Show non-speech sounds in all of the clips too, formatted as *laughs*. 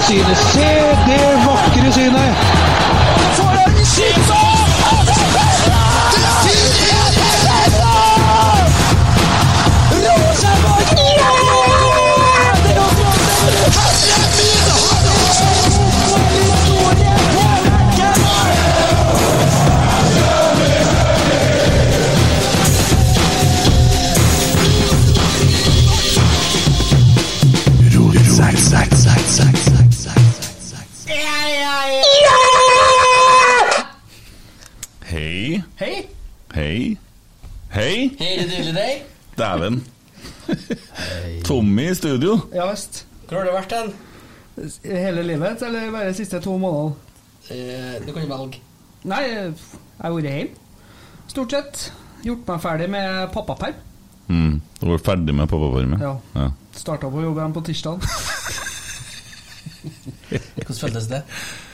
det synet! Se det vakre synet! Hei. Hei. Hei. Hei, det deilig deg. Dæven. *laughs* Tommy i studio. Ja visst. Hvor har du vært hen? Hele livet, eller bare de siste to månedene? Eh, du kan jo velge. Nei, jeg har vært hjemme. Stort sett. Gjort meg ferdig med pappaperm. Mm. Du var ferdig med pappapermen? Ja. ja. Starta på jobb igjen på tirsdag. *laughs* Hvordan føltes det?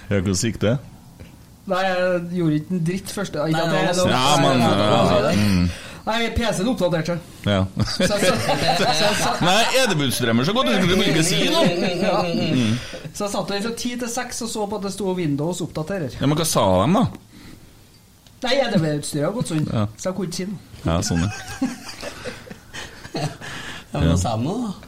Ja, Hvordan gikk det? Nei, jeg gjorde ikke en dritt første Nei, det- det Ja, men ja, mm. Nei, PC-en oppdaterte seg. ja. Så så jeg satt- *laughs* Nei, Edebudstrømmer så godt, du skulle ikke si noe! Ja. Mm. Så jeg satt der fra ti til seks og så på at det sto Windows oppdaterer. Ja, Men hva sa de, da? Nei, EDB-utstyret har gått sånn, Ja. så jeg kunne ikke si noe. Ja, sånn, ja. *laughs* Ja, men sa de noe, da?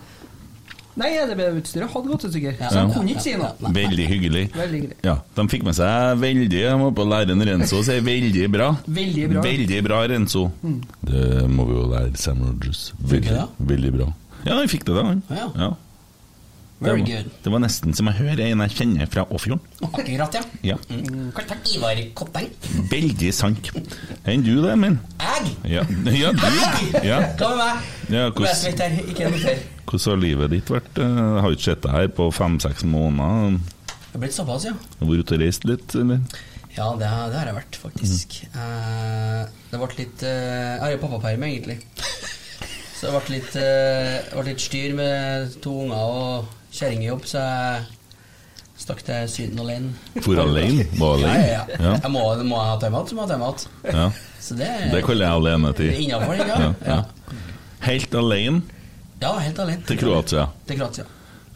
Nei, EDB-utstyret hadde gått i stykker, så jeg kunne ikke si noe. Veldig hyggelig. Veldig. Ja, De fikk med seg veldig Jeg må på å lære en Renzo si veldig bra. Veldig bra. Veldig bra, Renzo. Mm. Det må vi jo lære Sam Rogers. Veldig, veldig bra. Ja, han fikk det, da. han. Ja. Very det, var, good. det var nesten som å høre en jeg kjenner fra Åfjorden. Akkurat, ja. Ja. Mm, Kan ta Ivar Kotteng. Veldig sant. Enn du, det, min? Jeg? Ja, ja du. Ja. Hva med meg? Ja, hvordan, har livet ditt vært? Eh, Jeg har ikke sett deg her på fem-seks måneder. Det har blitt såpass, ja. Vært ute og reist litt, eller? Ja, det, har- det har jeg vært, faktisk. Eh, det ble litt uh, Jeg har jo pappaperm, egentlig. *laughs* Så det ble litt, uh, ble litt styr med to unger og kjerring i jobb, så jeg stakk til Syden alene. For alene? Var alene? ja, ja. Ja. Jeg må, må jeg ha timeout, så må jeg ha timeout. Ja. Så det, Det kaller jeg alene Det til. Ja, Ja. ja. Helt alene Ja, helt alene. til Kroatia. Til Kroatia.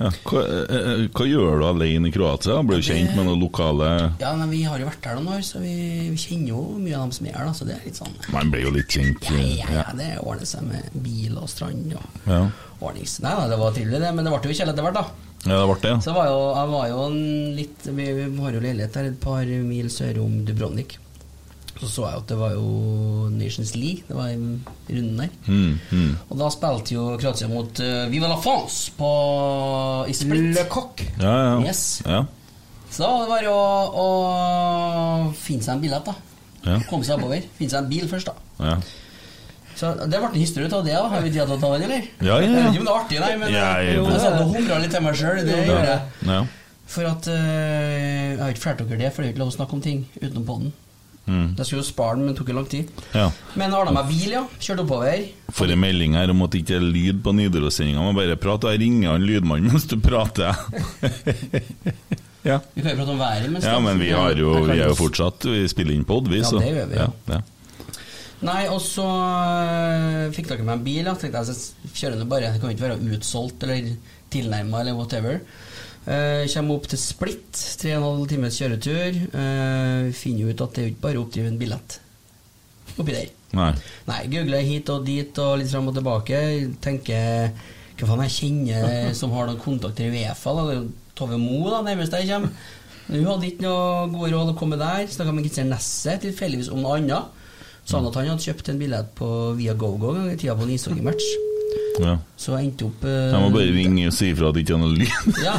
Ja. Hva, eh, eh, hva gjør du alene i Kroatia? Blir du kjent med noen lokale Ja, men Vi har jo vært der noen år, så vi, vi kjenner jo mye av dem som er her. da, Så det er litt sånn Man blir jo litt kjent. Ja, ja, ja, det ordner seg med bil og strand og Ja. ordnings... Nei, da, det var trivelig, det, men det ble jo kjedelig etter hvert, da. ja, det ble det. Så var jo, jeg var jo en litt vi, vi har jo leilighet her et par mil sør om Dubrovnik. Så så jeg at det var jo Nations League, det var i runden der. Mm, mm. Og da spilte jo Kroatia mot uh, Viva la France på, i Split. Le Coq. Ja, ja. Yes. ja. Så da var det å, å finne seg en billett, da. Ja. Komme seg oppover. Finne seg en bil først, da. ja. Så det ble en historie ut av det. da Har vi tid til å ta den, eller? Ja, ja, ja. Jeg vet ikke om det er artig, nei, men Ja, jeg- jeg satt og humra litt til meg sjøl. Det gjør jeg. ja. For at eh, Jeg har ikke fortalt dere det, for det er ikke lov å snakke om ting utenom podden. Mm. Jeg skulle jo spare den, men det tok jo lang tid. ja. Men ordna meg bil, ja. Kjørte oppover. Får en melding her om at det ikke er lyd på Nidaros-sendinga. Må bare prate, og jeg ringer han lydmannen mens du prater. *laughs* ja. Vi kan jo prate om været mens ja, men vi, har jo, vi er jo fortsatt Vi spiller inn pod, vi, Ja, det gjør vi, ja. ja. Nei, og så øh, fikk dere meg en bil. Ja. Tenkte jeg så kjører nå bare. Det kan jo ikke være utsolgt eller tilnærma eller whatever. Uh, kommer opp til Split, tre og en halv times kjøretur. Uh, finner ut at det er ikke bare å oppdrive en billett oppi der. Nei. Nei, googler hit og dit og litt fram og tilbake. Tenker hva faen jeg kjenner *laughs* som har noen kontakter i Uefa. Da. Det er jo Tove Mo da, nærmest jeg kommer. Hun hadde ikke noe gode råd å komme der. Snakka med Kristian Nesset tilfeldigvis om noe annet. Sa han at han hadde kjøpt en billett på Via GoGo en gang i tida på en ishockeymatch. *laughs* Ja. Så jeg endte opp uh, Jeg må bare ringe og si ifra at det ikke er noe lyd. *laughs* Ja.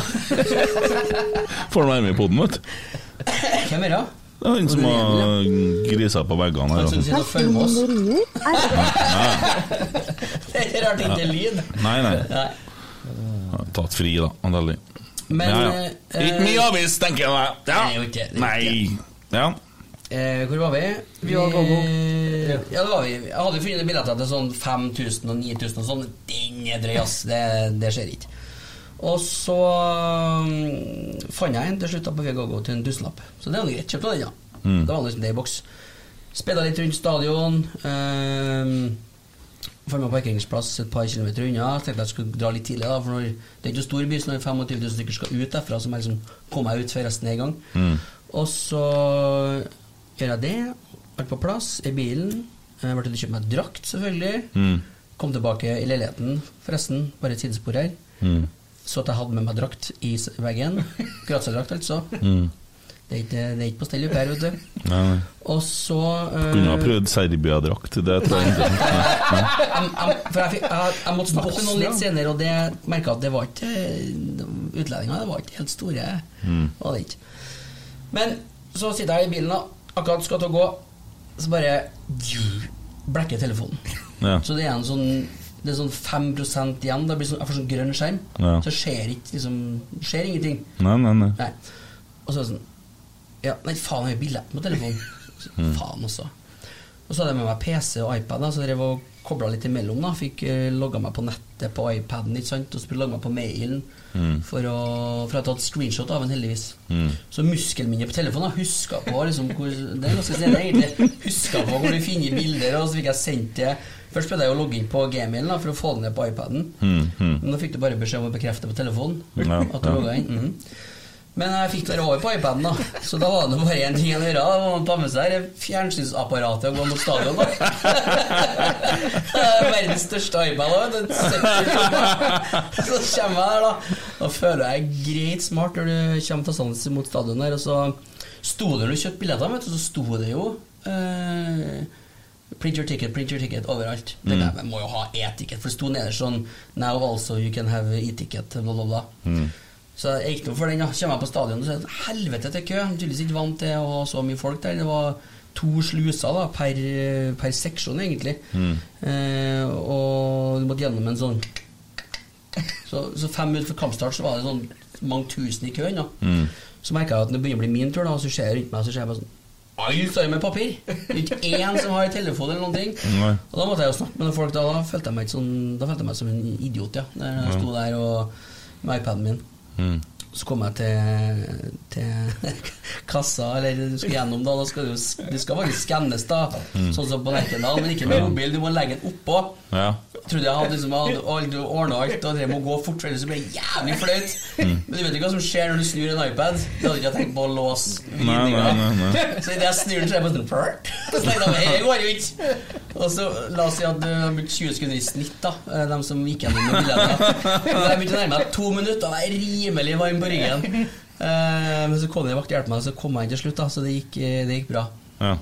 *laughs* Får han være med i poden, vet du. Hvem er det? Det er han som har grisa på veggene her. Han altså. sitter og følger med oss. Det er rart ikke er lyd. Nei, nei. Nei. Ja, Tatt fri, da. Antallig. Men ja, ja. eh, Ikke mye avis, tenker jeg er Nei. Ja. Eh, hvor var vi? vi var Gogo. Ja, det var vi. Jeg hadde funnet billetter til sånn 5000 og 9000 og sånn. Den er drøy, ass. Det, det skjer ikke. Og så um, fant jeg en til slutt på Via Gogo til en tusenlapp. Så det var greit. Kjøpte den, ja. Mm. Det var liksom det i boks. Spilla litt rundt stadion. Um, Fant meg parkeringsplass et par kilometer unna. Tenkte jeg skulle dra litt tidlig, da for når, det er ikke stor by, så når 25 000 stykker skal ut derfra, så må jeg liksom komme meg ut før resten er i gang. Mm. Og så gjør jeg det. Alt på plass i bilen. Jeg ble kjøpe meg drakt, selvfølgelig. Mm. Kom tilbake i leiligheten, forresten. Bare et sidespor her. Mm. Så at jeg hadde med meg drakt i veggen. *laughs* Grazia-drakt, altså. Mm. Det er ikke, det er ikke på stell her, vet du. Nei. Og så uh, Kunne ha prøvd Serbia-drakt. Det tror jeg ikke. *laughs* For jeg, jeg, jeg måtte snakke med noen litt senere, og det merka at det var ikke Utlendinger det var ikke helt store. Mm. Var det ikke. Men så sitter jeg i bilen, da, akkurat skal til å gå, så bare blekker telefonen. Ja. Så det er en sånn det er sånn 5% igjen. Det blir sånn, jeg får sånn grønn skjerm. Ja. Så skjer ikke liksom, skjer ingenting. Nei, nei, nei. Nei. Og så er det sånn Ja, nei, faen, jeg har billetten på telefonen. Så. *laughs* Faen også. Og så hadde jeg med meg PC og iPad, da, så jeg drev og kobla litt imellom. da Fikk uh, logga meg på nettet på iPaden, ikke sant? og så logga meg på mailen. Mm. For å For jeg tatt screenshot av den, heldigvis. Mm. Så muskelminnet på telefonen huska på liksom, hvor, Det er ganske stille, egentlig. Huska på hvor du finner bilder, og så fikk jeg sendt det Først prøvde jeg å logge inn på gmailen da, for å få det ned på iPaden. Mm, mm. Men da fikk du bare beskjed om å bekrefte på telefonen. At du ja. logget inn. Men jeg fikk det over på iPaden, da. Så da var det bare én ting å gjøre. Da var man ta med seg det fjernsynsapparatet og gå mot stadion, da. *laughs* Det er Verdens største iPad. Så kommer jeg der, da. Da føler jeg greit smart når du kommer til sans mot stadion der. Og så sto det når du kjøpte billetter, vet du, så sto det jo eh, Print your ticket, print your ticket overalt. Mm. der, jeg, men må jo ha e-ticket, for det sto nederst sånn Now also you can have e-ticket, bla, bla, bla. Mm. Så jeg gikk nå for den. da Kommer jeg på stadion, og så er det helvete til kø. Tydeligvis ikke vant til å ha så mye folk der. Det var to sluser da per, per seksjon, egentlig. Mm. Eh, og du måtte gjennom en sånn *laughs* så, så fem minutter før kampstart så var det sånn mange tusen i køen. da Mm. Så merka jeg at når det begynner å bli min tur, da og så ser jeg rundt meg, så ser jeg bare sånn Alle står med papir! Ikke én som har telefon eller noen ting. Nei. Og da måtte jeg jo snakke med noen folk. Da, da følte jeg meg ikke sånn Da følte jeg meg som en idiot, ja. Der jeg sto der og med iPaden min. Mm. Så kom jeg til, til *laughs* kassa, eller du skal gjennom da. da skal du, du skal faktisk skannes, da. Mm. Sånn som på Lerkendal, men ikke med mobil. Du må legge den oppå. Ja. Trodde jeg hadde liksom ordna alt og drev med å gå fort, for ellers ble det jævlig flaut. Mm. Men du vet ikke hva som skjer når du snur en iPad. Du hadde ikke tenkt på å låse vinninga. Så idet jeg snur den, så er jeg bare sånn «Pert». Så tenkte jeg det går jo ikke. Og så la oss si at du har blitt 20 sekunder i snitt, da. eh, De som gikk gjennom med billetter. Jeg begynte å nærme meg to minutter, og jeg er rimelig varm på ryggen. *laughs* Eh, Men så kom det en vakt og hjalp meg, og så kom jeg inn til slutt, da. Så det gikk, eh, det gikk bra. Ja.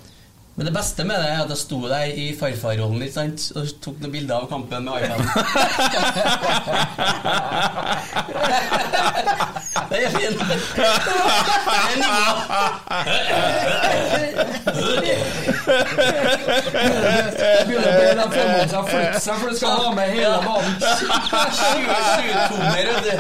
Men det beste med det er at jeg sto der i farfarrollen ikke sant? og tok noen bilder av kampen med iPaden. *laughs* det er fint. Det er Begynner å be dem fremover seg flytte seg, for du skal ha med hele banen. Sjutommer, vet du.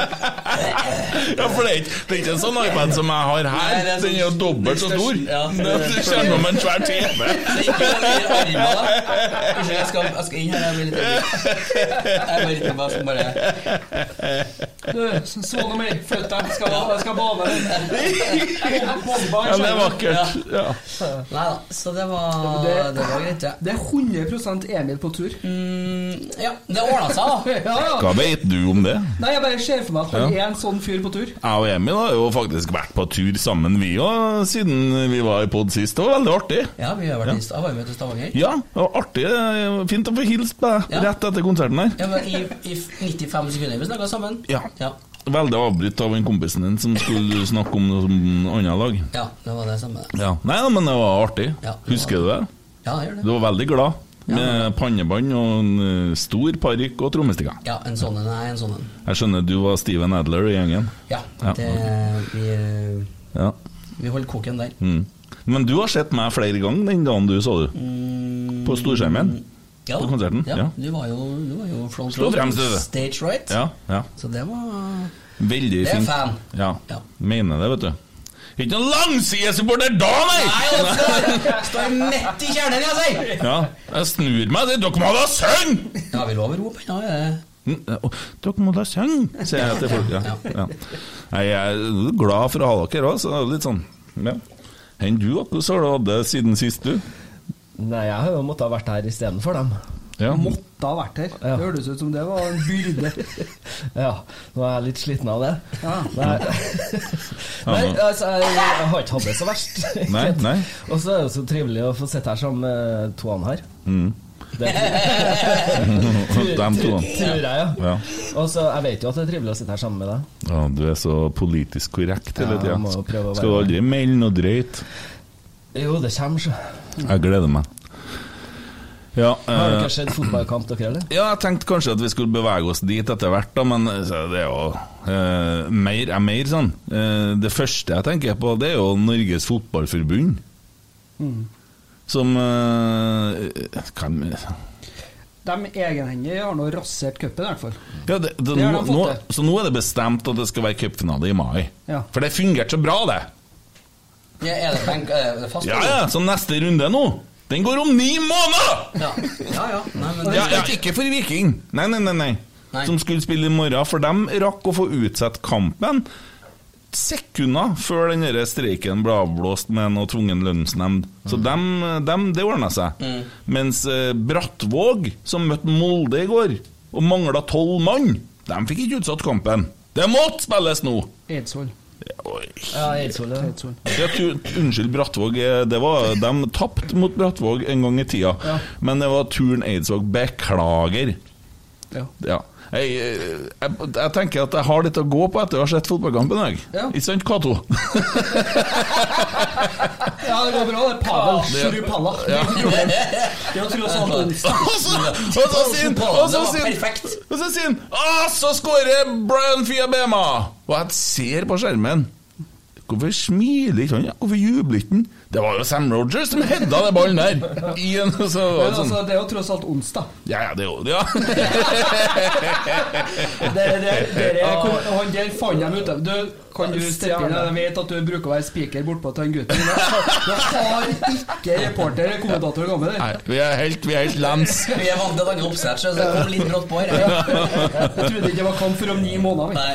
Ja, for det er ikke, en sånn iPad som jeg har her. Er sånn- Den er jo dobbelt så stor. Ja. *laughs* Det kommer med en svær TV. Det ikke da. Unnskyld, jeg skal, jeg skal inn her. Jeg blir litt Jeg bare Du, så meg. Flytt deg. Skal, jeg skal bade. Ja, det er vakkert. Ja. Nei da, så det var, Det- det var greit, ja. Det er 100% Emil på tur. Mm, ja, det ordna seg, da. Ja, *laughs* ja. Hva vet du om det? Nei, jeg bare ser for meg at han er en sånn fyr på tur. Jeg og Emil har jo faktisk vært på tur sammen, vi òg, siden vi var i pod sist. Det var veldig artig. Ja, vi har vært i Sta- var med til Stavanger. Ja, det var artig. Fint å få hilst på deg rett etter konserten her. Ja, men i, I 95 sekunder vi snakka sammen. Ja. ja. Veldig avbrutt av en kompisen din som skulle *laughs* snakke om noe som annet lag. Ja, det var det samme. Ja. Nei men det var artig. Ja, det Husker du det? Ja, jeg gjør det. Du var veldig glad. Med pannebånd og en eh, stor parykk og trommestikker. Ja, en sånn en en sånn. Jeg skjønner du var Steven Adler i gjengen. Ja, Ja. det, vi, Ja. vi holdt koken der. Mm. Men du har sett meg flere ganger den dagen du så det. På storskjermen. Ja, På konserten, Ja, ja. Du var jo, du var jo front row. Stage right. Ja, ja. Så det var Veldig fint. Det er fan. Ja. Ja. Mener det, vet du. Ikke noen langsidesupporter da, nei! Nei! Står midt i kjernen, jeg sier! Ja, jeg snur meg, sier Dere må da synge! Ja, vi lover rop ennå. Mm, og Dere må da synge, sier jeg til folk. Ja. Ja. Jeg er glad for å ha dere òg, så litt sånn ja. Enn du, da? hvordan har du hatt det siden sist, du? Nei, jeg har jo måttet ha vært her istedenfor dem. Ja. Måtte ha vært her. Ja. Det hørtes ut som det var en byrde. *laughs* Ja, nå er jeg litt sliten av det. Ja. Nei, *laughs* nei altså, jeg, jeg har ikke hatt det så verst. *laughs* Nei, nei. Og så er det jo så trivelig å få sitte her sammen med to andre her. Mm. Det *laughs* to. tror jeg, ja. Ja. Og så, Jeg vet jo at det er trivelig å sitte her sammen med deg. ja, du er så politisk korrekt hele tida. Skal du aldri melde noe drøyt? Jo, det kommer, så. Jeg gleder meg. Ja, Har eh, dere sett fotballkamp, dere, heller? Ja, jeg tenkte kanskje at vi skulle bevege oss dit etter hvert, da, men det er jo eh, mer er mer sånn. Eh, det første jeg tenker på, det er jo Norges Fotballforbund. Som uh, kan, De egenhendig har nå rasert cupen, i hvert fall. ja, det, det, Det nå, de nå. Så nå er det bestemt at det skal være cupfinale i mai. Ja. For det fungerte så bra, det! ja. Er det benk? Er det fast? Ja, ja, Så neste runde nå, den går om ni måneder! ja. Ja, ja. Nei, men det, Ja, ja, ikke for Viking. Nei, nei, nei, nei. Nei. Som skulle spille i morgen, for de rakk å få utsatt kampen sekunder før den streiken ble avblåst med noe tvungen lønnsnemnd. Så dem, dem, det ordna seg. Mens eh, Brattvåg, som møtte Molde i går, og mangla tolv mann, de fikk ikke utsatt kampen. Det måtte spilles nå! Eidsvoll. Ja, Eidsvoll. ja. Unnskyld, Brattvåg. eh, Det var, de tapte mot Brattvåg en gang i tida. Ja. Men det var turen Eidsvåg. Beklager. Ja. Ja. Jeg, eh, jeg, jeg tenker at jeg har litt å gå på etter å ha sett fotballkampen. Jeg. Ja. Ikke sant, Cato? *laughs* Ja, det går bra. Det er Pavel det- Ja. Det er tross alt onsdag. Og så, sier han og så var sier han- perfekt. Og så sier han «Å, så skårer Brian Fiabema! Og jeg ser på skjermen Hvorfor smiler ikke han? Hvorfor jubler ikke han? Det var jo Sam Rogers som hedda den ballen der! I en, så, Men altså, sånn, altså, det er jo tross alt onsdag. ja, ja, det er jo det, ja. *laughs* Det, det, det han der fant dem ute. Du, kan du steppe inn? Jeg vet at du bruker å være spiker bortpå til han gutten. Du har ikke reporter eller kommentator gammel Nei, der. vi er helt, vi er helt lens. *laughs* vi er vant til et annet oppsett, så det kom litt brått på her. Ja. Jeg trodde ikke det var kamp for om ni måneder. Nei.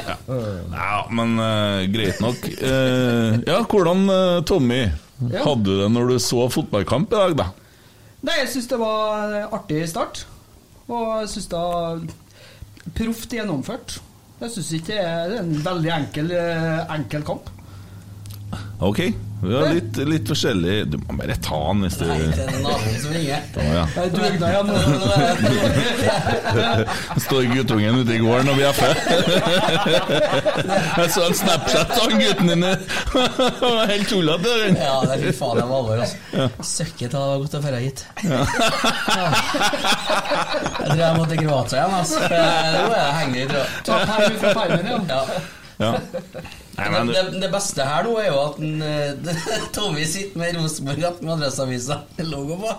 Ja, men uh, greit nok. Uh, ja, hvordan, uh, Tommy, Ja. hadde du det når du så fotballkamp i dag, da? Nei, jeg syns det var artig start. Og jeg syns det var proft gjennomført. Jeg syns ikke det er en veldig enkel, eh, enkel kamp. Ok. Vi har litt, litt forskjellig Du må bare ta den hvis du Nei, det er naboen som ringer. Ja. Jeg dugna igjen. Står guttungen ute i gården og bjeffer. Jeg så en Snapchat av gutten din. Han var helt tullete. Ja, det er fy faen, det var alvor, altså. Søkket hadde vært godt å dra hit. Jeg tror jeg måtte gråte igjen, altså. Jeg- Nå er jeg henger i tråd. Ta perm fra permen, ja. Ja. Ja. Nei, men, det, det beste her nå er jo at en, eh, *laughs* Tommy sitter med Rosenborg med Adresseavisa logo på.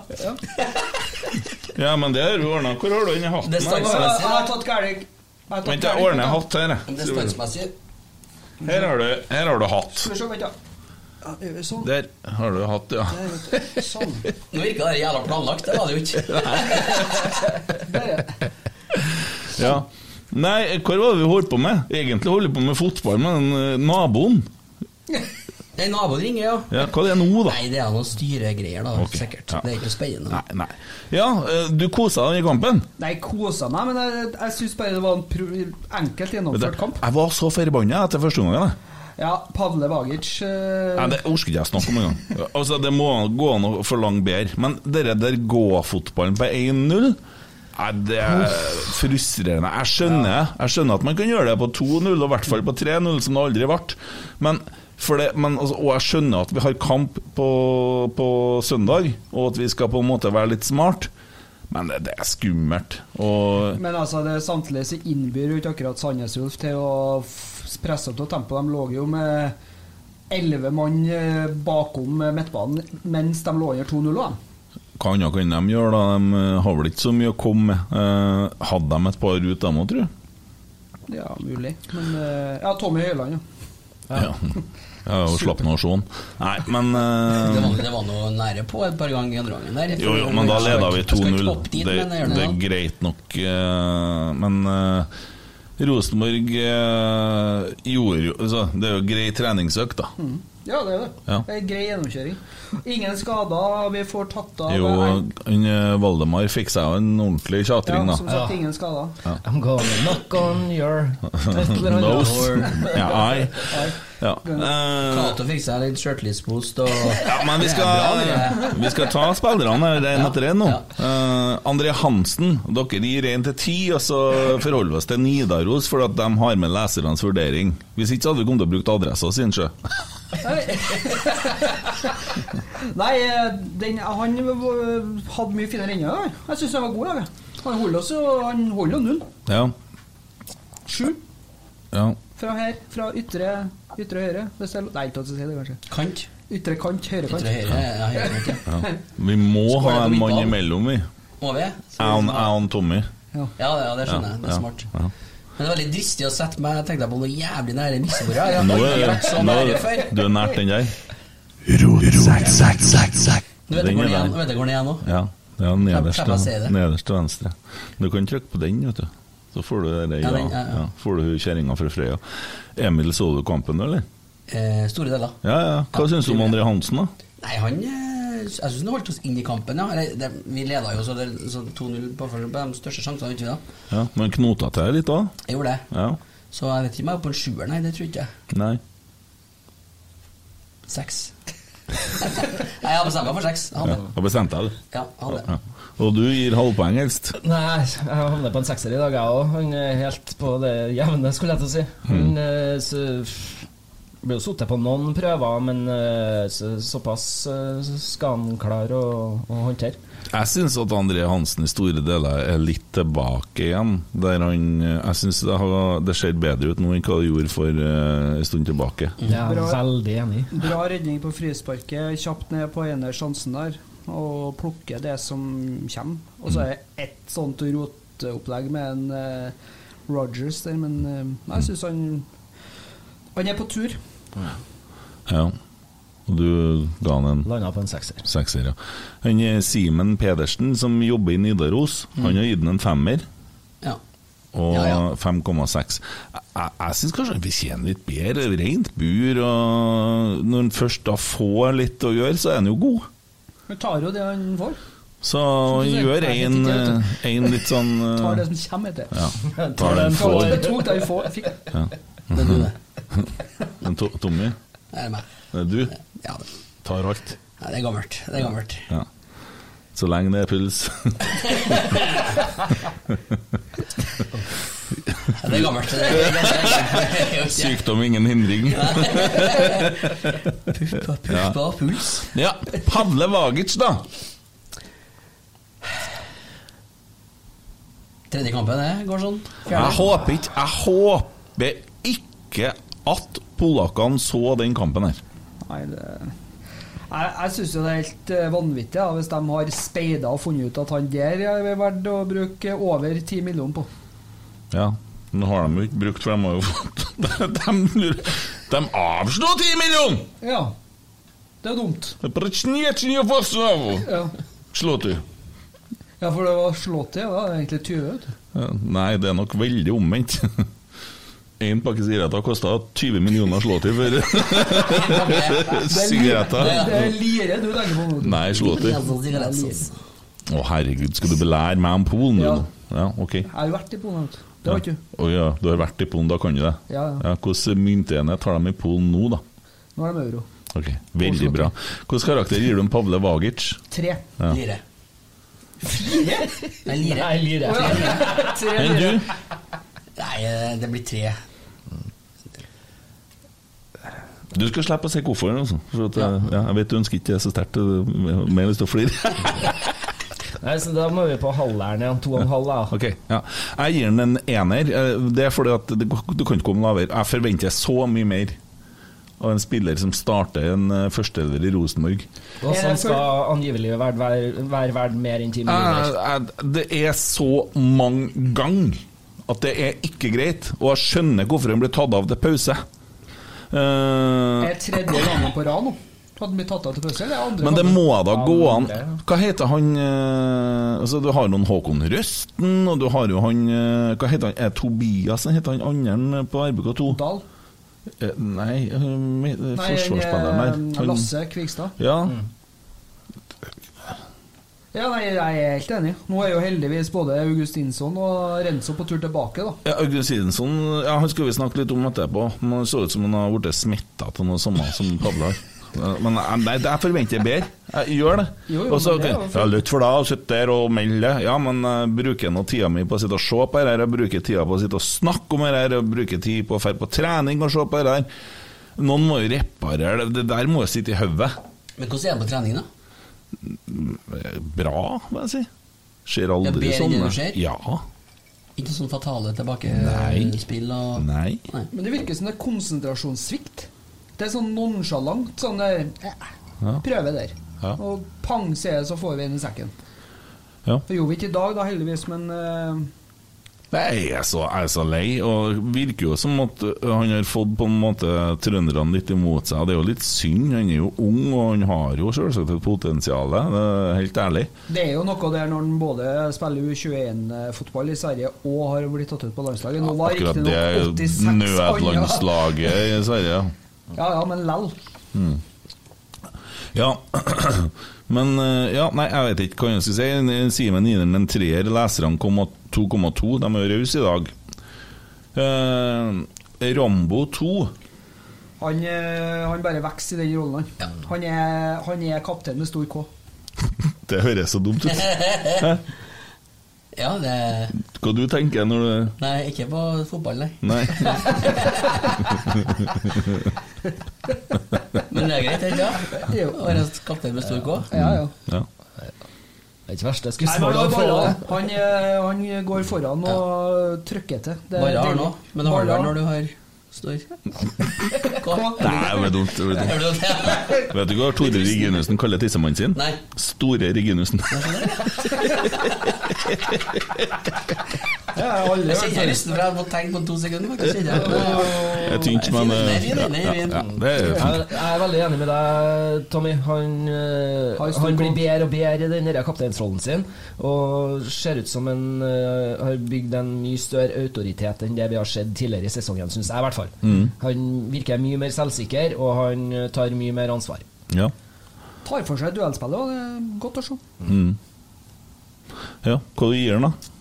ja, men det har du ordna. Hvor har du den hatten? Det står her? Jeg har tatt tatt Vent, jeg ordner hatt her. Det. Her har du, her har du hatt. Skal vi se, vent da. Ja, det gjør vi sånn. Der har du hatt, ja. Der. Sånn. Nå virka det jævla planlagt, det var det jo ikke. Ja. *laughs* *laughs* Nei, hva var det vi holdt på med? Egentlig holder vi på med fotball men eh, naboen. *laughs* Den naboen ringer, ja. Ja, hva er det nå, da? Nei, det er noen styregreier, da, Okay, sikkert. ja. Det er ikke spennende. Nei, nei. Ja, eh, du kosa deg i kampen? Nei, kosa meg, men jeg, jeg syns bare det var en enkelt gjennomført kamp. Jeg var så forbanna etter første omgang. Ja, Pavle Vagic uh... Nei, Det orker ikke jeg snakke om engang. Altså, det må gå an å forlange bedre. Men dere der gå-fotballen på 1-0 Nei, Det er frustrerende. Jeg skjønner Jeg skjønner at man kan gjøre det på 2-0, og i hvert fall på 3-0, som det aldri ble. Men, for det, men altså, og jeg skjønner at vi har kamp på, på søndag, og at vi skal på en måte være litt smart. Men det, det er skummelt. Og Men altså, det samtidig så innbyr jo ikke akkurat Sandnes Ulf til å presse opp til tempo. De lå jo med elleve mann eh, bakom eh, midtbanen mens de lå under 2-0 òg. Hva annet kan de gjøre, da? De eh, har vel ikke så mye å komme med. Eh, hadde de et par ut, dem òg, tror jeg? Ja, mulig. Men eh, Ja, Tommy Høiland, ja. Ja. Ja, og slapp nå å se han. Nei, men eh, *laughs* Det var, det var noe nære på et par ganger i andre gangen der. Jo, jo, men da leda vi 2-0. ikke opp dit, Det, det det er greit nok, eh, men eh, Rosenborg eh, gjorde jo altså, Det er jo grei treningsøkt, da. Ja, det er det. Ja. Det er Grei gjennomkjøring. Ingen skader, vi får tatt av Jo, han, eh, Valdemar fikk seg jo en ordentlig tjatring, da. ja, Som sagt, ingen skader. I'm gonna knock on your. *laughs* Nose. Ja, ai. Ja. Eh, Cato fikk seg litt shirtless-post og Ja, men vi skal, vi skal ta spillerne en etter en nå. ja. Eh, André Hansen, dere gir én til ti, og så forholder vi oss til Nidaros for at de har med lesernes vurdering. Hvis ikke så hadde vi kommet til å bruke adressa si, sjø. *laughs* Nei, eh, den, han eh, hadde mye finere ennå. Jeg syns han var god. Jeg. Han holder oss Han holder jo null. Ja. Sju ja. fra her. Fra ytre, ytre høyre. Hvis jeg, nei, ikke å si det, kanskje. kant. Ytre kant, høyre kant. Ytre høyre. Ja, høyre kant, ja. ja. Vi må ha en mann imellom, vi. Må vi? Jeg og- jeg Tommy. Ja, ja, det skjønner jeg. Det er Ja, smart. Men det er veldig dristig å sette meg Jeg tenkte på noe jævlig nære nissebordet. Jeg Nå har er, aldri vært så nå, nære før. du er nært den der? Det Den går er ned igjen- du vet det går ned igjen nå? Ja. ja nederst, nederst til venstre. Du kan trykke på den, vet du. Så får du det, ja, Ja, ja. Får du kjerringa fra Frøya. Emil, så du kampen, eller? Eh, store deler. Ja, ja. Hva Ja, syns du om. André Hansen, da? Nei, han eh, Jeg syns han holdt oss inn i kampen, ja. Eller, det, vi leda jo så, det- så 2-0 på på de største sjansene, ikke da? Ja, Men knota til litt da? Jeg gjorde det. Ja. Så jeg vet ikke om jeg er på en sjuer, nei, det tror jeg ikke. Nei. Seks. *laughs* nei, jeg har bestemt meg for seks. Jeg Ja. deg jeg. Ja, hadde. Ja. Og du gir halvpoeng helst? Nei, jeg havner på en sekser i dag, jeg òg. Han er helt på det jevne, skulle jeg til å si. Mm. Han eh, så, blir jo sittet på noen prøver, men eh, så, såpass eh, skal han klare å, å håndtere. Jeg syns at André Hansen i store deler er litt tilbake igjen. Der han Jeg syns det, har- det ser bedre ut nå enn hva det gjorde for eh, en stund tilbake. Ja, Bra. veldig enig. Bra redning på frisparket. Kjapt ned på ene sjansen der. Og plukke det som kommer. Og så er det ett sånt roteopplegg med en eh, Rogers der, men eh, jeg syns han Han er på tur. Ja. Og du ga han en Landa på en sekser. sekser, ja. Han er Simen Pedersen, som jobber i Nidaros, han har gitt den en femmer. Ja. Og Ja, ja. 5,6. Jeg, jeg, jeg syns kanskje han fortjener litt bedre. Rent bur. Og når han først da får litt å gjøre, så er han jo god. Han tar jo det han får. Så han gjør en, en litt sånn Tar det som kommer til. Ja. Tar det den får. Det tok det han får. Fikk. Ja. Det det. *laughs* Men To- Tommy, Det er meg. det er du? Ja, Tar alt. ja, det er gammelt. Det er gammelt. Ja. Så lenge det er puls. *laughs* Ja, det er gammelt. Det er ganske Sykdom, ingen hindring. Puppa, puppa, ja. puls. Ja, Pavle Vagic, da. Tredje kampen, det går sånn. Jeg håper ikke Jeg håper ikke at polakkene så den kampen her? Nei, det... Jeg, jeg jo det er helt eh, vanvittig ja, hvis de har speida og funnet ut at han der er verdt å bruke over ti millioner på. Ja, men det har de jo ikke brukt, for de har jo fått *laughs* De, de avslo ti millioner! Ja. Det er dumt. Ja. Slåty. Ja, for det var Slåty, da. Egentlig 20, vet du. Ja, nei, det er nok veldig omvendt. *laughs* Én pakke sigaretter kosta 20 millioner slå til for sigaretter. *laughs* Det er lire du tenker på nå. Nei, slå til. Å, herregud, skal du belære meg om Polen, du? Ja. nå? Ja, ok. Jeg har jo vært i Polen. Det har ikke du. Å ja, du har vært i Polen, da kan du det? Ja, ja. Hvordan myntenhet har de i Polen nå, da? Nå er de euro. Ok, Veldig bra. Hvilken karakter gir du om Pavle Vagic? Tre. Ja. Lire. Fire? Nei, lire. Nei, lire. Lire. du? Nei, eh, det blir tre. Du skal slippe å se hvorfor. Altså. For at, ja. jeg vet du ønsker ikke det så sterkt. har Mer lyst til å flire. Nei, så da må vi på halveren igjen. To og en halv, da. Ok, ja. Jeg gir den en ener. Eh, Det er fordi at du kan ikke komme lavere. Jeg forventer så mye mer av en spiller som starter en eh, førsteelver i Rosenborg. Og som skal angivelig være være- være verdt mer enn ti millioner. Det er så mange ganger at det er ikke greit, og jeg skjønner hvorfor han blir tatt av til pause. Eh, Er tredje gangen på rad nå. Hadde blitt tatt av til pause? men det må da gå an. Hva heter han eh, altså Du har noen Håkon Røsten, og du har jo han eh, Hva heter han? Er Tobias han heter han andre på RBK2? Dahl? Nei, forsvarsspilleren der. Lasse Kvikstad. Ja. Ja, nei, Jeg er helt enig. Nå er jo heldigvis både Augustinsson og Renzo på tur tilbake. da Ja, Augustinsson ja, han skulle vi snakke litt om etterpå. Det så ut som han har blitt smitta til noe samme som Pavle har. Men eh, nei, jeg forventer bedre. Jeg gjør det. Jo, jo, Og så men det ja, for deg og sitte der og melde det. Ja, men jeg bruker nå tida mi på å sitte og se på det her. Jeg bruker tida på å sitte og snakke om det her. Jeg bruker tid på å dra på trening og se på det. Noen må jo reparere det. Det der må jo sitte i hodet. Men hvordan er det på trening, da? Bra, må jeg si. Skjer Ja, aldri bedre enn det sånn. du ser? Ja. Ikke sånn fatale tilbakespill og Nei. Nei. Men det virker som det er konsentrasjonssvikt. Det er sånn nonsjalant. Sånn der eh, Ja. Prøve der. Ja. Og pang, sier det, så får vi en i sekken. Ja. Det gjorde vi ikke i dag, da, heldigvis, men eh, Nei, jeg er, så, jeg er så lei, og virker jo som at han har fått på en måte trønderne litt imot seg. Det er jo litt synd, han er jo ung, og han har jo selvsagt et potensial, det er helt ærlig. det er jo noe der når han både spiller U21-fotball i Sverige og har blitt tatt ut på landslaget. Nå var Akkurat riktignok det 86 andre. nødlandslaget i Sverige. *laughs* Ja ja, men lell. Ja, *clears throat* men uh, ja, nei, jeg vet ikke hva jeg skal si. Simen gir den en treer, leserne kom at 2,2. De er rause i dag. Eh, Rambo 2 Han, eh, han bare vokser i den rollen, han. Han, er, han er kaptein med stor K. *laughs* Det høres så dumt ut. Ja, det Hva du tenker når du Nei, ikke på fotball, nei. Nei. *laughs* Men det er greit, ikke sant? Jo. Å være kaptein med stor K. Ja, ja. Ja. Det er ikke verst, Jeg skulle svart på han, det. han, eh, han går foran og trykker til. Det er Bare har nå. Men det vel når du har stor *laughs* Nei, det er dumt. Det ble dumt. Du det? *laughs* Vet du hva Tore Reginussen kaller tissemannen sin? Nei. Store Reginussen. *laughs* Ja, jeg Jeg kjenner lysten, fra jeg tenke på to sekunder. jeg. Det er tynt, men Jeg, er veldig enig med deg, Tommy. Han, eh, han blir bedre og bedre i den kapteinsrollen sin. Og ser ut som han eh, har bygd en mye større autoritet enn det vi har sett tidligere i sesongen, syns jeg i hvert fall. Han virker mye mer selvsikker, og han tar mye mer ansvar. Ja. Tar for seg duellspillet, og det er godt å se. ja. Hva du gir han, da?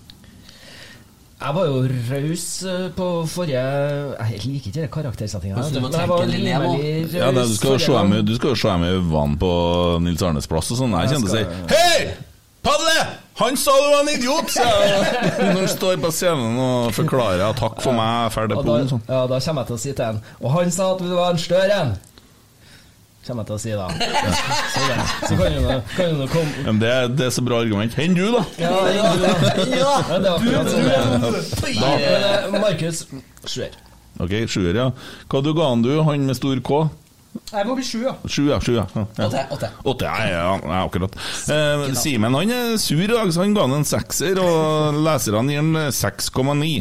Jeg var jo raus eh, på forrige Jeg liker ikke den karaktersettinga. Ja, du skal jo se dem i- du skal jo se dem i øynene på Nils Arnes plass og sånn. Jeg kjente å si Hei! Padle! Han sa du var en idiot! Når han står på scenen og forklarer 'takk for meg, ferdig på' da, og sånn. ja, da kommer jeg til å si til han Og han sa at du var en større en. Kommer jeg til å si da. Så, det, så kan du nå- kan jo komme Men det, det er så bra argument. Enn du, da? Ja, ja, ja. ja det var akkurat sånn. det. Men, eh, Markus Sjuer. Ok, sjuer, ja. Hva du ga han du, han med stor K? Jeg må bli sju, ja. Sju, ja. Sju, ja. ja. Åtte, åtte. Åtte, ja, ja, ja, akkurat. Eh, Simen han er sur i dag, så han ga han en sekser, og leserne gir han 6,9.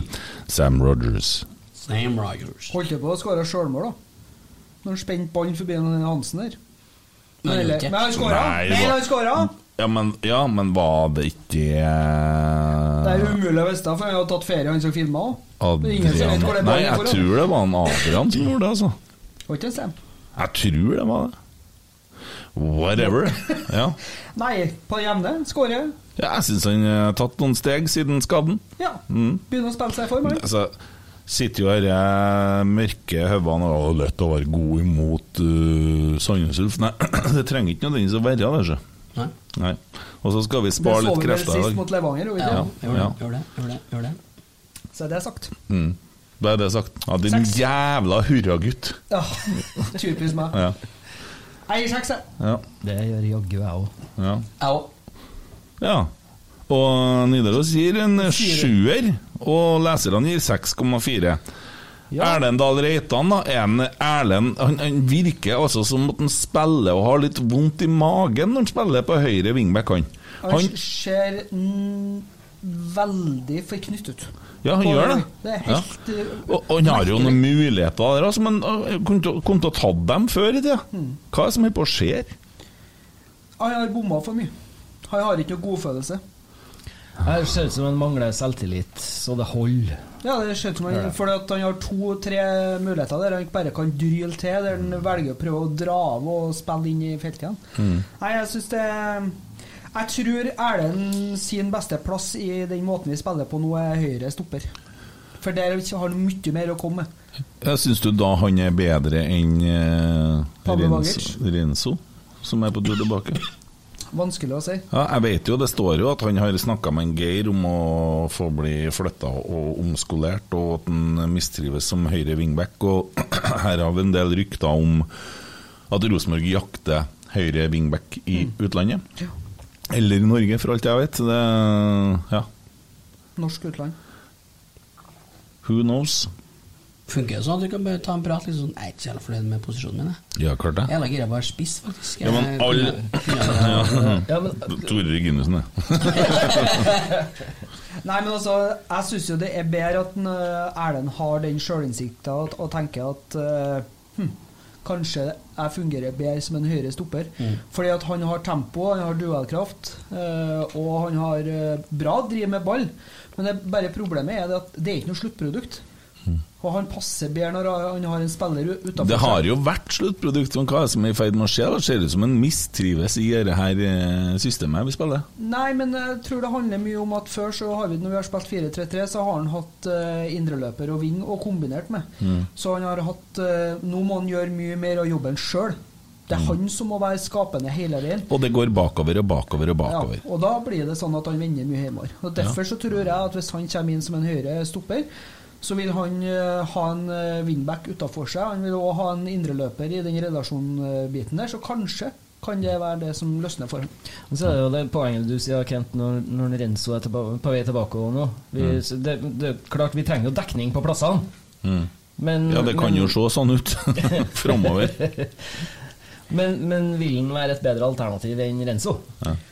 Sam Rogers. Sam Rogers. Holdt på å skåre sjølmål, da. Når han spente ballen forbi den Hansen der. Gjorde Eller-. Men han skåra! Nei, Nei, han skåra! Ja, men, ja, men var det ikke Det er umulig å vite, for han har tatt ferie, han som filma òg. Nei, jeg tror det var en Adrian som gjorde det, altså. Var ikke det Sam? Jeg tror det var det. Whatever. Ja. *laughs* Nei, på det jevne. Skårer. ja jeg syns han har tatt noen steg siden skaden. Ja. Mm. Begynner å spille seg i form. han. Altså, sitter jo her jeg mørke hodene og «Å, lett å være god imot uh, Sandnes Ulf. Nei, *clears throat* det trenger ikke nødvendigvis å være det. Nei. Nei. Og så skal vi Det spare så litt vi vel krefter i sist mot Levanger, gjorde vi Ja, gjør det, Ja. gjør det, gjør det, gjør det. Så er det sagt. Mm. Da er det sagt. Ja, din Seks. jævla hurragutt. Ja, *laughs* typisk meg. Ja. Jeg gir seks, jeg. Ja. Det gjør jaggu jeg òg. Jeg òg. ja. Og Nidaros gir en sjuer, og leserne gir 6,4. Erlend Dahl Reitan, da. Er en Erlend han, han virker altså som at han spiller og har litt vondt i magen når han spiller på høyre wingback, han. Han han ser mm, veldig forknyttet ut. ja, han På- gjør det. Det helt, Ja. uh, Og, og han har jo noen muligheter der, altså, men uh, kunne til- å tatt dem før i tida. Hmm. Hva er det som holder på å skje? Han har bomma for mye. Han har ikke noe godfølelse. Det ser ut som han mangler selvtillit, så det holder. Ja, det ser ut som han, at han har to-tre muligheter der han bare kan dryle til, der han velger å prøve å dra av og spille inn i feltet. Mm. Nei, jeg syns det Jeg tror Erlend sin beste plass i den måten vi spiller på nå, er høyre stopper. For der har han mye mer å komme med. Jeg Syns du da han er bedre enn eh, Renzo, som er på tur tilbake? Vanskelig å si. Ja, jeg vet jo, Det står jo at han har snakka med en Geir om å få bli flytta og omskolert, og at han mistrives som høyre wingback. Og *clears throat* her har vi en del rykter om at Rosenborg jakter høyre wingback i utlandet. Eller i Norge, for alt jeg vet. Det, ja, Norsk utland. who knows? Funker det sånn at du kan bare ta en prat? Liksom, sånn, jeg er ikke så jævla fornøyd med posisjonen min. jeg. Ja, klart det. Jeg er jævla gira på å være spiss, faktisk. Ja, men alle *laughs* Ja, men Tore Reginussen, det. *laughs* Nei, men altså, jeg syns jo det er bedre at eh, Erlend har den sjølinnsikta og, tenker at uh, hm, kanskje jeg fungerer bedre som en høyre stopper. Fordi at han har tempo, han har duellkraft, uh, og han har uh, bra driv med ball. Men det, bare problemet er at det er ikke noe sluttprodukt. Og han passer bedre når han har en spiller utafor Det har jo vært sluttprodukt, hva er det som er i ferd med å skje? Det ser ut som en mistrives i dette her eh, systemet vi spiller. Nei, men jeg tror det handler mye om at før så har vi, når vi har spilt 4-3-3, så har han hatt uh, indreløper og ving og kombinert med. Så han har hatt eh, Nå må han gjøre mye mer av jobben sjøl. Det er han som må være skapende hele veien. Og det går bakover og bakover og bakover. Ja, og da blir det sånn at han vender mye hjemover. Og Derfor så tror jeg at hvis han kommer inn som en høyre stopper, så vil han eh, ha en uh, wingback utafor seg. Han vil òg ha en indreløper i den relasjonbiten der, så kanskje kan det være det som løsner for ham. Og så er det jo det poenget du sier, Kent, når, når Renzo er tilbake, på vei tilbake nå. Vi, mm. det, det er klart vi trenger jo dekning på plassene. Mm. Men, Ja, det kan men, jo se sånn ut *laughs* *laughs* framover. *laughs* Men, men vil han være et bedre alternativ enn Renzo?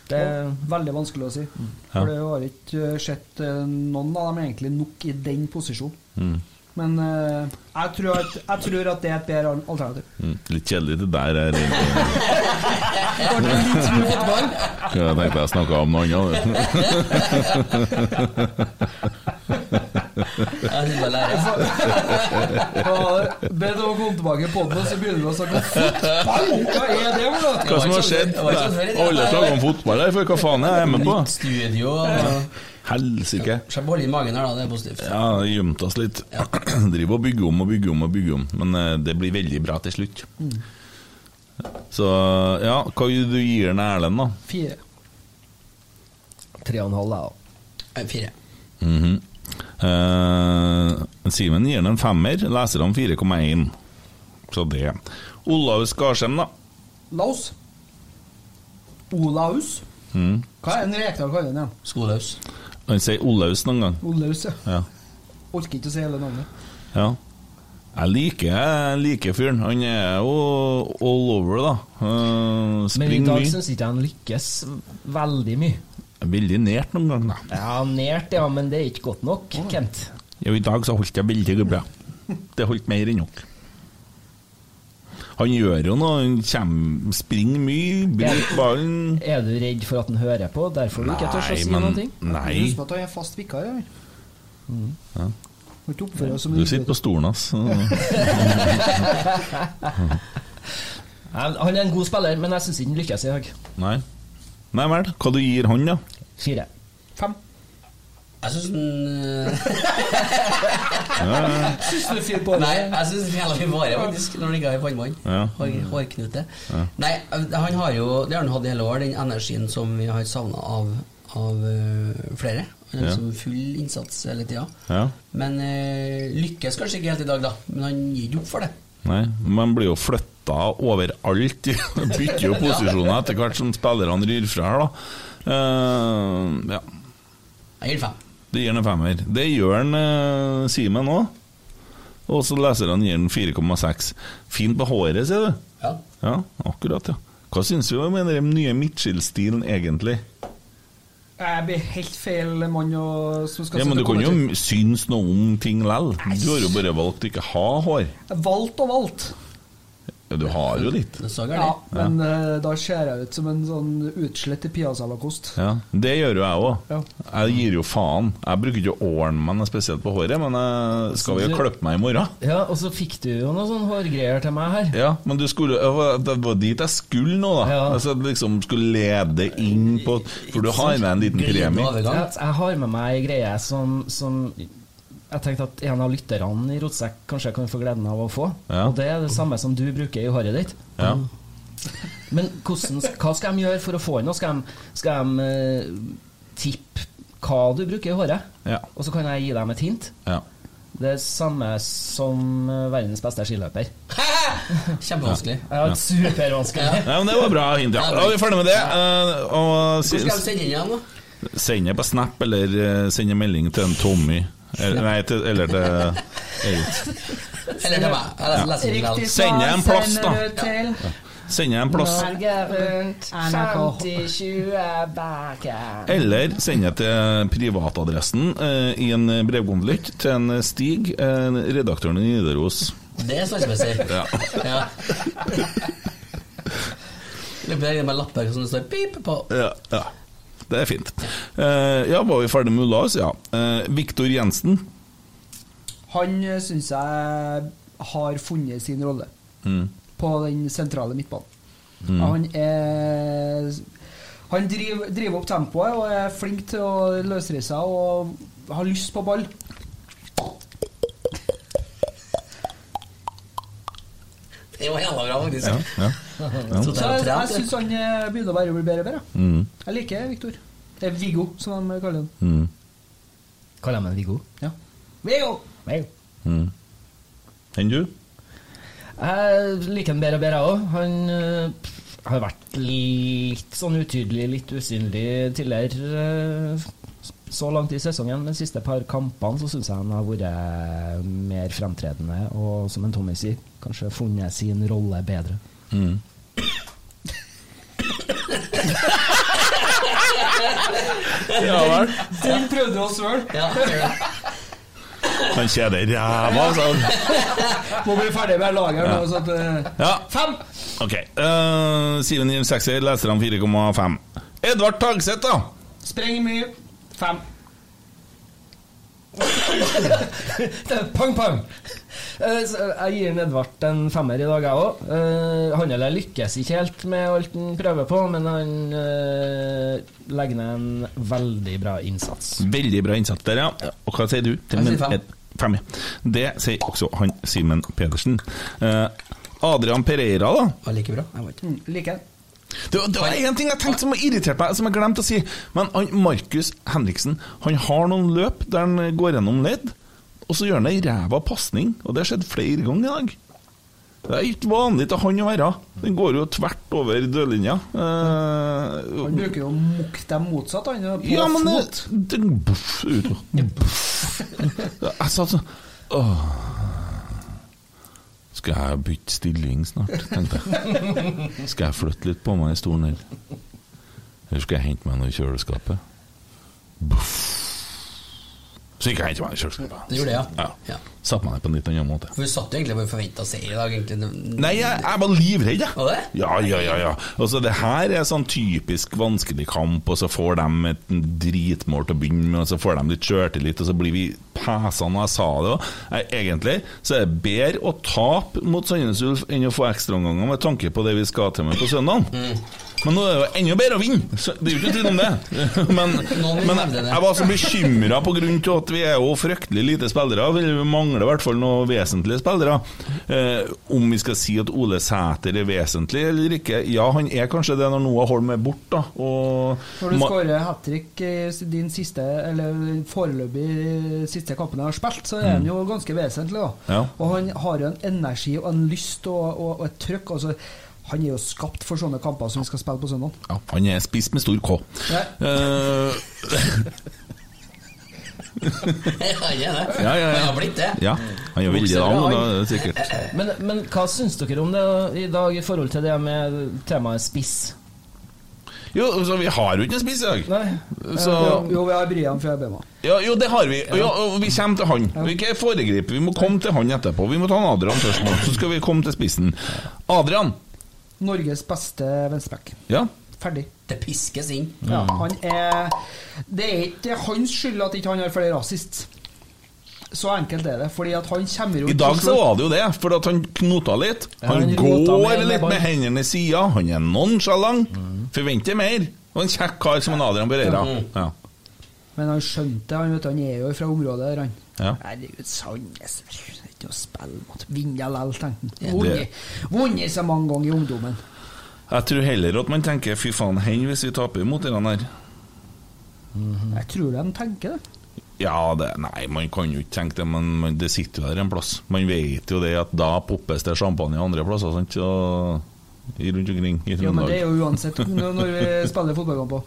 Det, er Veldig vanskelig å si. For det har ikke eh, sett eh, noen av dem egentlig nok i den posisjonen. Mm. Men uh, jeg, tror at, jeg tror at det er et bedre alternativ. Mm. Litt kjedelig det der. Er. Ble *laughs* det litt fotball? Jeg tenkte jeg snakka om noe annet. *laughs* Jeg synes bare lærer. Ja, *laughs* Be deg å komme tilbake på den, og så begynner vi å snakke om fotball! Hva er det for noe? Hva som har skjedd? Alle snakker om fotball her, for hva faen er jeg med på? Nytt studio og Helsike. Så jeg holde i magen her, da. Det er positivt. Ja, gjemt oss litt. *clears throat* Driver og bygger om og bygger om og bygger om, men eh, det blir veldig bra til slutt. Mm. Så ja, hva du gir den Erlend, da? Fire. Tre og en halv, jeg, da. Fire. Fire. -hmm. Eh, Simen gir den en femmer, leserne 4,1. Så det. Olaus Skarsheim, da? Laus. Olaus. Mm. Hva er en Rekdal kaller den? Skolaus. Han sier Olaus noen gang. Olaus, ja. Ja. Orker ikke å si hele navnet. ja. Jeg liker, jeg liker fyren. Han er jo all over, da. Uh, Men i dag syns ikke han lykkes veldig mye. Veldig nært noen ganger, da. Ja, nært, ja, men det er ikke godt nok, Kent. Jo, i dag så holdt jeg veldig bra. Det holdt mer enn nok. Han gjør jo noe, han kommer, springer mye, bruker ballen Er du redd for at han hører på, derfor du ikke tør å si noen ting? Nei. Husk at han er fast vikar her. Ja. Du sitter på stolen hans. *laughs* Han er en god spiller, men jeg syns ikke han lykkes i dag. Nei. Nei vel. Hva du gir han, da? Fire. Jeg syns den *laughs* Syns du fint på? Nei, jeg syns den jævla fin vare, faktisk, når den ikke har pannebånd. Ja. Hår, hårknute. Ja. Nei, han har jo Det har han hatt i hele år, den energien som vi har savna av, av uh, flere. Han har Ja. liksom full innsats hele tida. Ja. Men uh, lykkes kanskje ikke helt i dag, da. Men han gir ikke opp for det. Nei, man blir jo flytta overalt. *laughs* Bytter jo posisjoner etter hvert som spillerne ryr fra her, da. Uh, ja. Jeg gir fem. Det gir den en femmer. Det gjør han uh, Simen òg. Og så leserne gir den 4,6. Fint på håret, sier du? Ja. Ja, akkurat, ja. Hva syns du om den nye Mitchell-stilen, egentlig? Jeg blir helt feil mann å, som skal Ja, Men du kan jo synes noe om ting likevel. Du har jo bare valgt å ikke ha hår. Valgt og valgt. Ja, du har jo litt. Ja, men eh, da ser jeg ut som en sånn utslett piazzalakost. Ja, Det gjør jo jeg òg. Ja. Jeg gir jo faen. Jeg bruker ikke å ordne meg noe spesielt på håret, men jeg skal jo klippe meg i morgen. Ja, og så fikk du jo noen sånne hårgreier til meg her. Ja, men du skulle, det var dit jeg skulle nå, da. Ja. Altså, liksom skulle lede inn på For du har med en liten premie. Jeg har med meg ei greie som, som jeg tenkte at en av lytterne i Rotsekk kanskje kan få gleden av å få. Ja. Og det er det samme som du bruker i håret ditt. Ja. Men hvordan, hva skal de gjøre for å få den? Skal de, skal de uh, tippe hva du bruker i håret? Ja. Og så kan jeg gi dem et hint. Ja. Det er samme som eh, verdens beste skiløper. *laughs* Kjempevanskelig. Ja, supervanskelig. ja, men det var bra hint, ja. Da er vi ferdig med det. Eh, og Hvor skal de sende inn igjen, da? Send det på Snap, eller send en melding til en Tommy. Eller, nei, til, eller til eller, til meg. Vel. Send deg en plass, da. Til Send en plass. Norge rundt, 50-20 baker. Eller send det til privatadressen eh, i en brevkonvolutt til en Stig, eh, redaktøren i Nidaros. Det er sansemessig. Ja. Ja. Løper jeg med lapper som det står pip på. Ja, ja. Det er fint. Eh, ja, var vi ferdig med Ulas? Ja. Uh, Viktor Jensen. Han syns jeg har funnet sin rolle Mm. på den sentrale midtbanen. Mm. Han er Han driver, driver opp tempoet og er flink til å løsrive seg og har lyst på ball. Det var jævla bra, faktisk. Ja, ja. *laughs* Så Så jeg, jeg syns han begynner begynner å bare bli bedre og bedre. Mm. Jeg liker Viktor. Det er Viggo, som de kaller han. Mm. Kaller de meg Viggo? Ja. Viggo! Viggo. Mm. Enn du? Jeg liker han bedre og bedre òg. Han pff, har vært litt sånn utydelig, litt usynlig tidligere. øh, Så langt i sesongen, men de siste par kampene så syns jeg han har vært mer fremtredende. Og som en Tommy sier, kanskje funnet sin rolle bedre. Mm. Ja vel. Den prøvde å svøle. Ja. Han kjeder ræva, sa han. Må bli ferdig med laget nå. Så at, eh, Ja. Fem! Ok. Uh, Siven gir en sekser, leserne 4,5. Edvard Tagseth, da? Sprenger mye. Fem. *laughs* Pang, pang! Eh, Jeg gir Edvard en femmer i dag, jeg òg. Han eller lykkes ikke helt med alt han prøver på, men han eh, legger ned en veldig bra innsats. Veldig bra innsats der, ja. Og hva sier du? Jeg sier fem. Fem, ja. Det sier også han Simen Pedersen. Eh, Adrian Pereira, da. Var like bra. Jeg vet. Mm, Like. Det, var- det var en ting jeg tenkte som har irritert meg, som jeg glemte å si. Men han, Markus Henriksen han har noen løp der han går gjennom ledd, og så gjør han ei ræva pasning. Og det har skjedd flere ganger i dag. Det er ikke vanlig til han å være. Den går jo tvert over dørlinja. Eh, Han bruker jo å mukke dem motsatt, han. På ja, men fot. det buff, ut, og- Jeg sa sånn Åh. Skal jeg bytte stilling snart, tenkte jeg. Skal jeg flytte litt på meg i stolen her? Eller skal jeg hente meg noe i kjøleskapet? Buff. Så gikk jeg og hentet meg i kjøleskapet. Gjorde det, ja. Ja. Ja. Satte meg ned på en litt annen måte. For vi satt jo egentlig bare forventa seier i dag, egentlig. Nei, jeg, jeg var livredd, jeg. Var det? Ja, ja, ja. ja. Altså, det her er sånn typisk vanskelig kamp, og så får de et dritmål til å begynne med, og så får de litt sjøltillit, og så blir vi pesa når jeg sa det òg. Egentlig så er det bedre å tape mot Sandnes Ulf enn å få ekstraomganger med tanke på det vi skal til med på søndag. Men nå er det jo enda bedre å vinne! Så det er jo ikke tvil om det. *laughs* Men, men jeg var så bekymra til at vi er jo fryktelig lite spillere. Vi mangler i hvert fall noen vesentlige spillere. Eh, om vi skal si at Ole Sæter er vesentlig eller ikke? Ja, han er kanskje det når Noah Holm er borte, Når du skårer hat trick i din siste, eller foreløpig siste kampen jeg har spilt, så er han jo ganske vesentlig. da. Mm. Ja. Og han har jo en energi og en lyst og, og, og et trøkk. altså Han er jo skapt for sånne kamper som vi skal spille på søndag. ja, han er spist med stor K. *laughs* Ja. han er det. ja, ja, Jeg har blitt det. ja, han er veldig lang, da han. er sikkert Men, men hva syns dere om det i dag i forhold til det med temaet spiss? Jo, så vi har jo ikke en spiss i dag. Nei. Så Jo, jo, vi har Brian fra Bema. Ja, jo, det har vi. Ja, og vi kommer til han. Vi ikke foregripe, vi må komme til han etterpå. Vi må ta han Adrian først nå, så skal vi komme til spissen. Adrian. Norges beste venstreback. Ja. Ferdig. Det piskes inn. Ja, han er Det er ikke hans skyld at ikke han har flere assist. Så enkelt er det. Fordi at han kommer jo I dag så var det jo det, for at han knota litt. Ja, Han han går med- litt med hendene i sida. Han er nonchalant. Forventer mer. Og en kjekk kar som en Adrian Pereira. Ja. Men han skjønte det. Han, han er jo fra området der, han. Ja. Herregud, Sandnes det er Ikke å spille mot. Vinne likevel, tenkte han. Vunnet- så mange ganger i ungdommen. Jeg tror heller at man tenker 'fy faen, hen hvis vi taper mot den her'. Jeg tror de tenker det. Ja, det, nei, man kan jo ikke tenke det, men man, det sitter jo der en plass. Man vet jo det at da poppes det champagne andre plasser, sant? Og i rundt omkring i Ja, men det er jo uansett *laughs* når vi spiller fotballkamper.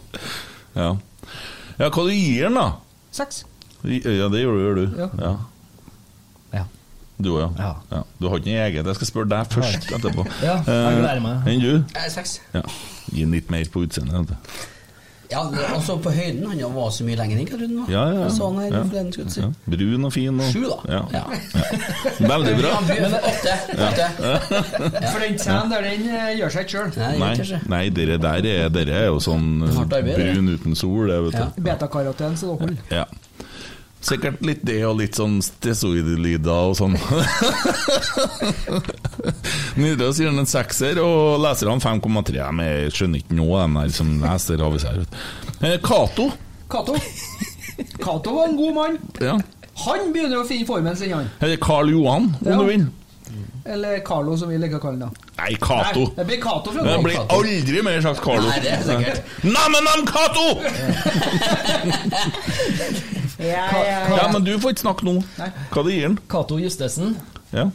Ja. ja, hva du gir den, da? Seks. Ja, det gjør du, gjør du. Ja. Ja. Du òg, ja. Ja. ja. Du har ikke noe eget. Jeg skal spørre deg først etterpå. Ja, jeg gleder meg. Eh, Enn du? Jeg er seks. Ja. Gi den litt mer på utseendet. Ja, altså på høyden Han var så mye lenger enn hva Rune. Ja, ja, ja. Sånn her ja. jeg ja. Brun og fin. Og, Sju, da. Ja. Ja. Veldig bra. Men åtte. åtte. For den scenen der, den eh, gjør seg ikke sjøl. Nei, Nei, dere der er, dere er jo sånn eh, brun uten sol. Betakaroten, så det holder. Ja. Sikkert litt det og litt sånn stesoidlyder og sånn. *laughs* Nydelig sier han en sekser, og leserne 5,3. Jeg er- skjønner ikke noe, de der som leser aviser. Eh, Cato. Cato. Cato var en god mann. Ja. Han begynner å finne formen sin, han. Eller Karl Johan, om Ja. du vil. Eller Carlo, som vi liker å kalle ham. Nei, Cato. Det blir Cato fra Det nå. blir aldri mer sagt Carlo. Nei, det er sikkert. Neimen, nam, Cato! *laughs* Ja, ja, ja. Ja, men du får ikke snakke nå. Hva det gir den? Cato Justesen. Ja.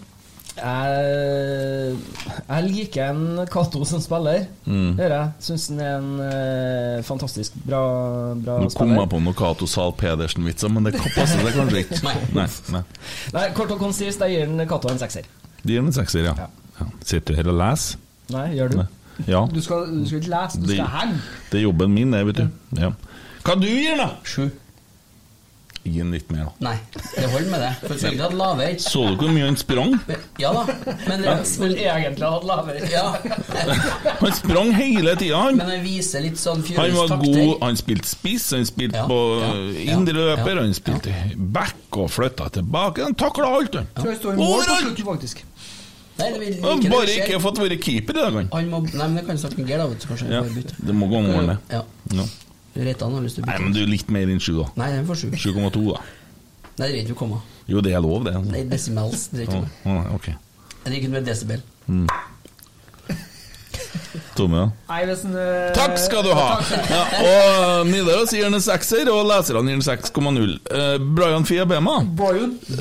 Jeg, jeg liker en Cato som spiller. Mm. Gjør jeg. Syns han er en uh, fantastisk bra, bra Nå kom jeg på noe Cato Zahl Pedersen-vitser, men det passer seg kanskje ikke. *laughs* Nei. Nei, nei. Nei, Kort og konsist, jeg gir den Cato en sekser. De gir den en sekser, ja. ja. Sitter du her og leser? Nei, gjør du? Nei. Ja. Du skal, du skal ikke lese, du skal henge. det er jobben min, det, vet du. Ja. Hva du gir da? Sju. Gi han litt mer, da. Nei, det holder med det. For du hadde lavere. Så du hvor mye han sprang? Ja da, men, men, men egentlig hadde lavere. ja. *laughs* Han sprang hele tida, han. men han viser litt sånn Han var god, han spilte spiss, han spilte Ja, på ja, indreløper, ja, han spilte back og flytta tilbake. Han takla alt, han. Overalt! Nei, det vil har ikke bare det, ikke fått være keeper i dag, han. Må, nei, men det kan snakke med Geir, da, kanskje. Ja, det må gå om å ordne. Ja. Ja. Reitan har lyst til å Nei, men du er litt mer enn sju, da. Nei, den får sju. 7,2, da. Nei, det vet du komma. Jo, det er lov, det. Nei, decimals. Det er ikke noe. å, ok. Det er ikke med desibel. Tomme, ja. Nei, hvis en, Takk skal du ha! Ja, og Nidaros gir den en sekser, og leserne gir den 6,0. Uh, Brian Fiabema. Brian. *laughs*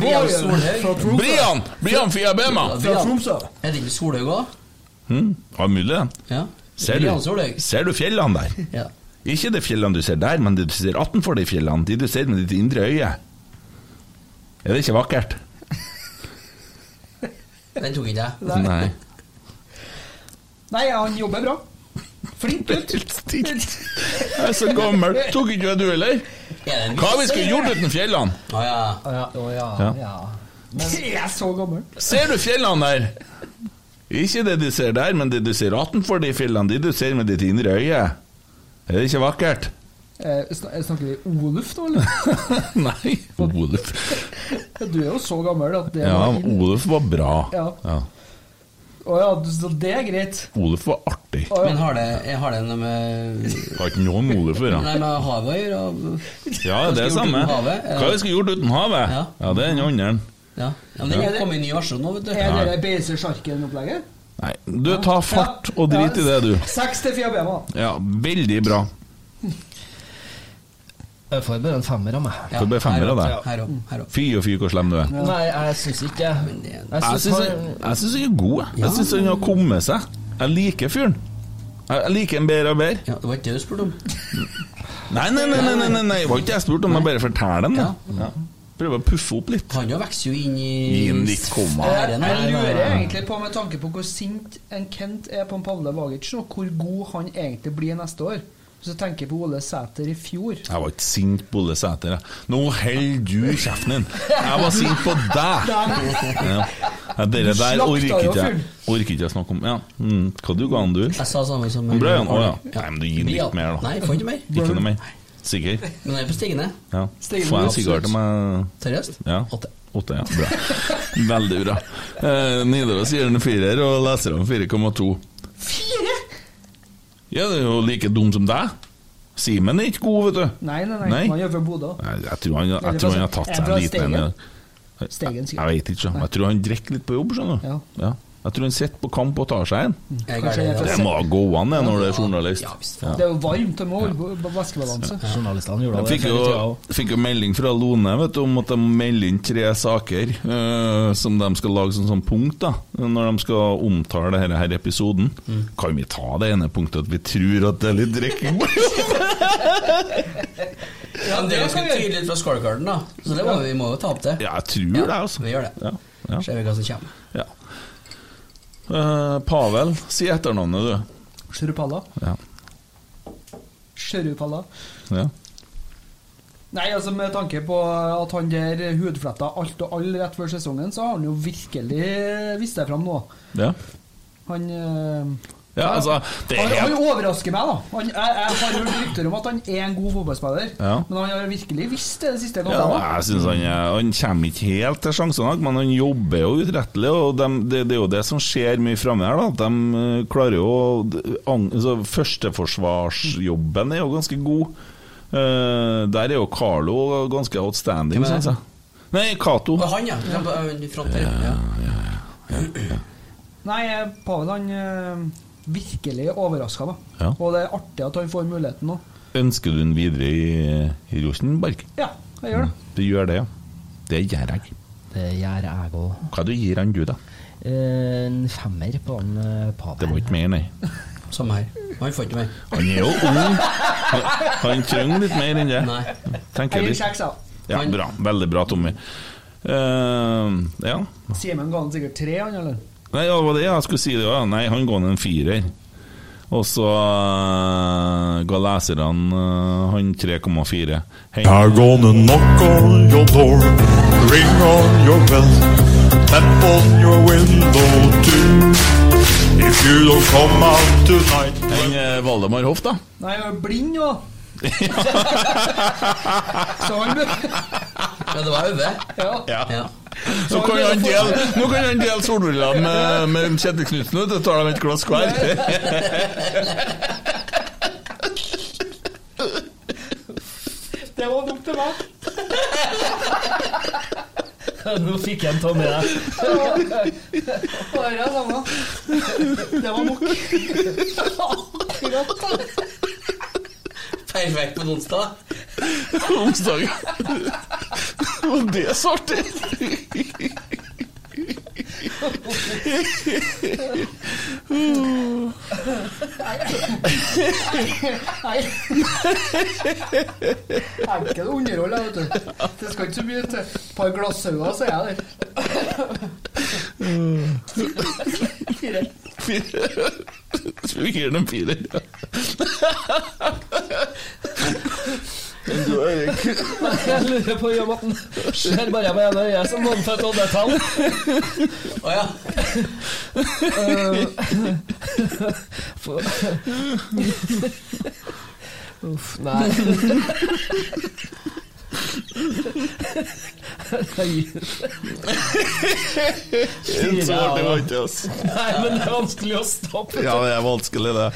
Brian. Brian! Brian Fiabema! Fra Tromsø. Er det ikke Solhaug òg? Hm? Ja, mulig, det. Ja. Ser du, ser du fjellene der? *laughs* Ja. Ikke de fjellene du ser der, men de du ser attenfor de fjellene. De du ser med ditt indre øye. Er det ikke vakkert? *laughs* Den tok ikke jeg. Nei. Nei, han jobber bra. Flink gutt. *laughs* Jeg er så gammel. Tok ikke du heller? Er det Hva vi skulle gjort uten fjellene? Å ja. Å ja, å ja, Ja. ja. Jeg er så gammel. Ser du fjellene der? Ikke det du ser der, men det du ser attenfor de fjellene, de du ser med ditt indre øye. Er det ikke vakkert? Eh, Snakker vi Oluf, da, eller? *laughs* Nei, Oluf. Du er jo så gammel at det Ja, var Oluf var bra. Ja. Ja. Å ja, så det er greit. Oluf var artig. Å, Men har det, har det noe med Har ikke noe med Oluf å gjøre. Nei, med havet å gjøre? og- Ja, det er det samme. Hva vi skulle gjort uten havet? Ja. Ja, det er den andre. Ja. ja, men det er kommet en ny versjon nå, vet du. Er det det Beise Sjarken-opplegget? Nei, du tar fart og drit i det, du. Seks til Fiabema. Ja, veldig bra. Jeg får bare en femmer av meg. Ja, Får bare femmer av deg. Fy og fy, hvor slem du er. Nei, jeg syns ikke Jeg syns han er god. jeg. Jeg syns han har kommet seg. Jeg liker fyren. Jeg liker ham bedre og bedre. Ja, det var ikke det du spurte om. Nei, nei, nei, nei, nei, nei, nei. det var ikke det jeg spurte om, jeg bare forteller den. det. Ja. Ja. Prøver å puffe opp litt. Han jo vokser jo inn i Gi litt komma. Jeg lurer egentlig på, med tanke på hvor sint en Kent er på en Pavle Vagic nå, hvor god han egentlig blir neste år. Hvis du tenker på Ole Sæter i fjor Jeg var ikke sint på Ole Sæter. jeg. Nå holder du kjeften din! Jeg var sint på deg! *laughs* Ja. Ja, Dere der orker ikke jeg. Orker ikke jeg snakke om. Ja. Mm. Hva du ga han, du? Jeg sa samme som Brian? Å ja. Ja. Nei, men du gir litt mer, da. Nei, får ikke mer. Ikke noe mer? Sikker? Men jeg er på stigende. Ja. Stigende Får jeg en sigar til meg? Seriøst? Ja. Åtte. Åtte, ja. Bra. Veldig bra. Eh, Nidaros gir den en firer, og leserne 4,2. Fire?! Ja, det er jo like dum som deg. Simen er ikke god, vet du. Nei, nei, nei. Nei. Han gjør fra Bodø. Jeg, jeg, tror han, jeg tror han har tatt seg en liten en. Jeg, sikkert. jeg vet ikke. Jeg tror han drikker litt på jobb, skjønner du. Ja. Ja. Jeg tror han sitter på kamp og tar seg en. Får Det må gå an, det, når du er journalist. Ja. Ja. Det er jo varmt, det må holde på- på væskebalanse. Journalistene gjorde Jeg det fikk jo, fikk jo melding fra Lone vet du, om at de melder inn tre saker uh, som de skal lage som sånn punkt da når de skal omtale denne her episoden. Mm. Kan vi ta det ene punktet at vi tror at det er litt drikking? *laughs* Ja, det er jo ganske tydelig fra scorecarden, da. Så det må vi, vi må jo ta opp det. ja, jeg tror det, altså. Vi gjør det. Ja, ja, Ser vi hva som kommer. Eh, Pavel, si etternavnet, du. Sjørupalla. Ja. Sjørupalla. ja. Nei, altså med tanke på at han der hudfletta alt og alle rett før sesongen, så har han jo virkelig vist seg fram nå. ja. Han eh, Ja, altså, det er han, han overrasker meg, da. Han, jeg, jeg har hørt rykter om at han er en god fotballspiller, Ja. men han har virkelig visst det de siste Ja, jeg synes han, han kommer ikke helt til sjansene, men han jobber jo utrettelig. Og de, det, det er jo det som skjer mye framme her. da De eh, klarer jo altså, Førsteforsvarsjobben er jo ganske god. Uh, der er jo Carlo ganske outstanding, syns jeg. Nei, Cato. Han, ja. Han ja, i front. Ja. Nei, eh, Pavel han eh, virkelig overraska, da. Ja. Og det er artig at han får muligheten nå. Ønsker du den videre i, i Rosenborg? Ja, jeg gjør det. Du gjør det, ja. Det gjør jeg. Det gjør jeg òg. Hva du gir han du, da? En femmer på han uh, Pavel. Det var ikke mer, nei. *laughs* Samme her. Han får ikke mer. Han er jo ung. Han, trenger litt mer enn det. Nei. Tenker Jeg litt. Ja, bra. Veldig bra, Tommy. Uh, ja. Simen ga han sikkert tre, han, eller? Nei, det var det jeg skulle si. Det, ja. Nei, han ga han en firer. Og så uh, ga leserne uh, han 3,4. Hei. I'm gonna knock on your door, ring on your bell, tap on your window too. If you don't come out tonight. Enn uh, Valdemar Hoff, da? Nei, jeg er blind jo. *laughs* Så han Men det var øve. Ja. Ja. Ja. Så kan han dele, nå kan han dele solbrillene med, med Kjetil Knutsen, og så Tar de et glass hver. Det var nok til meg. Nå fikk jeg en Tommy der. Bare jeg samme. Det var nok. Akkurat. *laughs* Perfekt på en onsdag. Onsdag. Det var det artig! Noe underhold, vet du. Det skal ikke så mye til. Et par glass sauer, så jeg der. Fire. Fire. Gir dem fire. Du, Erik. *laughs* Jeg lurer på om at han ser bare med ene øyet som vannfødt født oddetall. Å ja. *laughs* Uff, nei. Det er så artig, var ikke det, altså. Nei, men det er vanskelig å stoppe. Ja, det er vanskelig, det.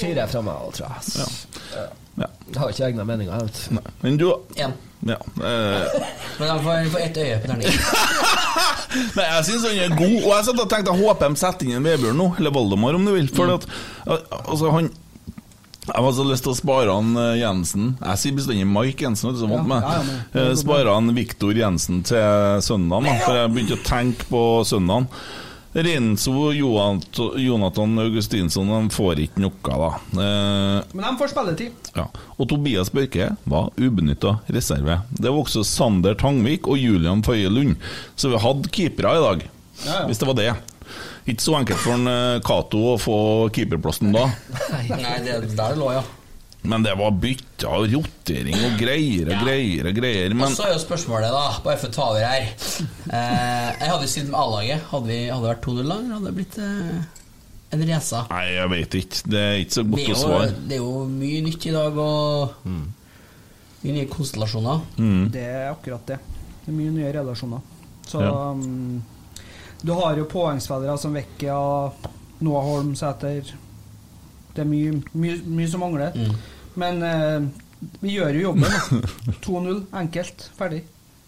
Fire fra meg òg, tror jeg. ass. Ja. Jeg har ikke egne meninger. vet. Men du Én. ja, eh, Men han får, får ett øye på terningen. *laughs* Nei, jeg syns han er god. Og jeg satt og tenkte jeg håper de setter inn en Vebjørn nå, eller Valdemar om du vil. For at, altså, han jeg har så lyst til å spare han eh, Jensen. Jeg sier bestandig Mike Jensen, vet du, så vant med. Ja, ja, men- Eh, Spare han Viktor Jensen til søndagen, for jeg begynte å tenke på søndagen. Renzo Jonat- Jonathan Augustinsson de får ikke noe, da. Eh, Men de får spilletid. ja. Og Tobias Børke var ubenytta reserve. Det var også Sander Tangvik og Julian Føye Lund. Så vi hadde keepere i dag, Ja, ja. hvis det var det. Ikke så enkelt for en eh, Cato å få keeperplassen da. *laughs* Nei, det der lå, ja. Men det var bytte og rotering og greier og Ja. greier og greier. Og så er jo spørsmålet, da, bare for å ta over her eh, Jeg hadde jo siden med A-laget. Hadde, vi- hadde det vært 2-0 lag, eller hadde det blitt eh, en race? Nei, jeg vet ikke. Det er ikke så godt å svare. det er jo mye nytt i dag, og mye nye konstellasjoner. Det er akkurat det. Det er mye nye relasjoner. Så Ja. um, du har jo poengspillere som Vekkia, Noah Holm, Sæter Det er mye, mye, mye som mangler. Men eh, vi gjør jo jobben. 2-0, *laughs* enkelt, ferdig.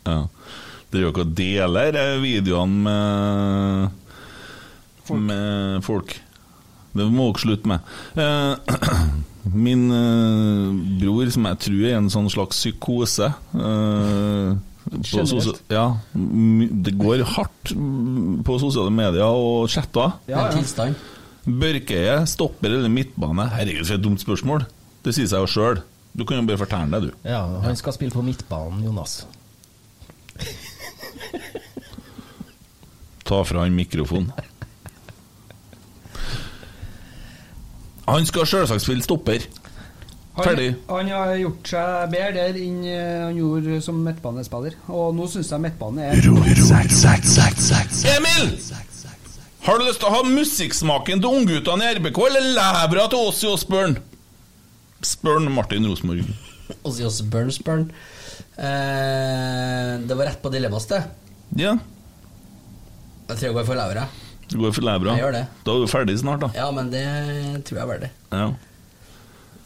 Ja. Dere jo ikke og deler eh, videoene med Folk. med folk. Det må dere slutte med. Eh, *clears throat* min eh, bror, som jeg tror er en sånn slags psykose eh, på sosial, ja, Det går hardt mm, på sosiale medier og chatter. Ja, ja. Børkeie, stopper eller midtbane? Herregud, for et dumt spørsmål. Det sier seg jo sjøl. Du kan jo bare fortelle det, du. Ja, han skal spille på midtbanen, Jonas. Ta fra han mikrofonen. Han skal selvsagt spille stopper. Ferdig. han har gjort seg bedre der enn eh, han gjorde som midtbanespiller. Og nå syns jeg midtbane er Emil! Har du lyst til å ha musikksmaken til ungguttene i RBK eller levra til Åssi i Osbjørn? Spør Martin Rosenborg. *laughs* Åssi Osbourne, spør han. Eh, det var rett på dilemmas, det. Ja, Jeg tror jeg går for levra. det går for levra. Jeg gjør det. Da er du ferdig snart, da. Ja, men det tror jeg er det. Ja.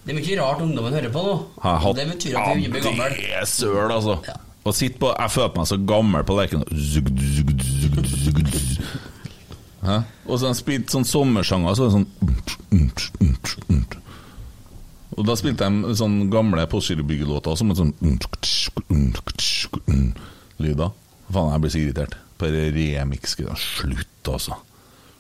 Det er mye rart ungdommen hører på nå. Har hatt Det betyr at vi blir det er søl, altså. Ja. På Jeg føler meg så gammel på Lerkendal. Hæ? Og så spilte han spilt sånn sommersanger, så er det sånn Og da spilte de sånn gamle Postgirobyggelåter som en sånn lyder. Faen, jeg blir så irritert. Bare remix. Slutt, altså.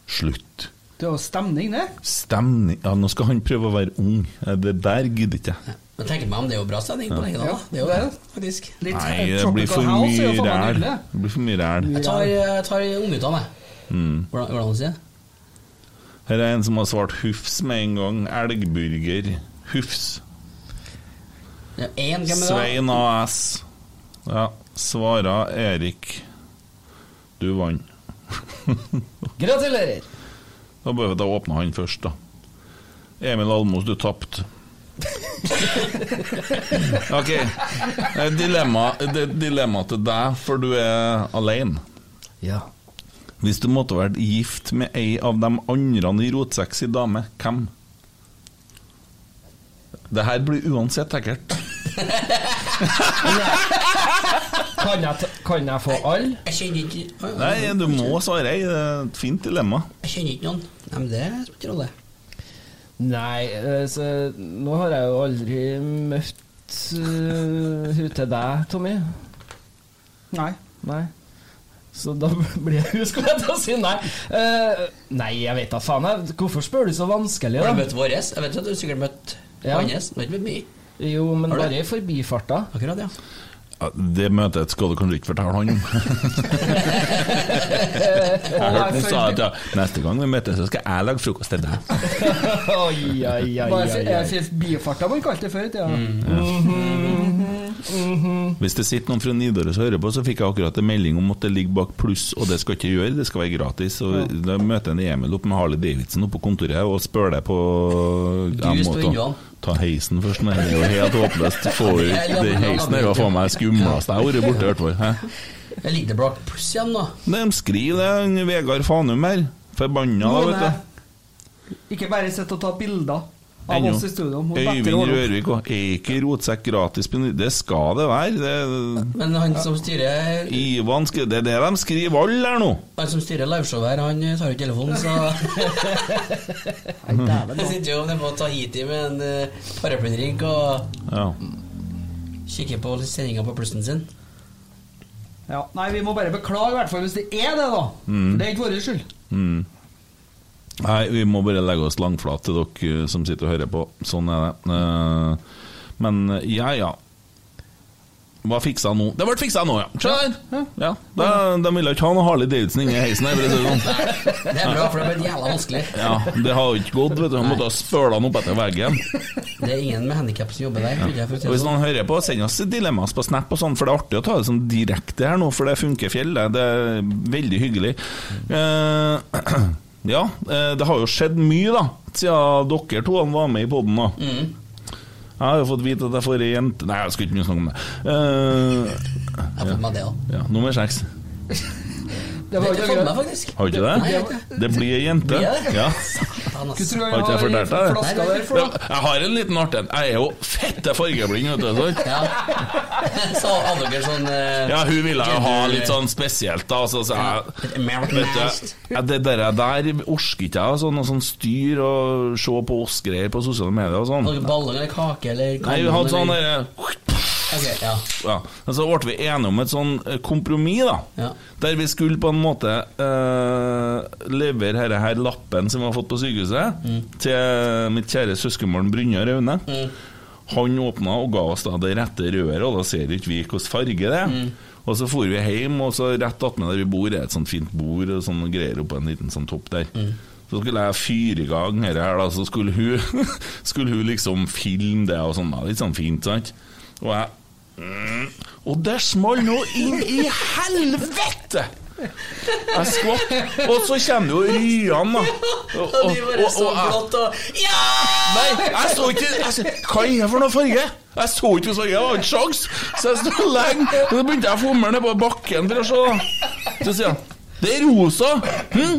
Slutt. Det var stemning, det. Stemning Ja, nå skal han prøve å være ung. Det der gidder ikke jeg. Men tenk meg om det er jo bra stemning på lenge, da. Det er jo det, faktisk. Litt Nei, det blir for mye ræl. Det blir for mye ræl. Jeg tar, jeg tar ungguttene, jeg. Mm. Hvordan, hvordan sier jeg? Her er en som har svart Hufs med en gang. Elgburger. Hufs. Ja, en, hvem er det? Svein AS. Ja. Svara Erik. Du vant. *laughs* Gratulerer! Da bør vi da åpne han først, da. Emil Almos, du tapte. *laughs* ok. Dilemma, det, dilemma til deg, for du er alene. Ja. Hvis du måtte vært gift med ei av de andre i Rotsexy dame, hvem? Det her blir uansett ekkelt. *laughs* Kan jeg, kan jeg få alle? Jeg kjenner ikke Nei, du må svare ei. Det er et fint dilemma. Jeg kjenner ikke noen. Nei, men det spiller ikke rolle. Nei, eh, så nå har jeg jo aldri møtt uh, hun til deg, Tommy. Nei. Nei. Så da blir jeg Husk jeg til å si nei. Uh, nei, jeg vet da faen. Jeg. Hvorfor spør du så vanskelig, Har du møtt våres? Jeg vet at du har sikkert møtt Ja. hans. Du har ikke møtt mye. Jo, men Har du? bare i forbifarta. Akkurat, ja. Ja, det møtet skal du kanskje ikke fortelle han om. *laughs* jeg hørte hun sa at ja, *laughs* neste gang vi møtes, så skal jeg lage frokost til deg. *laughs* oi, oi, oi, Bare oi, oi. jeg syns bifarta, man kalte det før i tida. Hvis det sitter noen fra Nidaros og hører på, så fikk jeg akkurat en melding om at det ligger bak pluss, og det skal ikke gjøre, det skal være gratis. Og Da møter en Emil opp med Harley Davidson oppe på kontoret og spør deg på Grus må ta, heisen først, men det er jo helt håpløst. Ikke- *laughs* det Heisen er jo faen meg skumleste jeg har vært borte, i hvert fall. Ligger det bak pluss igjen, da. De skriver det, han Vegard Fanum her. Forbanna, da, vet du. Ikke bare sitt og ta bilder av oss i studio. Øyvind. Rørvik òg. Er ikke rotsekk gratis? Det skal det være. Det, Men han som styrer Ivan skri... det er det de skriver alle her nå. Han som styrer liveshowet her, han tar jo ikke telefonen, så Jeg sitter jo nede på Tahiti med en uh, paraplydrink og Ja. kikker på sendinga på plussen sin. Ja, nei, vi må bare beklage, i hvert fall hvis det er det, da. Mm. For det er ikke vår skyld. Mm. Nei, vi må bare legge oss langflat til dere eh, som sitter og hører på. Sånn er det. Eh, Men eh, ja, ja. Hva fiksa nå? Det ble fiksa nå, ja. Se der! Ja. De, de ville ikke ha noe Harley Davidson inni heisen her. det sånn. Det er bra, for det blir jævla vanskelig. Ja, det har ikke gått. vet du Han måtte ha spøla den opp etter veggen. Det er ingen med handikap som jobber der. Ja. Og Hvis sånn. noen hører på, send oss dilemmas på Snap, og sånn for det er artig å ta det sånn direkte her nå, for det funker fjellet. det. Det er veldig hyggelig. Uh, *clears throat* ja, eh, det har jo skjedd mye, da, siden dere to var med i poden. Mm. Jeg har jo fått vite at jeg får ei jente Nei, jeg skal ikke snakke om det. Uh, Jeg har fått meg det, òg. ja, nummer seks. *laughs* Det var ikke faktisk. Har du ikke det? Det blir ei jente. Ja. Har ikke jeg fortalt deg det? Jeg har en liten artig en. Jeg er jo fette fargeblind, vet du. sant? Ja. *laughs* Så hadde dere sånn eh, Ja, hun ville jo ha litt sånn spesielt, da. Så, så jeg, vet du, det der, der orker ikke jeg. Sånn, sånn styr og se på oss greier på sosiale medier og sånn. Hadde dere ballong eller kake eller Nei, vi hadde sånn derre Ok, ja. ja. Så ble vi enige om et sånn eh, kompromiss, da. Ja. Der vi skulle på en måte uh, levere denne her lappen som vi har fått på sykehuset, til mitt kjære søskenbarn Brynjar Aune. Han åpna og ga oss da det rette røret, og da ser ikke vi hvilken farge det er. Og så for vi hjem, og så rett attmed der vi bor, er et sånt fint bord og sånne greier oppå en liten sånn topp der. Så skulle jeg fyre i gang dette her, da, så skulle hun, *laughs* skulle hun liksom filme det og sånn. Litt sånn fint, sant? Og jeg mm, Og det smalt nå inn i helvete! Jeg skvatt, og så kommer jo Ryan, da. Og, Og og, og Ja! Nei, jeg så ikke jeg Hva er det for noe farge? Jeg så ikke farge, jeg hadde ikke sjans Så jeg stod lenge, så begynte jeg å fomle ned på bakken for å se. Så sier han det er rosa! Hm?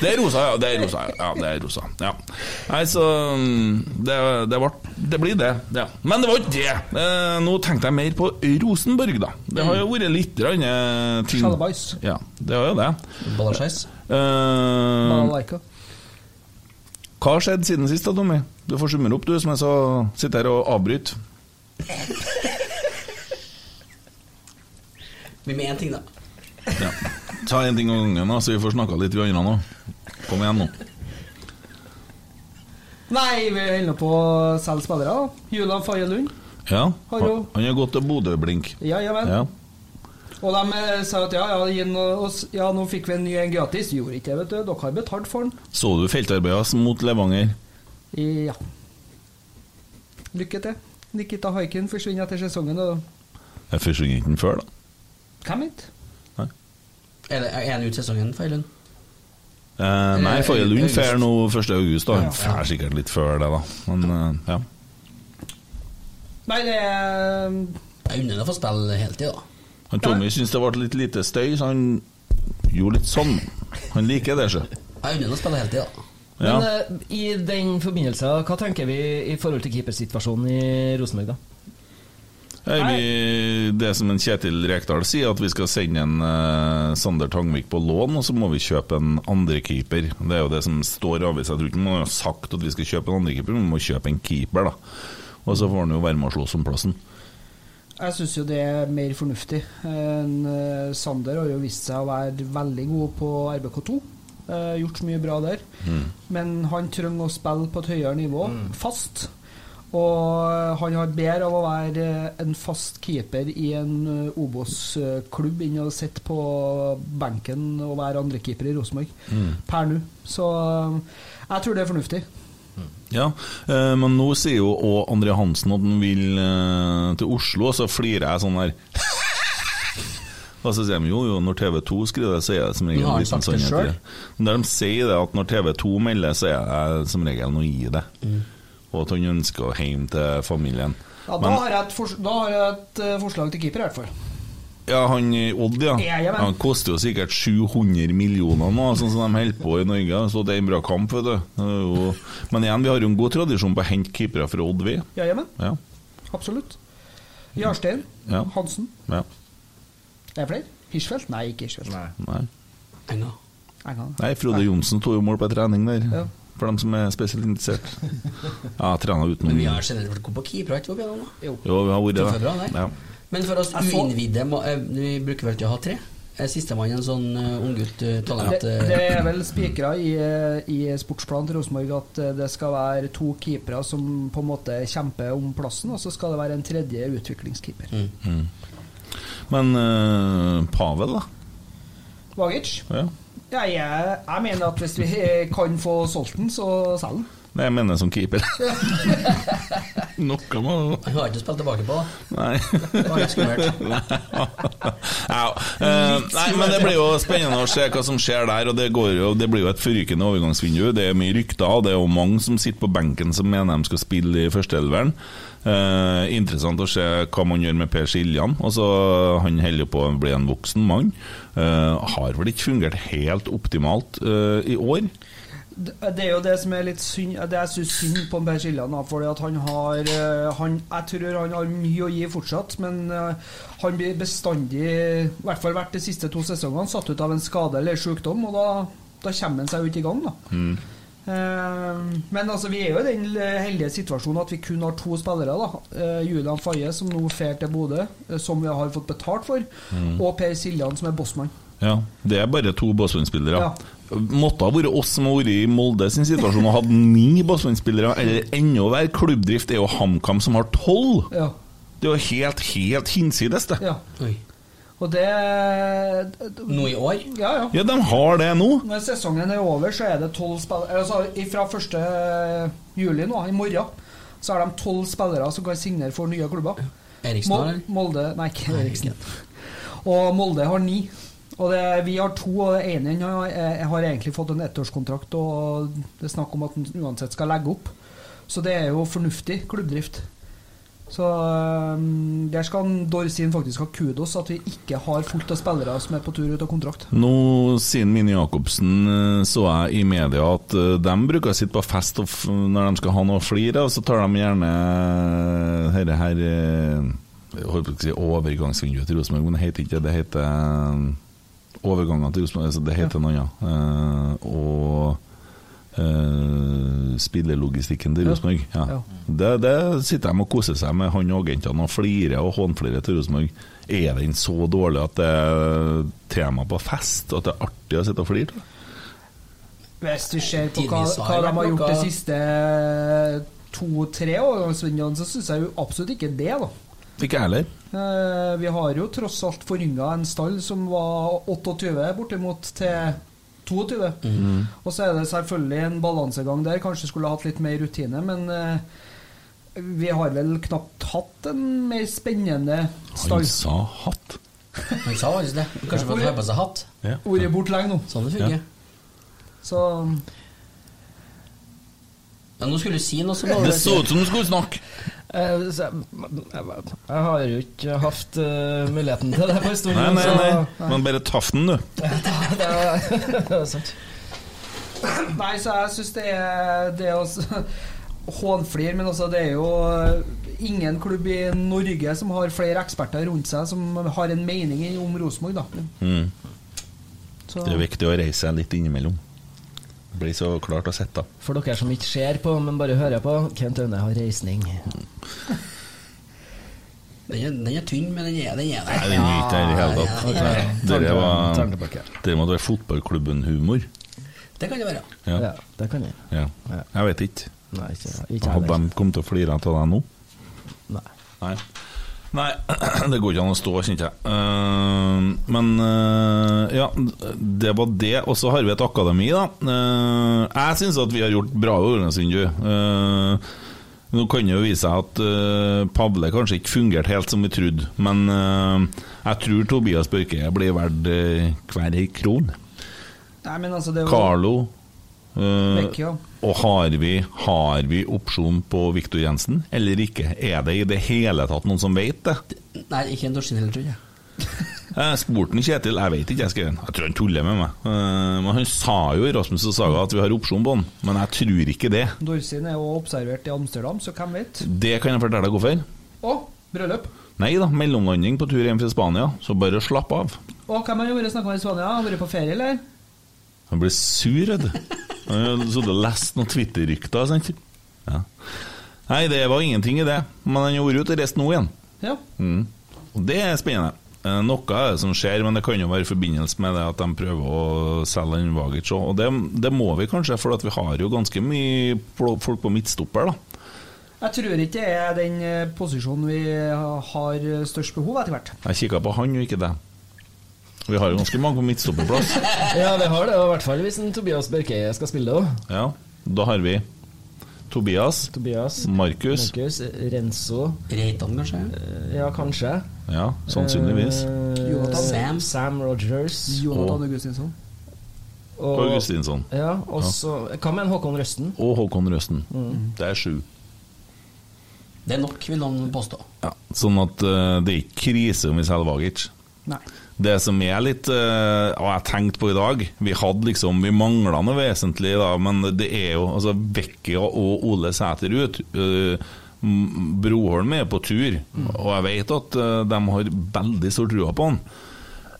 Det er rosa, ja. Det er rosa, ja. det er rosa. Ja. Nei, så mm, det, det, ble, det blir det. Ja. Men det var ikke det. Eh, nå tenkte jeg mer på Rosenborg, da. Det har jo vært litt grann, eh, ting Sjalabais. Ja, det har jo det. Ballasjeis. Eh, hva har skjedd siden sist, da, Tommy? Du får summere opp, du som er så sitter her og avbryter. Vi med én ting, da. Ja. Ta én ting av gangen, da, så vi får snakka litt, vi andre nå. Kom igjen nå. Nei, vi holder på å selge spillere. da. Julian Faye Lund. Ja, han har gått til Bodø-blink. Ja, ja vel. Ja. Og de eh, sa at ja, ja, oss- ja, nå fikk vi en ny en gratis. Gjorde ikke det, vet du. Dere har betalt for den. Så du feltarbeidet mot Levanger? Ja. Lykke til. Nikita Haikin forsvinner etter sesongen. Og Jeg forsvinner ikke den før, da. hvem vet? Er det er en ut sesongen, Feilund? Eh, nei, for Eilund Lund drar nå 1. august. da Ja, Han ja. sikkert litt før det, da. Men eh, ja. Nei, det er Jeg unner ham å få spille heltid, da. Han Tommy syntes det ble litt lite støy, så han gjorde litt sånn. Han liker det, sjø. Jeg unner ham å spille hele da. Ja. Men eh, i den forbindelse, hva tenker vi i forhold til keepersituasjonen i Rosenborg, da? Vi, det som en Kjetil Rekdal sier, at vi skal sende en uh, Sander Tangvik på lån, og så må vi kjøpe en andrekeeper. Det er jo det som står i avisa. Jeg tror ikke man har sagt at vi skal kjøpe en andrekeeper, men vi må kjøpe en keeper, da. Og så får han jo være med og slåss om plassen. Jeg syns jo det er mer fornuftig. En, uh, Sander har jo vist seg å være veldig god på RBK2. Uh, gjort mye bra der. Men han trenger å spille på et høyere nivå, fast. Og han har bedre av å være eh, en fast keeper i en eh, Obos-klubb enn å sitte på benken og være andrekeeper i Rosenborg per nå. Så eh, jeg tror det er fornuftig. Ja, men nå sier jo òg André Hansen at han vil til Oslo, og så flirer jeg sånn der. *laughs* Og så sier de jo, jo, når TV 2 skriver det, så er det som regel en liten sannhet i det. Men Der de sier det, at når TV 2 melder, så er det som regel noe i det. Og at han ønsker å hjem til familien. Ja, da, Men har jeg et fors da har jeg et eh, forslag til keeper, i hvert fall. ja, han i Odd, ja. Ja, Han koster jo sikkert 700 millioner nå, sånn som de holder på i Norge. Så det er en bra kamp, vet du. Er jo- Men igjen, vi har jo en god tradisjon på å hente keepere fra Odd, vi. Ja, jamen, Ja. absolutt. Jarstein, Ja. Hansen. ja. Er det flere? Hirschfeldt? Nei, ikke Hirschfeldt. Nei. Enga. Engang. Nei, Frode Johnsen tok jo mål på trening der. Ja. For dem som er spesielt interessert. Ja, trena utenom Men vi har generelt vært gode på keeper, ikke vi? Jo. Jo, vi har vært det. bra. Ja. Men for oss Jeg uinnvidde, eh, vi bruker vel ikke å ha tre? Er sistemann en sånn uh, unggutt uh, talent? Det, eh, det er vel spikra i, eh, i sportsplanen til Rosenborg at eh, det skal være to keepere som på en måte kjemper om plassen, og så skal det være en tredje utviklingskeeper. Mm. Men uh, Pavel, da? Vagic? Ja. Ja, jeg, jeg mener at hvis vi kan få solgt den, så selg den. Nei, jeg mener som keeper. *laughs* Noe må Han har ikke spilt tilbake på. Nei. Det var litt skummelt. *laughs* ja, eh, nei, men det blir jo spennende å se hva som skjer der. Og Det, går jo, det blir jo et forrykende overgangsvindu. Det er mye rykter, og det er jo mange som sitter på benken som mener de skal spille i førsteelveren. Eh, interessant å se hva man gjør med Per Siljan. Altså, han holder jo på å bli en voksen mann. Eh, har vel ikke fungert helt optimalt eh, i år. Det er jo det som er litt synd Det jeg syns synd på Per Siljan, at han har eh, han, Jeg tror han har mye å gi fortsatt, men eh, han blir bestandig, i hvert fall vært de siste to sesongene, satt ut av en skade eller sykdom, og da, da kommer han seg ikke i gang, da. Mm. men altså, vi er jo i den heldige situasjonen at vi kun har to spillere. da Eh, Julian Faye, som nå fer til Bodø, eh, som vi har fått betalt for, og Per Siljan, som er bossmann. Ja, Det er bare to Båsvann-spillere. Ja. Måtte ha vært oss som har vært i Molde sin situasjon og hatt ni Båsvann-spillere, eller enda verre. Klubbdrift er jo HamKam som har tolv! Ja. Det er jo helt, helt hinsides, det. ja. Og det Nå i år? Ja, ja. Ja, de har det nå! Når sesongen er over, så er det tolv spillere altså, Fra 1. juli nå, i morgen, så er de tolv spillere som kan signere for nye klubber. Eriksen, har? Molde Nei, ikke Eriksen. Og Molde har ni. Og det, vi har to, og det ene eh, har egentlig fått en ettårskontrakt, og det er snakk om at han uansett skal legge opp. Så det er jo fornuftig klubbdrift. Så øhm, der skal Dorsin faktisk ha kudos, at vi ikke har fullt av spillere som er på tur ut av kontrakt. Nå, siden Mini Jacobsen eh, så jeg i media at eh, de bruker å sitte på fest når de skal ha noe å flire av, så tar de gjerne eh, dette her Jeg si overgangsvinduet til Rosenborg, men det heter ikke det. Heter overganger til Rosenborg. Altså det heter noe annet. Eh, og eh, spillelogistikken til Ja. Rosenborg. Ja. Ja. Det, det sitter de og koser seg med, han og agentene, og flirer og hånflirer til Rosenborg. Er den så dårlig at det er tema på fest, og at det er artig å sitte og flire? Hvis du ser på hva, hva de har gjort de siste to-tre årene, så syns jeg jo absolutt ikke det, da. Ikke jeg heller. Eh, vi har jo tross alt forynga en stall som var 28 bortimot til 22. Mm. Og så er det selvfølgelig en balansegang der. Kanskje skulle hatt litt mer rutine, men eh, vi har vel knapt hatt en mer spennende stall. Han sa hatt. *laughs* Han sa faktisk det. Kanskje for å ta på seg hatt. Ja. Vært borte lenge nå. Sånn det funker. Så Men nå skulle du si noe som Det så ut som du skulle snakke. Eh, så jeg, har jo ikke hatt eh, muligheten til det på en stund. Nei, nei, så- nei. Men bare taften, du. *laughs* Det er, sant. Nei, så jeg syns det er Det å hånflire, hånflir, men altså det er jo eh, ingen klubb i Norge som har flere eksperter rundt seg som har en mening om Rosenborg, da. Mm. Så, Det er viktig å reise seg litt innimellom. Det blir så klart å sitte. For dere som ikke ser på, men bare hører på, Kent Aune har reisning. Den er, den er tynn, men den er, den er Nei, der. den er ikke der i det hele Ja, tatt. ja, ja. ja. Dere måtte være fotballklubben-humor. Det kan det være. Ja. Ja, det kan jeg. ja. Jeg vet ikke. Nei, ikke, ikke Hadde de kommet til å flire av deg nå? Nei. Nei. Nei, *clears throat* det går ikke an å stå, kjente jeg. Eh, men eh, ja, det var det. Og så har vi et akademi, da. Eh, jeg syns at vi har gjort bra i overgangsvinduet. Uh, nå kan det jo vise seg at eh, Pavle kanskje ikke fungerte helt som vi trodde, men eh, jeg tror Tobias Børke blir verdt uh, hver ei krone. Nei, men altså, det var... Carlo. Carlo eh, Vecchio. Og har vi, har vi opsjon på Viktor Jensen, eller ikke? Er det i det hele tatt noen som vet det? Nei, ikke en Dorsin heller, tror jeg. *laughs* Jeg spurte Kjetil, jeg vet ikke, jeg skrev. Jeg tror han tuller med meg. Eh, Men han sa jo i Rasmus og Saga at vi har opsjon på han, men jeg tror ikke det. Dorsin er jo observert i Amsterdam, så hvem vet? Det kan jeg fortelle deg hvorfor. Å, bryllup. Nei da, mellomlanding på tur hjem fra Spania, så bare slapp av. Å, hvem har vært snakka med i Spania? Vært på ferie, eller? Han ble sur, vet du. Han hadde og lest noen Twitter-rykter, sant? Ja. Nei, det var ingenting i det, men han har vært ute og reist nå igjen. Ja. Mm. Og det er spennende. Eh, Noe er det som skjer, men det kan jo være i forbindelse med det at de prøver å selge en Vagic òg. Og det, det må vi kanskje, for at vi har jo ganske mye folk på midtstopper, da. Jeg tror ikke det er den eh, posisjonen vi har størst behov etter hvert. Jeg kikka på han og ikke det. Vi har jo ganske mange på midtstopperplass. *laughs* Ja, vi har det, og i hvert fall hvis en Tobias Børkeie skal spille det òg. Ja, da har vi Tobias, Tobias, Markus Markus, Renzo Reitan, kanskje? eh, Ja, kanskje. Ja, sannsynligvis. Eh, Jonathan. Sam. Sam Rogers. Jonathan Augustinsson. Og Augustinsson. Ja, og så Hva med Håkon Røsten? Og Håkon Røsten. Det er sju. Det er nok, vil noen påstå. Ja, sånn at uh, det er ikke krise om vi selger Vagic. Nei. Det som er litt eh, Og jeg tenkte på i dag Vi hadde liksom Vi mangla noe vesentlig, da, men det er jo altså Vecchia og Ole Sæter ut. Eh, Broholm er på tur, og jeg vet at eh, de har veldig stor trua på han.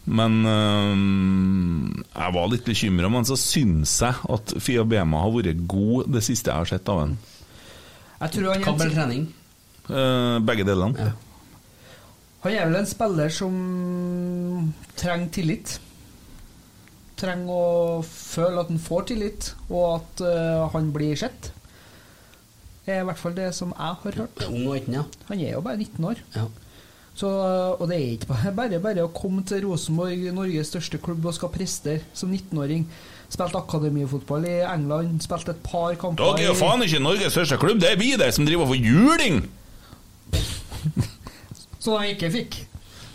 Men jeg var litt bekymra, men så syns jeg at Fia Bema har vært god det siste jeg har sett av han. Jeg tror han er, Kamp trening? Eh, begge delene. Han er vel en spiller som trenger tillit. Trenger å føle at han får tillit, og at uh, han blir sett. Det er i hvert fall det som jeg har hørt. Ung og 18, ja. Han er jo bare 19 år. ja. Så, og det er ikke bare bare, bare å komme til Rosenborg, Norges største klubb, og skal prestere som 19-åring. Spilt akademifotball i England, spilt et par kamper Dere er jo faen ikke Norges største klubb, det er vi der som driver og får juling! *laughs* Som de ikke fikk.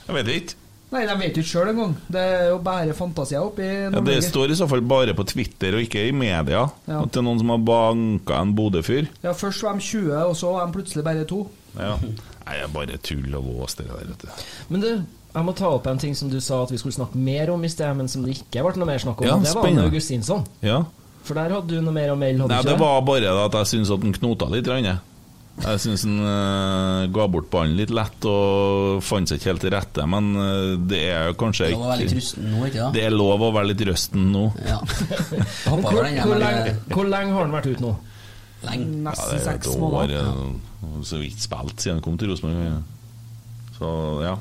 Jeg vet ikke. Nei, de vet jo ikke sjøl engang. Det er jo bare fantasier oppi Ja, det står i så fall bare på Twitter og ikke i media Ja. at det er noen som har banka en Bodø-fyr. Ja, først var de 20, og så var de plutselig bare to. Ja. Nei, det er bare tull og vås, det der, vet du. Men du, jeg må ta opp en ting som du sa at vi skulle snakke mer om i sted, men som det ikke ble noe mer snakk om. Ja, det var spennende. Augustinsson. Ja. For der hadde du noe mer å melde, Nei, det var bare at jeg syns at han knota litt. grann, Jeg, syns han uh, ga bort ballen litt lett og fant seg ikke helt til rette, men uh, det er jo kanskje Det var veldig ikke nå, ikke da? Det er lov å være litt røsten nå. Ja. *laughs* Hvor, hvor, lenge, eh, hvor lenge har han vært ute nå? Lenge. Ja, Nesten det er seks et år, måneder. eh, så vidt spilt siden han kom til Rosenborg. Så ja.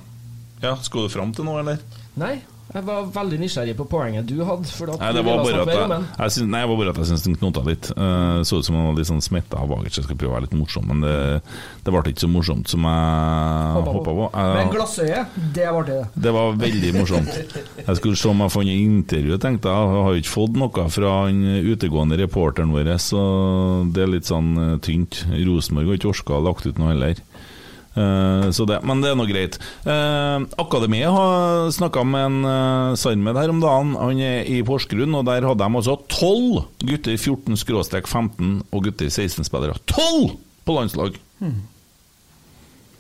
ja. Skal du fram til noe, eller? Nei, Jeg var veldig nysgjerrig på poenget du hadde. For at Nei, det var bare at jeg, jeg, jeg synes, nei, det var bare at jeg syntes den knota litt. Uh, så ut som han var litt sånn smitta av. Jeg skal prøve å være litt morsom, men det, det ble ikke så morsomt som jeg håpa på. Men glassøyet, glassøye, det var det. Det var veldig morsomt. Jeg skulle se om jeg fant intervju, tenkte jeg. Jeg har jo ikke fått noe fra den utegående reporteren vår, så det er litt sånn eh, tynt. Rosenborg har ikke orka å lagt ut noe heller. Eh, så det, men det er nå greit. Eh, Akademiet har snakka med en eh, Sarmed her om dagen. Han er i Porsgrunn, og der hadde de altså tolv gutter 14-15 og gutter 16-spillere. Tolv på landslag!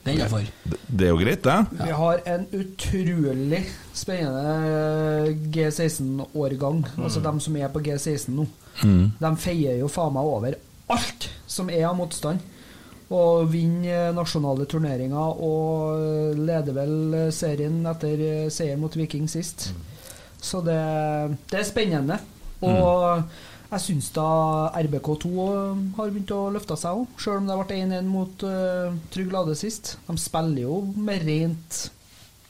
Det er. Det, det er jo greit, det. Vi har en utrolig spennende G16-årgang. Altså dem som er på G16 nå. Mm. De feier jo faen meg over alt som er av motstand. Og vinner nasjonale turneringer og leder vel serien etter seier mot Viking sist. Så det, det er spennende. Og jeg syns da RBK2 har begynt å løfte seg òg, sjøl om det ble 1-1 mot uh, Trygg Lade sist. De spiller jo med rent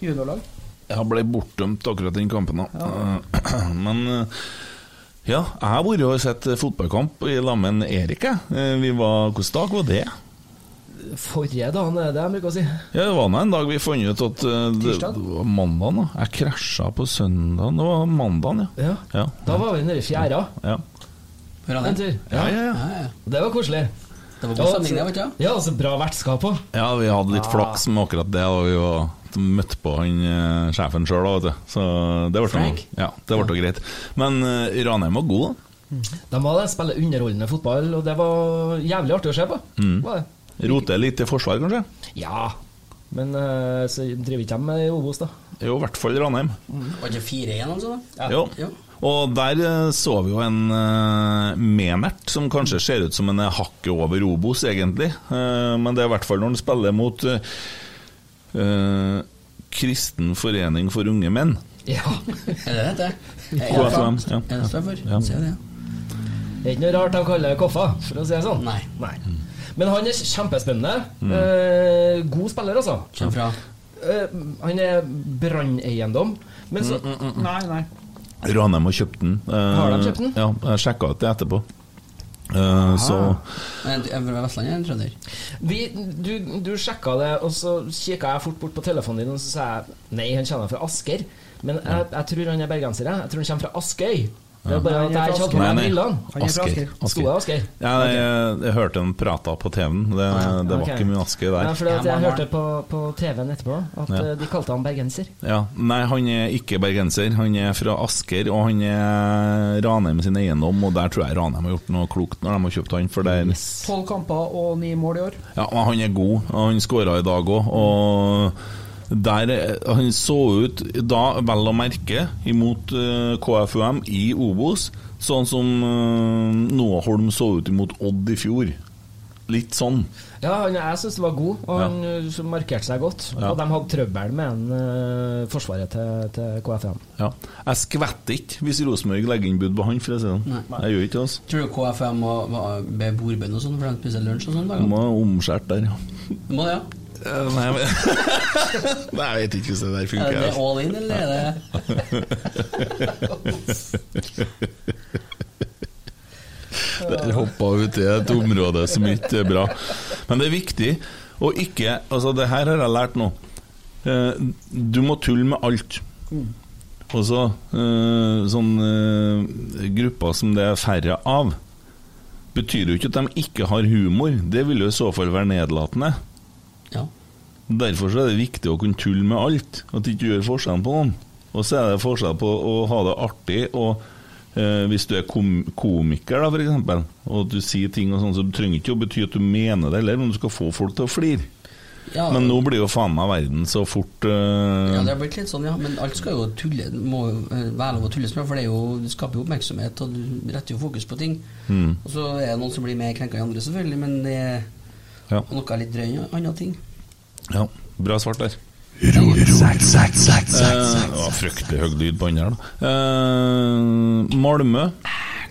juniorlag. Jeg ble bortdømt akkurat den kampen, da. Ja. *clears throat* Men eh, ja, jeg har vært og sett fotballkamp i lag med Erik. Eh, Vi var, Hvilken dag var det? Forrige dagen er det jeg bruker å si. Ja, Det var nå en dag vi fant ut at eh, det, var det var mandag. Jeg krasja på søndagen. Det var mandagen, ja. Ja. Da var vi nede i fjæra. Ja. En tur. Ja, ja, ja. Det var koselig. Det var god stemning det, vet du. Ja, altså bra vertskap òg. Ja, vi hadde litt Ah. flaks med akkurat det. Og vi var, møtte på han eh, sjefen sjøl, vet du. Så det ble Frank? noe- Ja, det ble greit. Men eh, Ranheim var god, da. De var det, spiller underholdende fotball, og det var jævlig artig å se på. Mm. Var det? Roter litt i forsvar, kanskje? Ja, men eh, så driver ikke de med i Obos, da. Jo, i hvert fall Ranheim. Var ikke 4-1 altså? Ja. Jo. Og der eh, så vi jo en uh, Menert som kanskje ser ut som en hakke hakket over Obos, egentlig. Uh, men det er i hvert fall når han spiller mot uh, eh, Kristen forening for unge menn. Ja. Er det det heter? KFUM, ja. Det? Ja. Det, ja. Det er ikke noe rart de kaller det Koffa, for å si det sånn. Nei. Men han er kjempespennende. Mm. Eh, god spiller, altså. Kjem fra Eh, han er branneiendom. Men så Nei, nei. Ranheim har kjøpt den. Eh, Har de kjøpt den? Ja, jeg sjekka ut det etterpå. Uh, så Men Er fra Vestlandet eller trønder? du, du sjekka det, og så kikka jeg fort bort på telefonen din, og så sa jeg nei, han kommer fra Asker. Men jeg, jeg tror han er bergenser. jeg. Jeg tror han kommer fra Askøy. Det er bare at han jeg ikke hadde på meg Nei, nei. brillene. Er Asker. Asker. Asker? Ja, jeg, jeg hørte han prata på TV-en. Det, det var okay. ikke mye Asker der. fordi for jeg hørte på, på TV-en etterpå at Ja. eh, de kalte han bergenser. Ja, Nei, han er ikke bergenser. Han er fra Asker, og han er Ranheim sin eiendom. Og der tror jeg Ranheim har gjort noe klokt når de har kjøpt han. For det Tolv kamper og ni mål i år. Ja, men han er god, og han skåra i dag òg. Og der, eh, han så ut da, vel å merke, imot eh, KFUM i Obos, sånn som uh, Noah Holm så ut imot Odd i fjor. Litt sånn. Ja, han, jeg syns det var god, og han ja. markerte seg godt. Ja. Og de hadde trøbbel med en, eh, forsvaret til, til KFM. Ja. Jeg skvetter ikke hvis Rosenborg legger inn bud på han, for å si det sånn. Jeg gjør ikke. Altså. Tror du KFM må be bordbønn og sånn, for de spiser lunsj og sånn? Må ha omskjært der, ja. Må det, ja? Eh, Nei, men *laughs* Nei, jeg vet ikke hvordan det der Er det altså. all in, eller er det *laughs* Der hoppa ut i et område som ikke er bra. Men det er viktig å ikke Altså, det her har jeg lært nå. Eh, Du må tulle med alt. Og så eh, sånne grupper som det er færre av, betyr jo ikke at de ikke har humor. Det vil jo i så fall være nedlatende. Ja. Derfor så er det viktig å kunne tulle med alt, at du ikke gjør forskjellen på noen. Og så er det forskjell på å ha det artig og eh, hvis du er kom komiker, da, eksempel, og du sier ting og sånn, så det trenger ikke å bety at du mener det heller, men du skal få folk til å flire. Ja. Men nå blir jo faen meg verden så fort uh... Ja, det har blitt litt sånn, ja. Men alt skal jo tulle, må eh, være lov å tulles med, for det, jo, det skaper jo oppmerksomhet, og du retter jo fokus på ting. Mm. Og så er det noen som blir mer krenka enn andre, selvfølgelig, men det er Ja. noe litt drøy andre ting. Ja, bra svart der. Eh, det var fryktelig høy lyd på den her, da. Eh, Malmö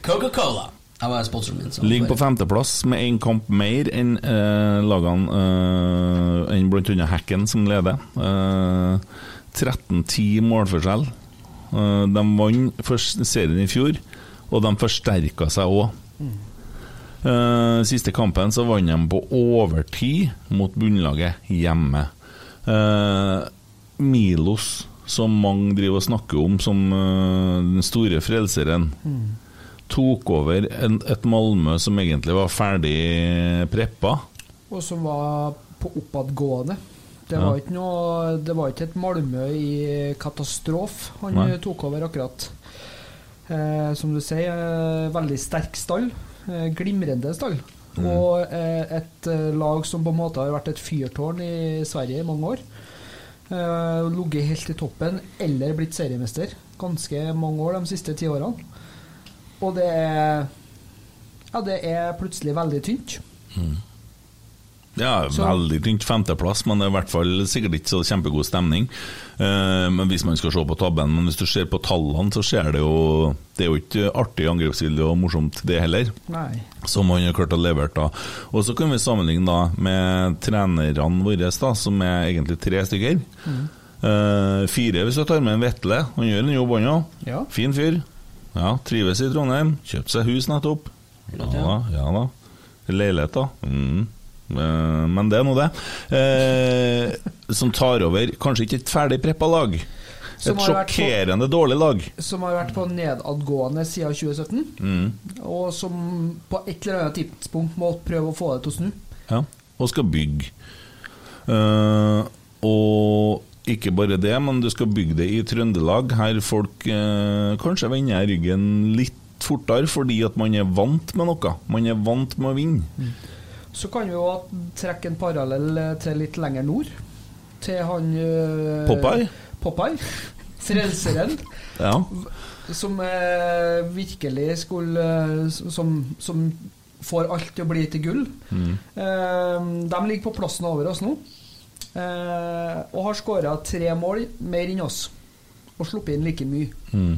Coca-Cola! Jeg var sponsoren min. ligger på femteplass med én kamp mer enn eh, lagene eh, enn bl.a. Hacken, som leder. Eh, 13-10 målforskjell. Eh, De vant først serien i fjor, og de forsterka seg òg. Siste kampen så vant de på overtid mot bunnlaget hjemme. Uh, Milos, som mange driver og snakker om som uh, den store frelseren, tok over en, et Malmö som egentlig var ferdig preppa. Og som var på oppadgående. Det var ikke noe Det var ikke et Malmö i katastrofe han Nei. tok over akkurat. Eh, som du sier, veldig sterk stall. Eh, glimrende stall. Mm. Og eh, et eh, lag som på en måte har vært et fyrtårn i Sverige i mange år. Eh, Ligget helt i toppen, eller blitt seriemester. Ganske mange år de siste ti årene. Og det er Ja, det er plutselig veldig tynt. Ja, Så- veldig tynt femteplass, men det er i hvert fall sikkert ikke så kjempegod stemning. Eh, men Hvis man skal se på tabben, men hvis du ser på tallene, så ser det jo Det er jo ikke artig, angrepsvilje og morsomt, det heller. Nei. Som han har klart å levere da. Og så kan vi sammenligne da med trenerne våre, da, som er egentlig tre stykker. Eh, fire hvis du tar med en Vetle. Han gjør en jobb, han òg. Ja. Fin fyr. Ja, Trives i Trondheim. Kjøpte seg hus nettopp. Ja da. Ja, da. Leilighet, da. Mm. Eh, Men det er nå det. Eh, som tar over kanskje ikke et ferdig preppa lag. Et sjokkerende på- dårlig lag. som har vært på nedadgående siden 2017, Mm. og som på et eller annet tidspunkt må prøve å få det til å snu. Ja, og skal bygge. Eh, og ikke bare det, men du skal bygge det i Trøndelag, her folk eh, kanskje vender ryggen litt fortere fordi at man er vant med noe. Man er vant med å vinne. Så kan vi jo trekke en parallell til litt lenger nord. Til han øh, Popeye? Popeye. Frelseren. *laughs* Ja. Som eh, virkelig skulle eh, som, som får alt til å bli til gull. Mm. Eh, de ligger på plassen over oss nå. Eh, og har skåra tre mål mer enn oss. Og sluppet inn like mye. Mm.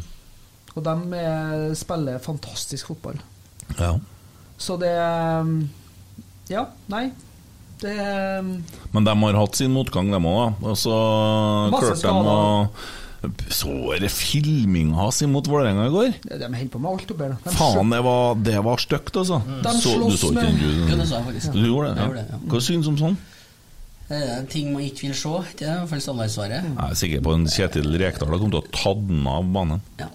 Og de eh, spiller fantastisk fotball. ja. Så det eh, Ja, nei. Det eh, Men de har hatt sin motgang, dem òg. Og så klarte de å Så dere filminga hans imot Vålerenga i går? De holder på med alt oppi her. Faen, det var, det var stygt, altså. Mm. Så, du så ikke du? Ja, det så jeg faktisk. Du gjorde det? Jeg gjorde det, Ja. Hva syns du om sånn? Det er ting man ikke vil se. Det er i hvert fall standardsvaret. Jeg er sikker på en Kjetil Rekdal har kommet til å ta den av banen. Ja.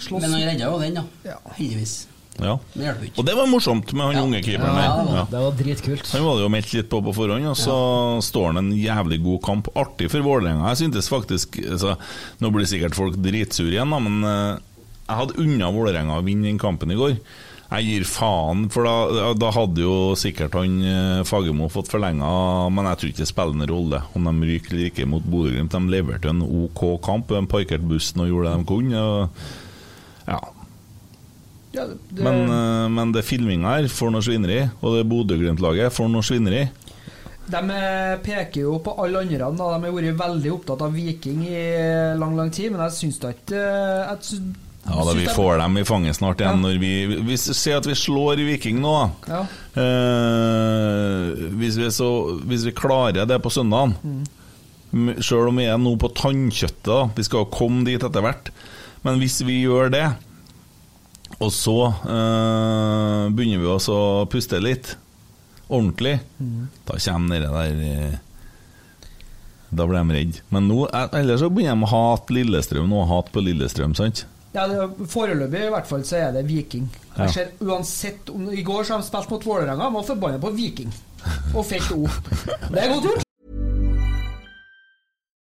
slåss Men han redda jo den, da. Ja. Heldigvis. Ja. Og det var morsomt med han Ja. unge keeperen der. Ja. Det var dritkult. Han var det jo meldt litt på på forhånd, og så står han en jævlig god kamp. Artig for Vålerenga. Jeg syntes faktisk altså, Nå blir sikkert folk dritsure igjen, da, men uh, jeg hadde unna Vålerenga å vinne den kampen i går. Jeg gir faen, for da, da hadde jo sikkert han eh, Fagermo fått forlenga, men jeg tror ikke det spiller noen rolle om de ryker eller ikke mot Bodø-Glimt. De leverte en OK kamp, de parkerte bussen og gjorde det de kunne. Og, ja, Ja, det, men, eh, men det filminga her får noe svineri, og det Bodø-Glimt-laget får noe svineri. De eh, peker jo på alle andre. Da. De har vært veldig opptatt av Viking i lang lang tid, men jeg syns da ikke eh, Ja, da Vi får dem i fanget snart igjen Ja. når vi vi ser at vi slår Viking nå. Ja. Eh, hvis, vi så, hvis vi klarer det på søndagen mm. Selv om vi er nå på tannkjøttet, da. Vi skal komme dit etter hvert. Men hvis vi gjør det, og så eh, begynner vi også å puste litt ordentlig, da kommer det der eh, Da blir de redde. Men nå, eh, ellers så begynner de å hate Lillestrøm nå. Hat på Lillestrøm, sant? Ja, det, Foreløpig i hvert fall så er det Viking. Jeg ser uansett om, I går så har de spilt mot Vålerenga, var forbanna på Viking. Og felt O. *laughs* Det er godt gjort.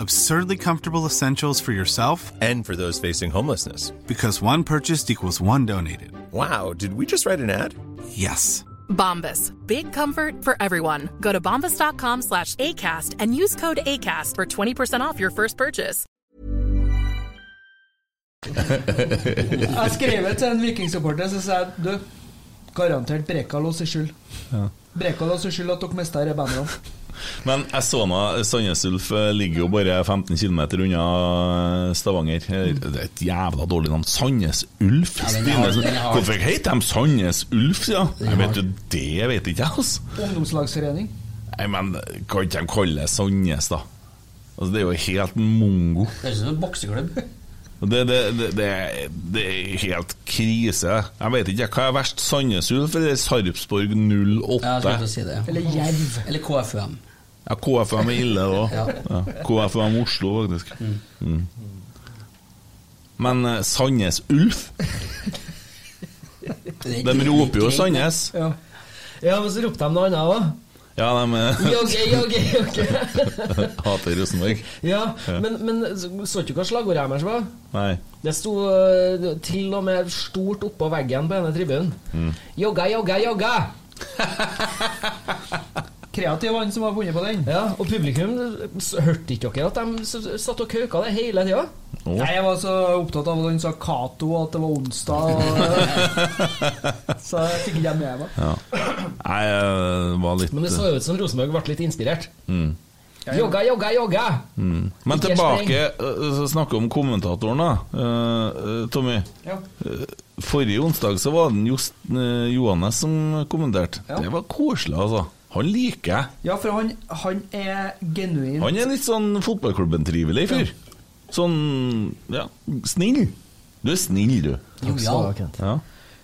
Absurdly comfortable essentials for yourself and for those facing homelessness. Because one purchased equals one donated. Wow, did we just write an ad? Yes. Bombas. Big comfort for everyone. Go to bombas.com slash ACAST and use code ACAST for 20% off your first purchase. Jeg skrev til en vikingsupporter så sa du, garantert Brekal og seg skyld. Ja. Brekal og seg skyld at dere mista disse bandene. Men jeg så nå Sandnes Ulf eh, ligger jo bare 15 km unna eh, Stavanger. Eh, Det er et jævla dårlig navn. Sandnes Ulf? Hvorfor heter de Sandnes Ulf, ja? Jeg vet jo det, vet ikke jeg, altså. Ungdomslagsforening. Nei, men kan ikke de kalle det Sandnes, da? Altså, det er jo helt mongo. Det er ikke en bokseklubb. Det, det, det, det, er, det er helt krise. Jeg vet ikke, hva er verst? Sandnes Ulf eller Sarpsborg 08? Ja, jeg si det. Eller Jerv. Eller KFUM. Ja, KFM er ille da. Ja. KFM Oslo, faktisk. Mm. Men uh, Sandnes Ulf De roper jo Sandnes. Ja. ja, men så ropte de noe annet òg. Ja, de Jogge, jogge, jogge. hater Rosenborg. Ja, men, men så du hva slagordet deres var? Nei. Det sto eh, til og med stort oppå veggen på ene tribunen. Mm. Jogga, jogga, jogga! *laughs* Kreativ han som har funnet på den. Ja, Og publikum hørte ikke dere at de satt og kauka det hele tida? Oh. Nei, Jeg var så opptatt av at han sa Cato, og at det var onsdag. Og, *laughs* så jeg fikk ikke med meg. Ja. Nei, jeg var litt Men det så ut som Rosenborg ble litt inspirert. mm. Jogga, jogga, jogga! Mm. Men Ikke tilbake eh, så snakke om kommentatoren, da. Eh, eh, Tommy. Ja. Eh, Forrige onsdag så var det eh, Johannes som kommenterte. Ja. Det var koselig, altså. Han liker jeg. Ja, for han, han er genuin. Han er litt sånn fotballklubben-trivelig fyr. Sånn ja, snill. Du er snill, du. Jo, Ja.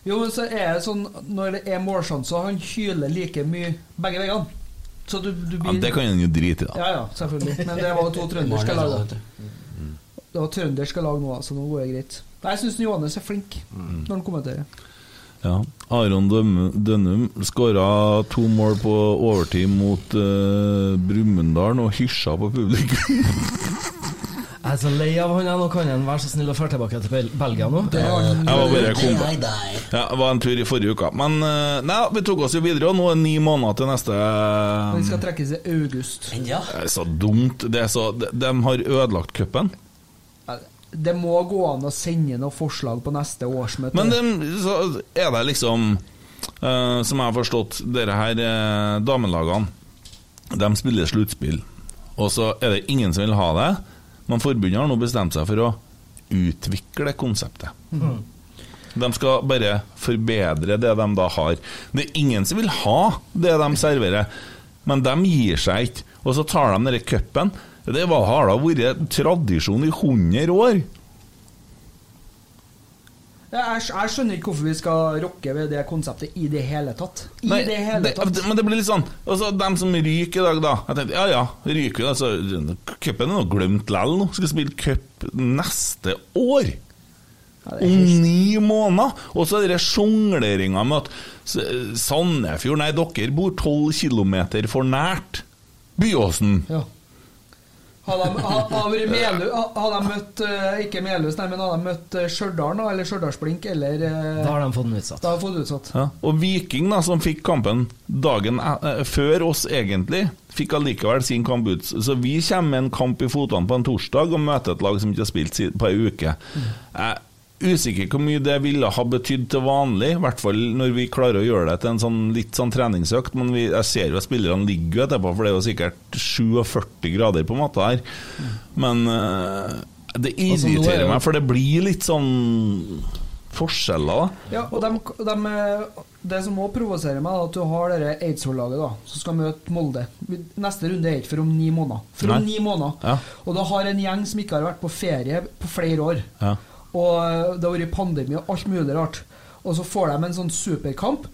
Jo, men så er det sånn Når det er målsjanser, han hyler like mye begge veiene. Så du, du ja, Det kan han jo drite i, da. Ja, ja, selvfølgelig. Men det var to trønderske lag. da. Det var trønderske lag nå, så nå går det greit. Nei, Jeg syns Johannes er flink når han kommenterer. Ja. Aron Dønnum skåra to mål på overtid mot uh, Brumunddal og hysja på publikum. Jeg er så lei av han her. Nå kan han være så snill å dra tilbake til Belgia nå. Det var, Jeg var bare kom ja, var en tur i forrige uke. Men eh, nei, vi tok oss jo videre, og nå er det ni måneder til neste Den skal trekkes i august. Ja. Det er så dumt. Det er så, de, de har ødelagt cupen. Det må gå an å sende noen forslag på neste årsmøte. Men de, så er det liksom uh, Som jeg har forstått, dere her uh, damelagene De spiller sluttspill, og så er det ingen som vil ha det. Men forbundet har nå bestemt seg for å utvikle konseptet. De skal bare forbedre det de da har. Det er ingen som vil ha det de serverer, men de gir seg ikke. Og så tar de denne cupen. Det var- har da vært tradisjon i 100 år. Jeg, jeg skjønner ikke hvorfor vi skal rokke ved det konseptet i det hele tatt. I Nei, det hele tatt. det- men det blir litt sånn altså, Dem som ryker i dag, da. Jeg tenkte, ja ja, ryker. Altså, Cupen er nå glemt likevel nå. Skal spille cup neste år. Ja, Om ni måneder! Og så er det sjongleringa med at Sandefjord Nei, dere bor tolv kilometer for nært Byåsen. Ja. Hadde de, hadde de Melu- hadde de møtt eh, Ikke Melhus, nei, men hadde de møtt eh, Stjørdal, da, eller Stjørdalsblink, eller eh, Da har de fått den utsatt. Da har de fått utsatt. Ja. Og Viking, da, som fikk kampen dagen eh, før oss egentlig, fikk allikevel sin kamp ut. Så vi kommer med en kamp i fotene på en torsdag og møter et lag som ikke har spilt på ei uke. Jeg, usikker hvor mye det ville ha betydd til vanlig, i hvert fall når vi klarer å gjøre det til en sånn, litt sånn treningsøkt. Men vi, jeg ser jo at spillerne ligger jo etterpå, for det er jo sikkert 47 grader på matta her. Men eh, det irriterer meg, for det blir litt sånn forskjeller, da. Ja, og dem, dem, det som òg provoserer meg, er at du har dette Eidsvoll-laget da, som skal møte Molde. Neste runde er ikke for om ni måneder. For om ni måneder. Ja. Og da har en gjeng som ikke har vært på ferie på flere år. Ja. Og det har vært pandemi og alt mulig rart. Og så får de en sånn superkamp,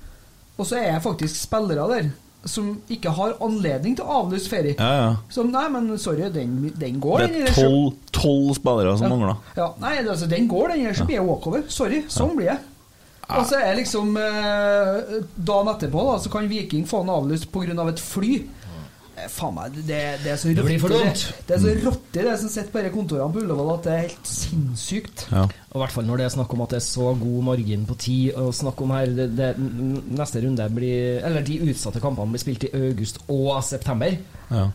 og så er jeg faktisk spillere der som ikke har anledning til å avlyse ferie. Ja, ja. Som nei, men sorry, den, den går, Det den. er tolv, spillere som ja. mangler. Ja, nei, altså, den går, den. Ellers så blir jeg walkover. Sorry, sånn blir jeg. Og så er liksom eh, Dagen etterpå da, så kan Viking få den avlyst pga. et fly. Eh, Faen meg, det, det er så Det rotte, dumt. Det, det er så råttig, det som sitter på disse kontorene på Ullevål, at det er helt sinnssykt. Og i hvert fall når det er snakk om at det er så god margin på tid. Og snakk om her det, det, Neste runde blir Eller de utsatte kampene blir spilt i august og september. Ja.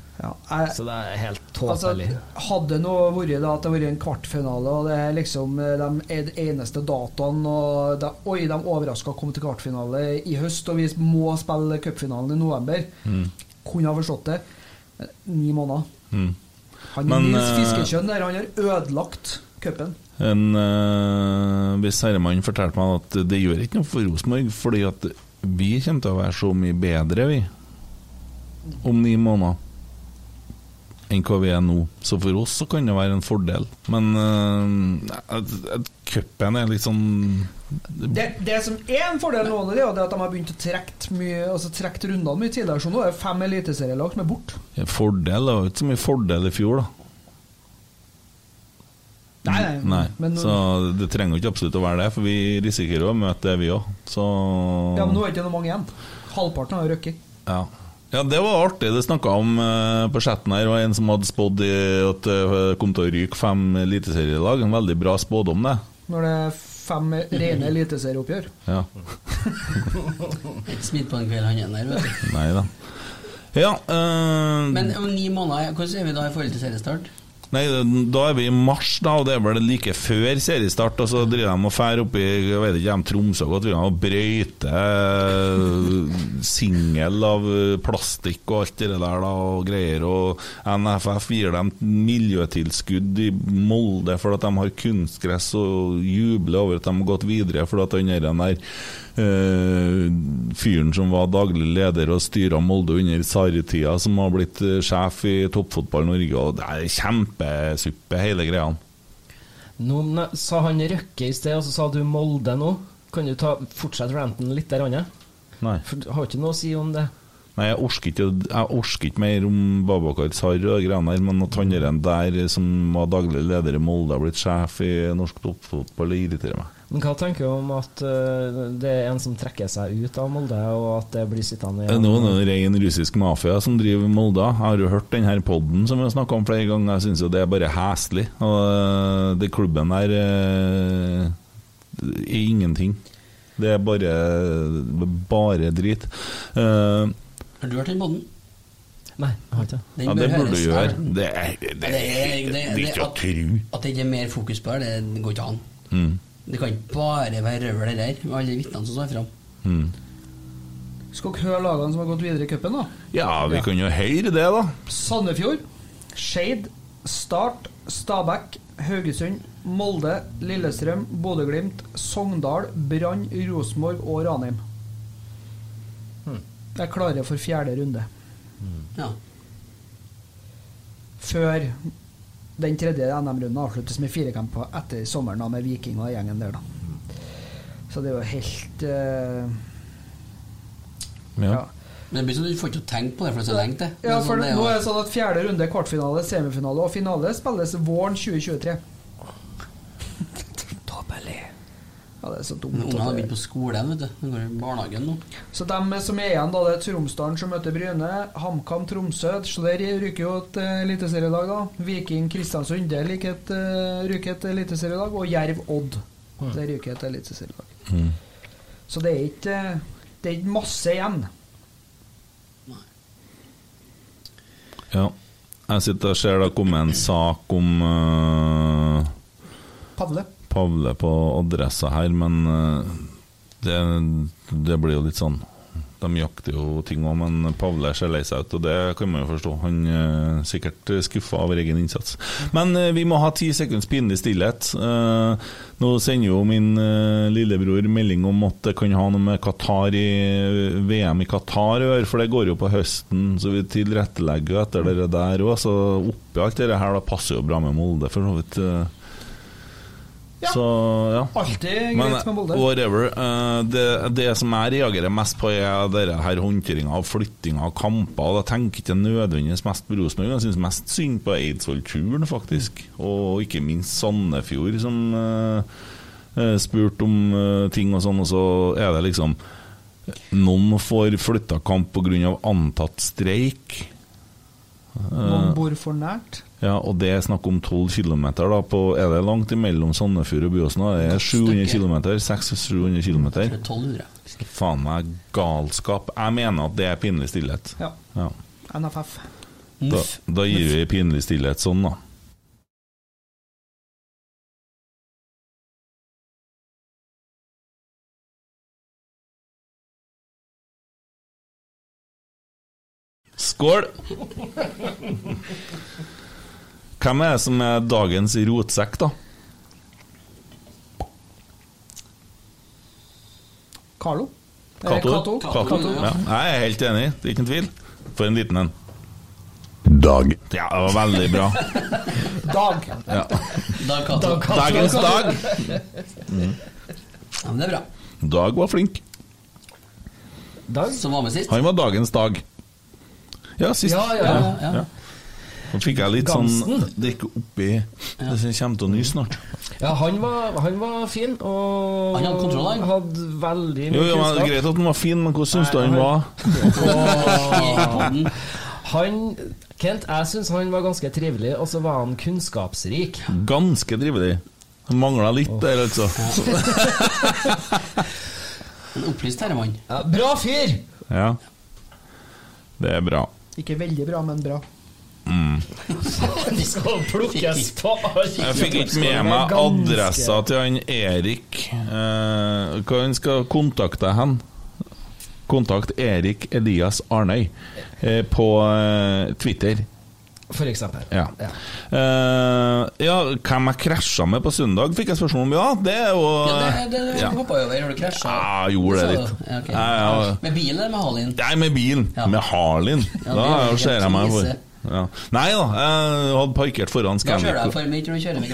så det er helt Altså, tåpelig. hadde det nå vært da at det vært en kvartfinale, og det er liksom eh, de er de eneste datoene og de, Oi, de overraska å komme til kvartfinale i høst, og vi må spille cupfinalen i november. Mm. Kunne ha forstått det. Eh, Ni måneder. Mm. Han Men, Nils eh, Fiskekjønn der, han har ødelagt cupen. En uh, viss herremann fortalte meg at det gjør ikke noe for Rosenborg, fordi at vi kommer til å være så mye bedre, vi, om ni måneder, enn hva vi er nå. Så for oss så kan det være en fordel. Men uh, cupen er litt sånn Det, det som er en fordel nå, det er at de har begynt å trekke mye Altså trekke rundene mye tidligere. Så nå er det fem eliteserielag som er borte. Fordel? Var jo ikke så mye fordel i fjor, da. Nei, nei, men- så det trenger jo ikke absolutt å være det, for vi risikerer å møte det, vi òg. Så Ja, Men nå er det ikke noe mange igjen. Halvparten har jo røkket. Ja. Ja, det var artig. Det snakka om uh, på chatten her. Var en som hadde spådd at det kom til å ryke fem eliteserielag. En veldig bra spådom, det. Når det er fem rene eliteserieoppgjør. Ja. Ikke *laughs* smitt på en kveld, han er der, vet du. Nei da. Ja uh, Men om ni måneder, hvordan er vi da i forhold til seriestart? Nei, da er vi i mars, da, og det er vel like før seriestart. Og så driver de og drar opp i jeg vet ikke, de Tromsø og driver og brøyter singel av eh, plastikk og alt det der da, og greier. Og NFF gir dem miljøtilskudd i Molde for at de har kunstgress, og jubler over at de har gått videre for at den der eh, fyren som var daglig leder og styra Molde under Sarri-tida, som har blitt eh, sjef i Toppfotball Norge, og det er kjempesuppe, hele greia. Nå sa han Røkke i sted, og så sa du Molde nå. Kan du ta, fortsette ranten litt der, Anne? Nei. For du har ikke noe å si om det. Nei, jeg orsker ikke, jeg orsker ikke mer om Babakar Sarr og greiene der, men at han der som var daglig leder i Molde, har blitt sjef i norsk toppfotball, det irriterer meg. Men hva tenker du om at uh, det er en som trekker seg ut av Molde, og at det blir sittende Det er det en ren russisk mafia som driver Molde. Jeg har jo hørt denne podden som vi har snakka om flere ganger. Jeg syns jo det er bare heslig. Og øh, det klubben der uh, er ingenting. Det er bare, bare drit. Uh, Har du hørt den poden? Nei, jeg har ikke Den ja, det burde du gjøre. Det er, det, Det er, det, det er ikke å at, tro. at det ikke er mer fokus på det, det går ikke an. Mm. Det kan ikke bare være røvel det der, med alle vitnene som står fram. Mm. Skal dere høre lagene som har gått videre i cupen, da? Ja, vi kan jo høre det, da. Sandefjord, Skeid, Start, Stabæk, Haugesund, Molde, Lillestrøm, Bodø-Glimt, Sogndal, Brann, Rosenborg og Ranheim. De er klare for fjerde runde. Ja. Før den tredje NM-runden avsluttes med fire kamper etter sommeren da, med Viking og gjengen der, da. Så det er jo helt uh, Ja. Men det blir sånn at du får ikke tenkt på det, for det er så lenge til. Ja, for sånn, det er nå er det sånn at fjerde runde, kvartfinale, semifinale og finale spilles våren 2023. Ja, det er så dumt. Ungene har begynt på skolen, vet du. De går i barnehagen nå. Så de som er igjen, da, det er Tromsdalen som møter Bryne, HamKam Tromsø. Så der ryker jo et eh, eliteserielag, da. Viking Kristiansund, det ryker et, eh, ryker et eliteserielag. Og Jerv Odd, Mm. det ryker et eliteserielag. Mm. Så det er ikke eh, Det er ikke masse igjen. Nei. Ja. Jeg sitter og ser det har kommet en sak om uh Padle. Pavle på adressa her, men eh, det, det blir jo litt sånn De jakter jo ting òg, men Pavle ser lei seg ut, og det kan man jo forstå. Han er sikkert skuffa over egen innsats. Men eh, vi må ha ti sekunds pinlig stillhet. Eh, nå sender jo min eh, lillebror melding om at det kan ha noe med Qatar i VM i Qatar å gjøre, for det går jo på høsten, så vi tilrettelegger etter det der òg. Så oppi alt det her da passer jo bra med Molde, for så vidt. Eh. Så ja. Alltid Men greit med Molde. whatever. eh, det, det som jeg reagerer mest på, er denne her håndteringa av flyttinga av kamper. Jeg tenker ikke nødvendigvis mest på Rosenborg, jeg syns mest synd på Eidsvollturen, faktisk. Og ikke minst Sandefjord, som uh, spurte om ting og sånn, og så er det liksom Noen får flytta kamp pga. antatt streik. Noen bor for nært. Ja, og det er snakk om 12 km. Da, på, er det langt imellom Sandefjord og Byåsen? Det er 700 km. 600-700 km. 1200. Faen meg galskap. Jeg mener at det er pinlig stillhet. Ja. Ja. NFF. Da, da gir vi pinlig stillhet sånn, da. Skål! *laughs* Hvem er det som er dagens rotsekk, da? Carlo. Eh, Cato? Cato. Ja, jeg er helt enig, det er ikke en tvil. For en liten en. Dag. Ja, det var veldig bra. *laughs* Dag. Ja. Dag Cato. Dagens dag. Mm. Ja, men det er bra. Dag var flink. Dag? Som var med sist? Han var dagens dag. Ja, sist. Ja, ja, ja, ja. Nå fikk jeg litt Gansen. sånn Det gikk oppi Det kommer til å nyse snart. Ja, han var, han var fin, og Han hadde kontroll, han. hadde veldig Jo, mye jo, men det er. Greit at han var fin, men hvordan syns du han han- var? Han Kent, jeg syns han var ganske trivelig, og så var han kunnskapsrik. Ganske trivelig. Mangla litt der, altså. *laughs* En opplyst herremann. Ja, bra fyr! Ja. Det er bra. Ikke veldig bra, men bra. Mm. *laughs* De skal plukkes på Jeg fikk ikke med meg adressa til han Erik. Eh, hva han skal kontakte hen? Kontakt Erik Elias Arnøy eh, på eh, Twitter. For eksempel. Ja. Eh, ja, hvem jeg krasja med på søndag, fikk jeg spørsmål om. Ja, det er jo Ja, det, det, det Ja. hoppa jo over. Har du krasja? Ja, jeg gjorde det litt. du? Ja. Ja, ja. Med bilen eller med Harlin? Nei, med bilen. Med Harlin. Ja, da er ser jeg meg for. Ja. Nei da, jeg hadde parkert foran Da kjører Scandic. jeg for, ikke du kjører med.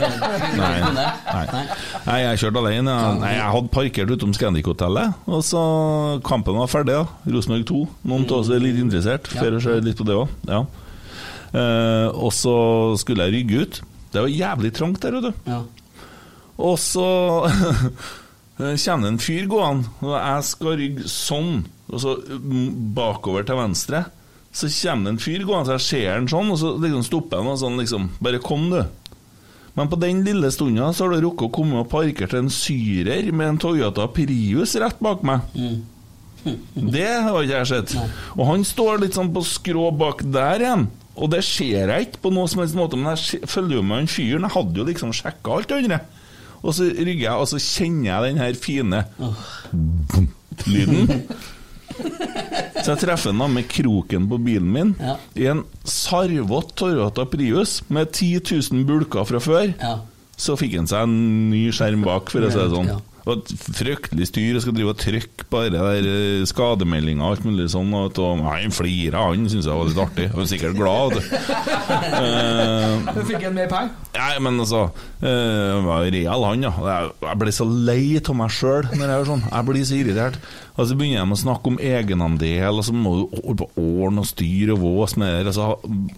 Nei. Nei. Nei, jeg kjørte alene. Nei, jeg hadde parkert utom Scandic-hotellet, og så kampen var ferdig. Ja. Rosenborg 2. Noen av oss er litt interessert. Før å se litt på det òg. Ja. Eh, og så skulle jeg rygge ut. Det var jævlig trangt der, vet du. Ja. Og så *laughs* kjenner en fyr gående, og jeg skal rygge sånn, og så mm, bakover til venstre. Så kommer det en fyr gående, så jeg ser han sånn, og så liksom stopper han og sånn liksom Bare kom, du. Men på den lille stunda så har det rukket å komme og parkere til en syrer med en Toyota Prius rett bak meg. Det har ikke jeg sett. Og han står litt sånn på skrå bak der igjen. Og det ser jeg ikke på noe som helst måte, men jeg følger jo med han fyren. Jeg hadde jo liksom sjekka alt det andre. Og så rygger jeg, og så kjenner jeg den her fine lyden. *laughs* Så jeg treffer ham med kroken på bilen min i en sarvete Toyota Prius med 10 000 bulker fra før. Så fikk han seg en ny skjerm bak, for å si det sånn. Og et fryktelig styr og skal drive og trykke bare der eh, skademeldinger og alt mulig sånn. Og, og han flira, han syntes jeg var litt artig. Han var sikkert glad. Eh, fikk en mer penger? Nei, men altså uh, var real, han, ja. Jeg, jeg ble så lei av meg sjøl når jeg gjør sånn. Jeg blir så irritert. Og så begynner de å snakke om egenandel, og så må du holde på ordne og styre og våse med det. Og så,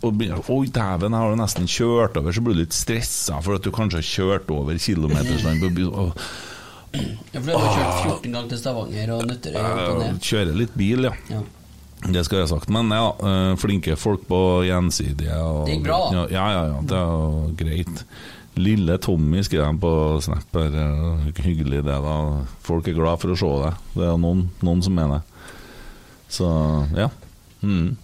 og begynner, Oi, dæven, jeg har jo nesten kjørt over, så blir du litt stressa for at du kanskje har kjørt over kilometersland på by- og- Ja, for du har kjørt 14 ganger til Stavanger og Nøtterøy Jeg kjører litt bil, ja. Ja. Det skal jeg ha sagt. Men ja, eh, flinke folk på gjensidige. Og, Det gikk bra. Ja, ja, ja, det er greit. Lille Tommy skrev han på Snapper eh, Hyggelig det, da. Folk er glad for å se deg. Det er noen, noen som mener det. Så ja. Mm.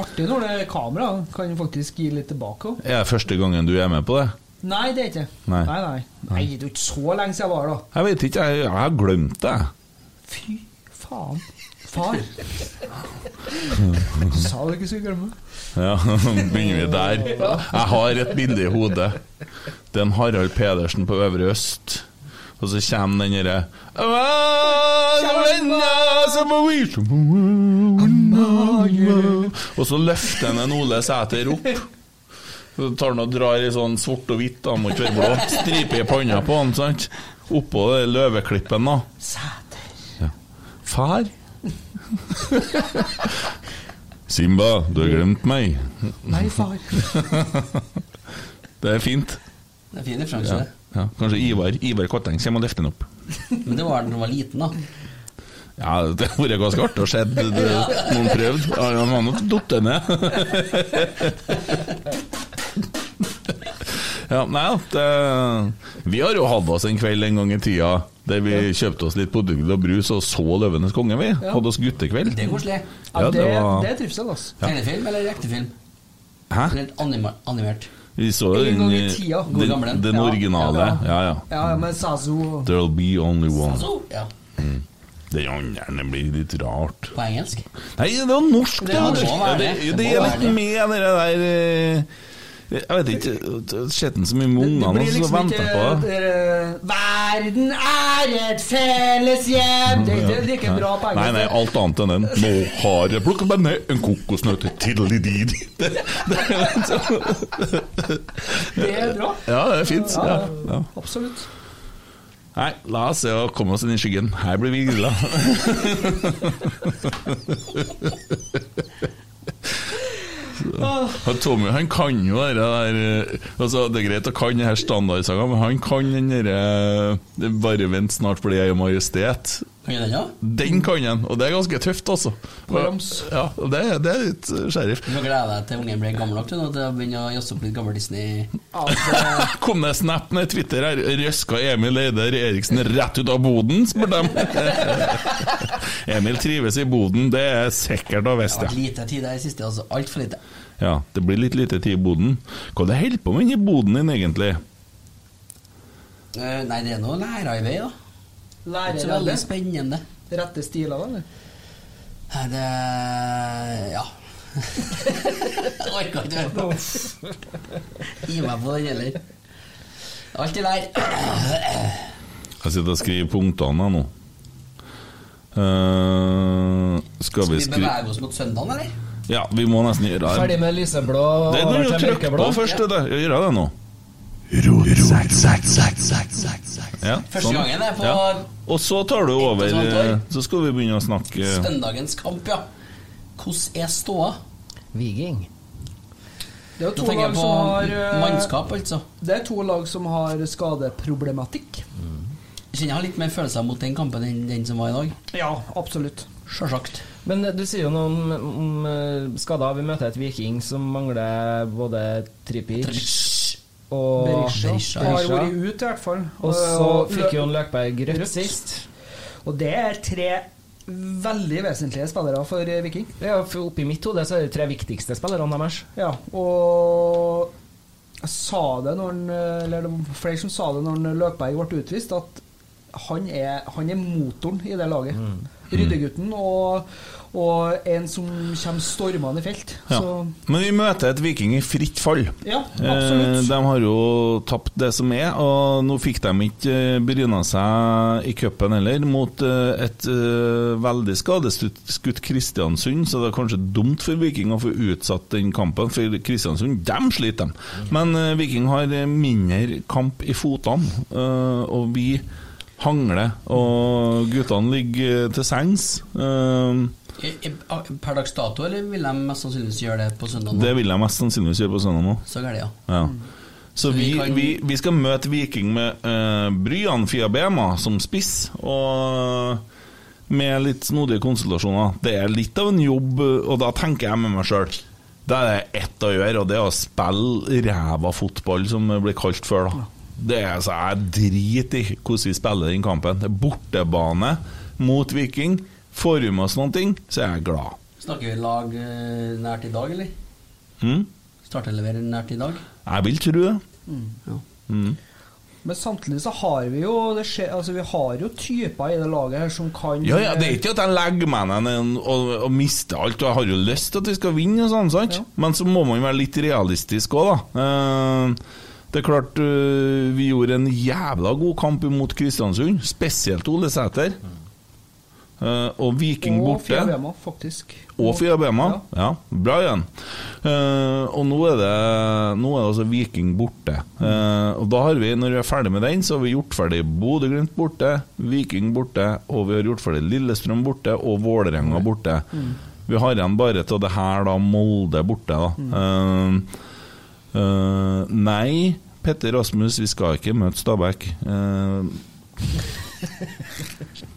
Artig når det er kamera. Kan faktisk gi litt tilbake òg. Er det første gangen du er med på det? Nei, det er ikke Nei. Nei, nei. nei det er ikke så lenge siden jeg var da. Jeg vet ikke, jeg, jeg har glemt det. Fy faen. Far. *laughs* Sa du ikke skulle glemme. Ja, *laughs* begynner vi der. Jeg har et bilde i hodet. Det er en Harald Pedersen på Øvre Øst. Og så kommer den derre Og så løfter han en Ole Sæter opp. Så tar han og drar i sånn svart og hvitt, da, må ikke være blå. Stripe i panna på han, sant? Oppå det løveklippen, da. Ja. Far? Simba, du har glemt meg. Nei, far. det er fint. Det er fin referanse. Ja. det. Ja, kanskje Ivar Ivar Kotteng kommer og løfter den opp. Men det var da han var liten, da. Ja, det har vært ganske artig å se det- noen prøvd. Ja, Han har nok falt ned. *laughs* Ja, nei, det, vi har jo hatt oss en kveld en gang i tida der vi kjøpte oss litt produkter og brus og så 'Løvenes konge'. vi Ja. Hadde oss guttekveld. Det er koselig. Ja, det, var- det er trivsel, altså. Ja. Tegnefilm eller ekte film? Hæ? Eller anima animert? Vi så jo En gang i den, tida. Den, den originale. ja. Ja, ja. Ja, ja, med Sazo There'll be only one. Sazo? ja. Den andre blir litt rart. På engelsk? Nei, det var norsk, det. Ja, det du. må det, det. det, Det er litt med det der eh, Jeg vet ikke Skjedde den så mye med ungene, og liksom venter på det. Verden er et felles hjem Det, er ikke bra på Nei, nei, alt annet enn den. Nå har jeg plukket meg ned en kokosnøtt til i de det, det, Det er bra. Ja, det er fint. Ja, ja. Absolutt. Nei, la oss se å komme oss inn i skyggen. Her blir vi grilla. *laughs* Tommy han kan jo det der eh, altså, Det er greit å kan denne standardsangene, men han kan den derre er 'Bare vent, snart blir jeg majestet'. Kan jeg den, ja? Den kan han, og det er ganske tøft, altså. Ja, det, er- det er litt eh, sheriff. Du gleder deg til ungen blir gammel nok til å begynne å jazze opp litt gammel Disney. Altså. *laughs* Kom det snap ned Twitter her? Røska Emil Eider Eriksen rett ut av boden, spør dem. *laughs* Emil trives i boden, det er sikkert og Det har vært lite tid der i siste, altså. Altfor lite. ja. Det blir litt lite tid i boden. Hva er det holder på med inni boden din, egentlig? Uh, nei, det er noe lærer i vei, da. Lærer Ikke så veldig det? spennende. Rette stiler, da? eller? Nei, det Ja. *laughs* Jeg orker ikke høre på. Gi meg på den heller. Alt det der. Jeg sitter og skriver punktene nå. Uh, skal Skal vi vi bevege oss mot søndagen, eller? Ja, vi må nesten gjøre det. Ferdig med lyseblå Det er noe når du trykker på først. først, det. Gjør det nå. Ja, Første sånn. gangen er på Ja. Og så tar du over, år. eh, så skal vi begynne å snakke søndagens kamp, ja. Hvordan er ståa? Viking. Det er to lag som har eh, mannskap, altså. Det er to lag som har skadeproblematikk. Jeg kjenner jeg har litt mer følelser mot den kampen enn den som var i dag. Ja, absolutt. Sjølsagt. Men eh, du sier jo noe om, om eh, skader. Vi møter et Viking som mangler både Tripic og Berisha Berisha. har vært ute, i hvert fall. Og så fikk Jon Løkberg rødt Rødt. sist. Og det er tre veldig vesentlige spillere for eh, Viking. Ja, for Oppi mitt hode så er det tre viktigste spillerne deres. Ja, og jeg sa det når han, Eller det var flere som sa det når Løkberg ble utvist, at han er, han er motoren i det laget. Ryddegutten og, og en som kommer stormende i felt. Ja. Så Men vi møter et Viking i fritt fall. Ja, Eh, absolutt. de har jo tapt det som er, og nå fikk de ikke eh, bryna seg i cupen heller, mot eh, et eh, veldig skadeskutt Kristiansund, så det er kanskje dumt for Viking å få utsatt den kampen, for Kristiansund, dem sliter de. Men eh, Viking har eh, mindre kamp i fotene, eh, og vi hangler, og guttene ligger til sengs. Eh, i- Per dags dato, eller vil de mest sannsynligvis gjøre det på søndag? det vil de mest sannsynligvis gjøre på søndag nå. Så gærent, ja. Ja. Så Så vi, vi kan- vi, vi skal møte Viking med uh, Bryan Fiabema som spiss, og med litt snodige konsultasjoner. Det er litt av en jobb, og da tenker jeg med meg sjøl Da er det ett å gjøre, og det er å spille ræva fotball, som det blir kalt før. da Det er altså, Jeg driter i hvordan vi spiller den kampen. Det er bortebane mot Viking. Får vi med oss noen ting, så er jeg glad. Snakker vi lag eh, nært i dag, eller? Mm? Starteleverer nært i dag? Jeg vil tro det. Ja. Mm. Men samtidig så har vi jo det skjer, altså Vi har jo typer i det laget her som kan Ja, ja, Det er ikke at jeg legger meg ned og, og mister alt, og jeg har jo lyst til at vi skal vinne, og sånn, sant? men så må man være litt realistisk òg, da. Eh, det er klart eh, vi gjorde en jævla god kamp mot Kristiansund, spesielt Ole Sæter. Eh, og Viking Og borte. Fiabema, faktisk. Og Fiabema. Ja. bra igjen. Uh, og nå er, det, nå er det altså Viking borte. Uh, og da har vi, når vi er ferdig med den, så har vi gjort ferdig Bodø-Glimt borte, Viking borte, og vi har gjort ferdig Lillestrøm borte og Vålerenga borte. Mm. Vi har igjen bare til det her, da, Molde borte, da. Uh, eh, nei, Petter Rasmus, vi skal ikke møte Stabæk. Eh, *laughs*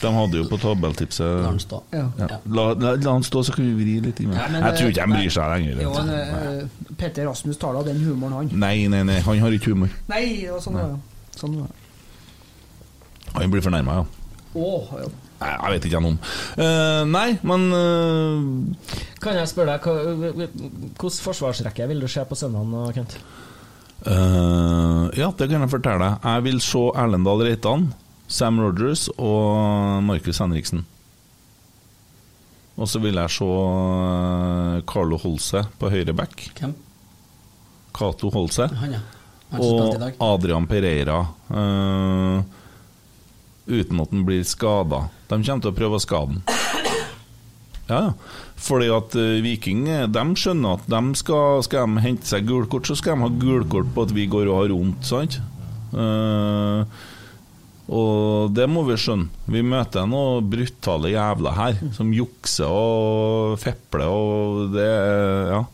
de hadde jo på tabelltipset La han stå. Ja. La, la, la han stå, så kan vi vri litt. i meg. Nei, jeg tror ikke de bryr seg lenger. Jo, men, eh, Petter Rasmus tar da den humoren, han. Nei, nei, nei, han har ikke humor. Nei, var sånn det var. Sånn det. Han blir fornærma, ja. Oh, ja. Nei, jeg vet ikke jeg noe om. Uh, nei, men uh, Kan jeg spørre deg, hvilken forsvarsrekke vil du se på søndag, Kent? Uh, Ja, det kan jeg fortelle deg. Jeg vil se Erlendal Reitan, Sam Rogers og Markus Henriksen. Og så vil jeg se eh, Carlo Holse på høyre back. Hvem? Cato Holse. Han, ja. Han Og. Adrian Pereira. Uh, uten at han blir skada. De kommer til å prøve å skade han. Ja. Fordi at eh, Viking de skjønner at de skal, skal de hente seg gulkort, så skal de ha gulkort på at vi går og har vondt. sant? Og det må vi skjønne. Vi møter noen brutale jævler her, som jukser og fepler og det Ja.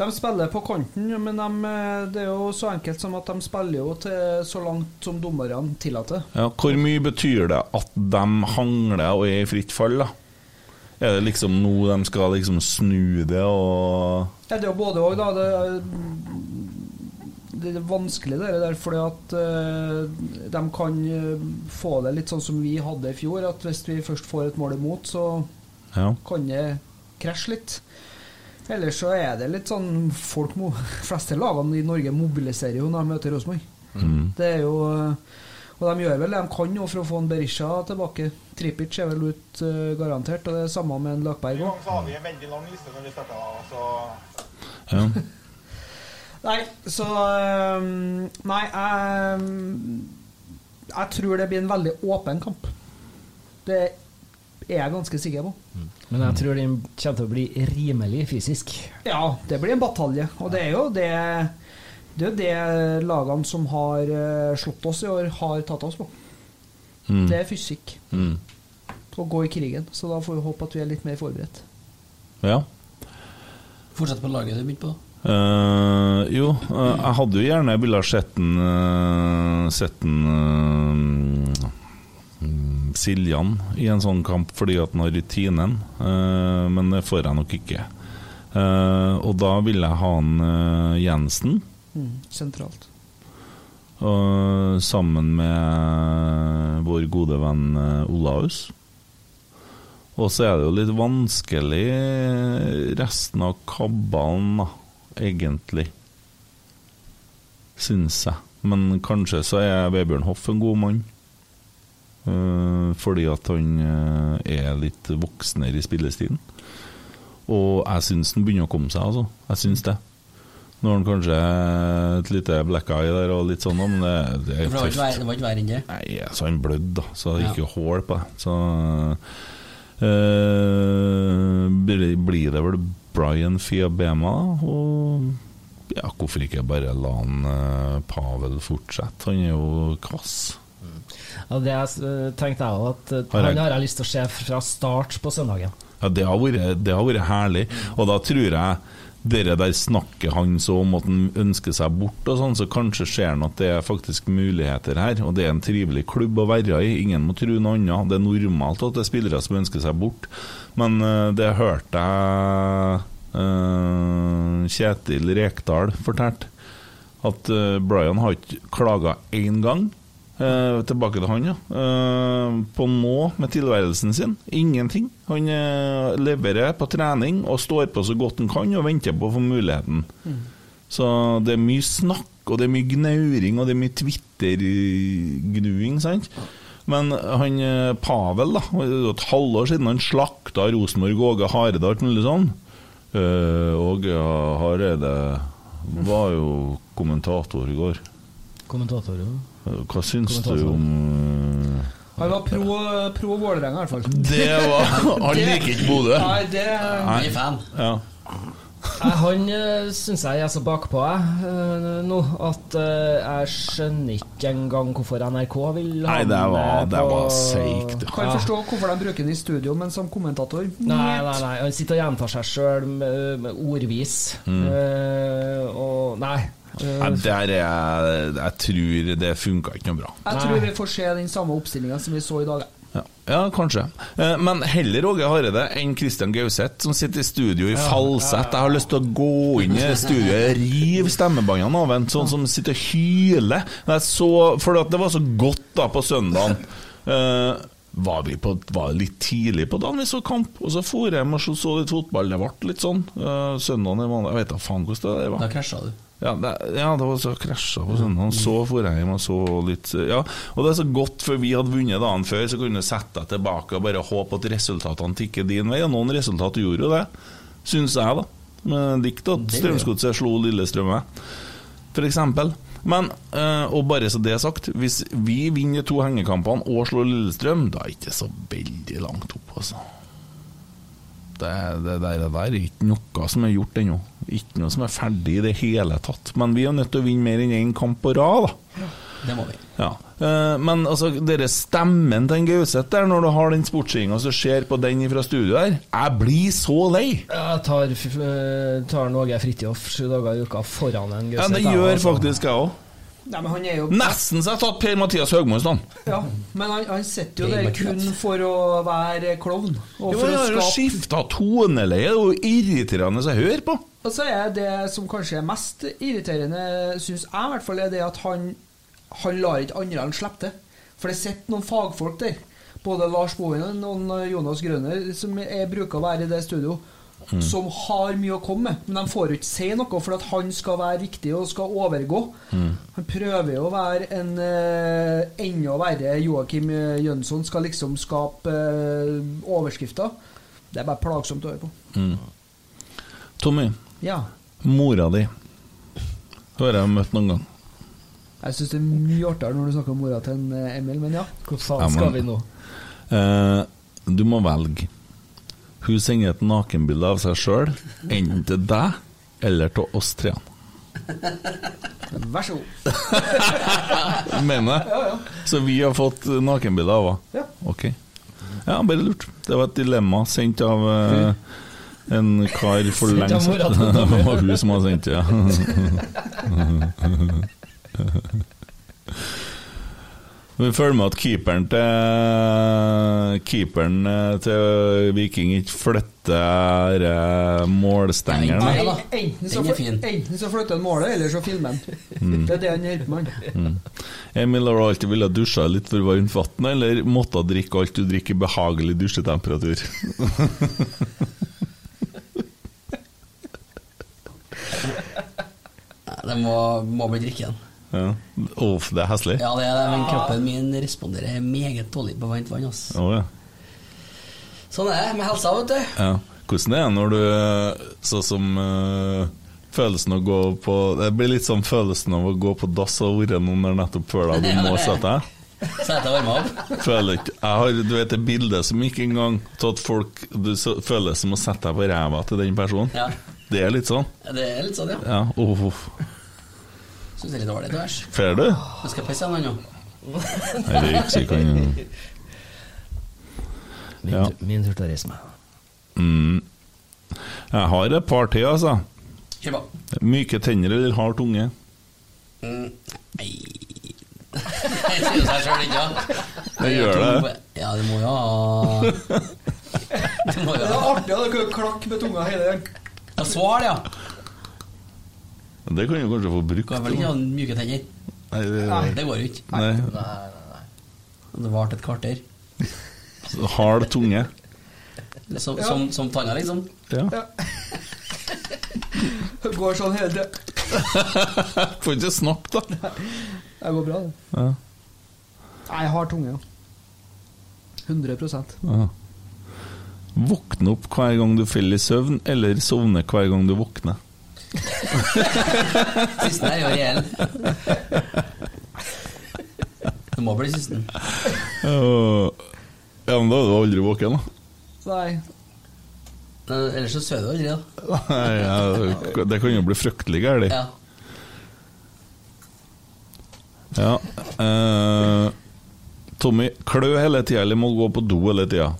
De spiller på kanten, men de, eh, det er jo så enkelt som at de spiller jo til så langt som dommerne tillater. Ja, hvor mye betyr det at de hangler og er i fritt fall, da? Er det liksom nå de skal liksom snu det og Ja, det er jo både òg, da. Det, det er vanskelig det der, fordi at uh, de kan eh, få det litt sånn som vi hadde i fjor. At hvis vi først får et mål imot, så Ja. kan det krasje litt. Ellers så er det litt sånn folk må, *laughs* fleste lagene i Norge mobiliserer jo når de møter Rosenborg. Mm. Det er jo eh, Og de gjør vel det de kan nå for å få en Berisha tilbake. Tripic er vel ut uh, garantert, og det er samme med en Lakberg òg. Så har vi en veldig lang liste når vi starta, så Ja. Nei, så øhm, Nei, jeg Jeg tror det blir en veldig åpen kamp. Det er jeg ganske sikker på. Men jeg tror den kommer til å bli rimelig fysisk. Ja, det blir en batalje. Og det er jo det Det er jo det lagene som har øh, slått oss i år, har tatt oss på. Mm. Det er fysikk. Mm. Å gå i krigen. Så da får vi håpe at vi er litt mer forberedt. Ja. Fortsett på laget du begynte på. Eh, jo, uh, jeg hadde jo gjerne villet sett den uh, Sett den mm, Siljan i en sånn kamp fordi at han har rutinen, men det får jeg nok ikke. Og da vil jeg ha han Jensen. Mm, sentralt. Sammen med vår gode venn Olaus. Og så er det jo litt vanskelig resten av kabalen, da, egentlig. Syns jeg. Men kanskje så er Vebjørn Hoff en god mann. Eh, fordi at han eh, er litt voksnere i spillestilen. Og jeg syns han begynner å komme seg, altså. Jeg syns det. Nå har han kanskje et lite black eye der og litt sånn, men det, det er tøft. det var ikke verre enn det. Nei, så han blødde, da. Så det gikk jo hull på det. Så øh, blir det vel Brian Fiabema. Og ja, hvorfor ikke bare la han eh, Pavel fortsette? Han er jo kvass. Ja, det jeg, tenkte jeg også, at eh, han har jeg lyst til å se fra start på søndagen. Ja, det har vært, det har vært herlig. Og da tror jeg dere der snakker han så om at han ønsker seg bort og sånn, så kanskje ser han at det er faktisk muligheter her. Og det er en trivelig klubb å være i. Ingen må tro noe annet. Det er normalt at det er spillere som ønsker seg bort. Men eh, det hørte jeg eh, Kjetil Rekdal fortalte. At eh, Brian har ikke klaga én gang. Uh, tilbake til han, ja. Uh, på nå med tilværelsen sin. Ingenting. Han uh, leverer på trening og står på så godt han kan og venter på å få muligheten. Mm. Så det er mye snakk, og det er mye gnauring, og det er mye Twitter-gnuing, sant? Men han eh, Pavel, da, det er et halvår siden han slakta Rosenborg, Åge Hareide og alt mulig sånn. Åge Åge Hareide var jo kommentator i går. Kommentator, ja. Eh, Hva syns du om eh, Han var pro, pro Vålerenga, i hvert fall. Det var *laughs* Han liker ikke Bodø. Nei, det Nei. Ja. Nei, Han uh, syns jeg er så bakpå jeg eh, nå at eh, jeg skjønner ikke engang hvorfor NRK vil ha Nei, det var- det var seigt, Kan ja. forstå hvorfor de bruker den i studio, men som kommentator Nei, nei, nei. Han sitter og gjentar seg sjøl med, med ordvis. Mm. Uh, og Nei. eh, Nei, der er jeg Jeg tror det funka ikke noe bra. Jeg tror vi får se den samme oppstillinga som vi så i dag. Ja, ja kanskje. Eh, Men heller Åge Hareide enn Christian Gauseth, som sitter i studio i falsett. Jeg har lyst til å gå inn i studioet, rive stemmebåndene av en, sånn som sitter og hyler. For det var så godt da på søndagen. Eh, var vi på, var litt tidlig på dagen vi så kamp, og så for jeg hjem og så, så litt fotball. Det ble litt sånn. Uh, søndagen. Jeg vet da faen hvordan det var. Da krasja du. Ja, det, ja, det var så krasja på søndag. Så for jeg hjem og så litt Ja, og det er så godt, for vi hadde vunnet dagen før, så kunne du sette deg tilbake og bare håpe at resultatene tikker din vei. Og noen resultater gjorde jo det, syns jeg, da. Med Dikt at Strømsgodset slo Lillestrøm, for eksempel. Men, eh, og bare så det er sagt, hvis vi vinner to hengekampene og slår Lillestrøm, da er det ikke så veldig langt opp, altså. Det, det, der, det der er ikke noe som er gjort ennå. Ikke noe som er ferdig i det hele tatt. Men vi er nødt til å vinne mer enn én kamp på rad, da. Det må vi. Ja. Eh, men altså, dere stemmen til Gauseth der, når du har den Og så ser på den fra studio der Jeg blir så lei! Jeg tar, eh, tar Åge Fridtjof sju dager i uka foran en Ja, det gjør faktisk jeg òg. Nei, men han er jo Nesten så jeg har tatt Per-Mathias Høgmo i. Ja, men han, han sitter jo er der kun for å være klovn. Og Jo, for jeg å skape skifta toneleie, det er jo irriterende å høre på. Og så er det som kanskje er mest irriterende, syns jeg i hvert fall, er det at han, han lar ikke andre enn slippe det. For det sitter noen fagfolk der, både Lars Bohinen og Jonas Grønner, som er, bruker å være i det studio, Mm. som har mye å komme med. Men de får ikke si noe, for at han skal være riktig og skal overgå. Mm. Han prøver jo å være en eh, enda verre Joakim eh, Jønsson, skal liksom skape eh, overskrifter. Det er bare plagsomt å høre på. Mm. Tommy, Ja. mora di har jeg møtt noen gang. Jeg syns det er mye artigere når du snakker om mora til en eh, Emil, men ja. Hvor Ja, men- Eh, du må velge. Hun sender et nakenbilde av seg sjøl, enten til deg eller til oss tre. Vær så god. *laughs* Mener jeg? Ja, ja. Så vi har fått nakenbilde av henne? Ja. Ok. Ja, bare lurt. Det var et dilemma sendt av uh, en kar for lenge Tommy. *laughs* Det var hun som har sendt det, ja. *laughs* Vi følger med at keeperen til Keeperen eh, til Viking ikke flytter eh, målstengeren. Nei, enten, så, enten så flytter han målet, eller så filmer han. Mm. Det er det han hjelper med. Mm. Emil, har du alltid villet dusje litt for varmt vann, eller måtte drikke alt du drikker i behagelig dusjetemperatur? Det må, må bli drikken. Ja. Uff, det er heslig. Ja, det er det, men kroppen min responderer meget dårlig på varmt vann. Altså. Oh, ja. Sånn er det med helsa, vet du. Ja. Hvordan er det når du Sånn som uh, følelsen å gå på Det blir litt sånn følelsen av å gå på dass og være noen der nettopp før deg, du må sette deg. Sette jeg varme opp. Føler ikke Jeg har, du vet det bildet som ikke engang tatt folk Du så, føler som å sette deg på ræva til den personen. Ja. Det er litt sånn. Det er litt sånn, ja. Ja, oh, uff. Syns det er litt dårlig. Det er Fer du? Jeg skal pisse han nå. Nei, røyk kan Min, Ja. min tur til å reise meg. mm. Jeg har et par til, altså. Kjør på. Myke tenner eller hard tunge? Mm. Nei *laughs* Det sier seg sjøl, ikke? Det gjør det. Ja, det må jo ha *laughs* Det må Det er ha artig å klakke med tunga hele tiden. Ja, svar, ja. Det kan du kanskje få brukt. Kan vel ikke ha myke tenner? Nei, det, Nei, det går jo ikke. Nei. Nei, nei, Det varte et kvarter. Hard tunge. Som, Ja. som, som tanna, liksom? Ja. Det Går sånn hele tida. Får ikke snakke, da. Det går bra, det. Ja. Nei, jeg har tunge, ja. 100 Ja. Våkne opp hver gang du faller i søvn, eller sovne hver gang du våkner? *laughs* Sisten er jo reell. Det må bli sisten. Ja, men da er du aldri våken, da. Nei. Men Ellers så sover du aldri, da. Nei, ja, det kan jo bli fryktelig galt. Ja. Ja. eh, Tommy, klø hele tida, eller må gå på do hele tida?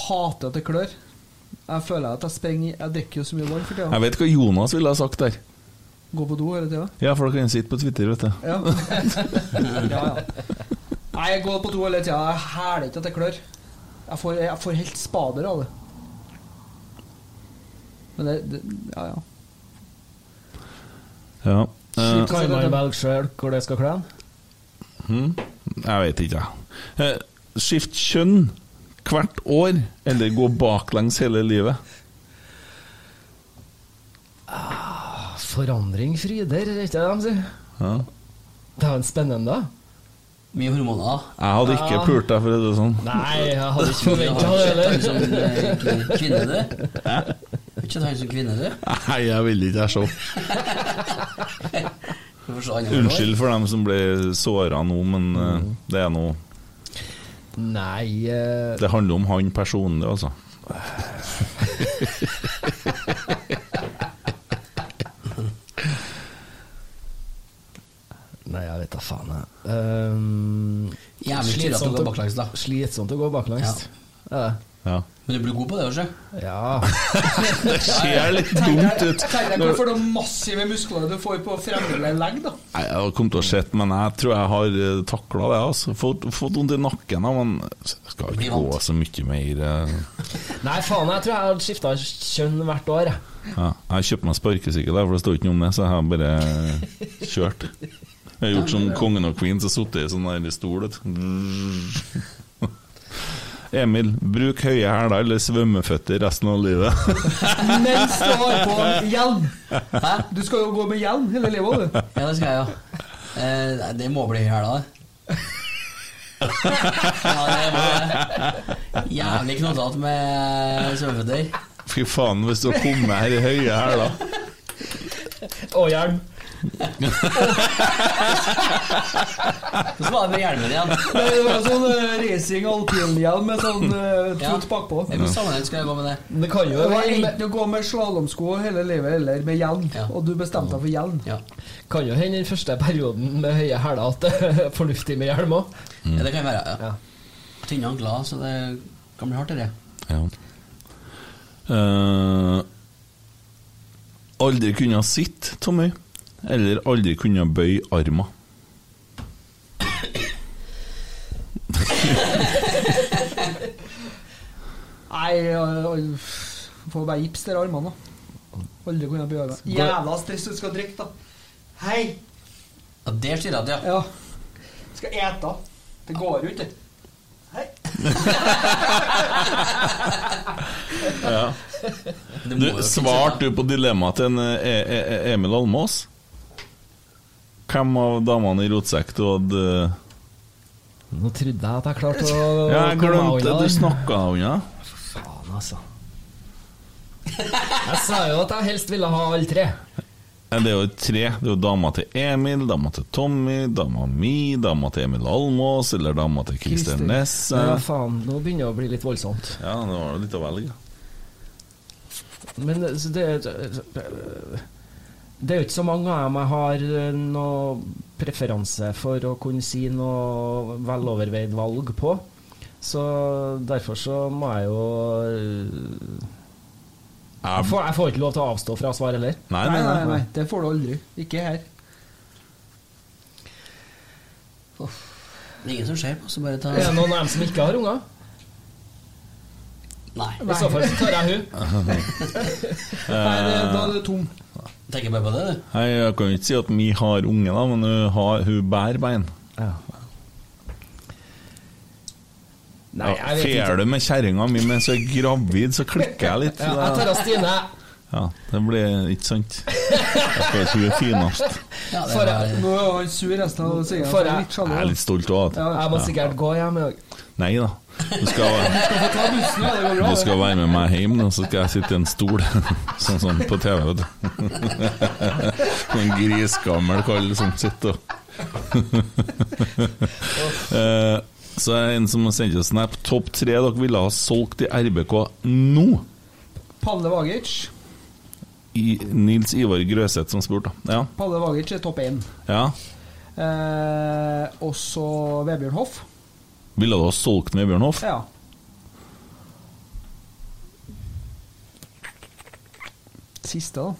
Hater at det klør. Jeg føler at jeg springer Jeg drikker jo så mye vann for tida. Jeg vet hva Jonas ville ha sagt der. Gå på do hele tida. Ja, for da kan han sitte på Twitter, vet du. Ja. *laughs* ja, ja. Nei, jeg går på do hele tida. Jeg hæler ikke at jeg klør. Jeg får, jeg får helt spader av det. Men det, det Ja, ja. Ja. Uh, Kan man velge sjøl hvor det skal kle? Hmm? jeg vet ikke, jeg. Uh, Skift kjønn hvert år, eller gå baklengs hele livet? Forandring fryder, er ikke det de sier? Ja. Det er jo en spennende. Mye hormoner. Jeg hadde ikke Ja. pult deg, for å si det sånn. Nei, jeg hadde ikke forventa det du sett han som heller. eh, kvinne, du? Har ikke han som kvinne, du? Nei, jeg vil ikke jeg *laughs* andre år. Unnskyld for dem som ble såra nå, men eh, det er noe Nei uh... Det handler om han personlig, altså. Nei, jeg vet da faen, jeg. Um, Jævlig slitsomt, å gå baklengs, da. Slitsomt å gå baklengs. Ja. Ja. Men du blir god på det, også. Ja. *laughs* det ser litt dumt ut. Tenk deg hvorfor de massive musklene du får på fremre legg, da. Nei, Jeg har kommet til å se, men jeg tror jeg har takla det. Altså. Fått, fått vondt i nakken, da, men jeg skal ikke gå så mye mer. eh. *laughs* Nei, faen, jeg tror jeg har skifta kjønn hvert år. jeg. Ja, jeg har kjøpt meg sparkesykkel, for det står ikke noe om det, så jeg har bare kjørt. Jeg har gjort som kongen og queen, så sittet i sånn der stol. vet du. Emil, bruk høye hæler eller svømmeføtter resten av livet. *laughs* Mens du har på hjelm. Du skal jo gå med hjelm hele livet, du. Ja, det skal jeg, ja. Eh, det må bli her, da. *laughs* ja, det var. Jævlig knottete med svømmeføtter. Fy faen, hvis du har kommet her i høye hæler. Og hjelm. Hvordan var det med hjelmen igjen? Det var sånn eh, racing alpinhjelm med sånn uh, Ja. tot bakpå. I hvilken sammenheng skal jeg gå med det? Det kan jo Det var hende enten å gå med slalåmsko hele livet eller med hjelm, og du bestemte deg for hjelm. Kan jo hende den første perioden med høye hæler at det er fornuftig med hjelm òg. Ja, det kan være, ja. Tynne ankler, så det kan bli hardt, det. Ja. Uh, aldri kunne sitte, Tommy. Eller aldri kunne bøye armer. Nei, jeg får bare gips til armene, da. Aldri kunne bøye meg. Jævla stress du skal drikke, da. Hei! Ja, det sier jeg ja. Ja. Skal ete. Det går jo ikke. Hei! *laughs* Ja. Du, svarte du på dilemmaet til en, e e Emil Almås? Hvem av damene i rotsekk du hadde Nå trodde jeg at jeg klarte å Ja, jeg glemte Du snakka deg unna. Faen, altså. Jeg sa jo at jeg helst ville ha alle tre. Det er jo tre. Det er jo dama til Emil, dama til Tommy, dama mi, dama til Emil Almås eller dama til Christer Nesse. Ja, faen, nå begynner det å bli litt voldsomt. Ja, det var litt å velge. Men det, så det, det er jo ikke så mange av dem jeg har eh, noe preferanse for å kunne si noe veloverveid valg på. Så derfor så må jeg jo eh, jeg får, jeg får ikke lov til å avstå fra svar heller. Nei, Nei, nei, nei, det får du aldri. Ikke her. Det er ingen som ser på, så bare ta Er det noen av dem som ikke har unger? Nei. I så fall så tar jeg hun. *laughs* *laughs* Nei, det, da er det tom. Tenker bare på det, du. Nei, Jeg kan jo ikke si at vi har unge, da, men hun, har, hun bærer bein. Ja. Nei, jeg vet Fer ikke. du med kjerringa mi mens hun er gravid, så klikker jeg litt. *laughs* Ja, jeg tar av Stine. Ja, det blir ikke sant. Jeg tror hun er finest. *laughs* Ja, det nå er han sur resten av sendinga. Jeg- Jeg er litt stolt òg. Jeg må sikkert gå hjem i dag. Nei da. Du skal, du skal være med meg hjem, og så skal jeg sitte i en stol. *laughs* Sånn som på TV, vet du. *laughs* En grisgammel kall som sitter og *laughs* Eh, Så er det en som har sendt en snap. Topp tre dere ville ha solgt i RBK nå? Palle Vagic. I Nils Ivar Grøseth som spurte. Ja. Palle Vagic er topp én. ja. Eh, også Vebjørn Hoff. Ville du ha solgt med Bjørn Hoff? Ja. Siste, da.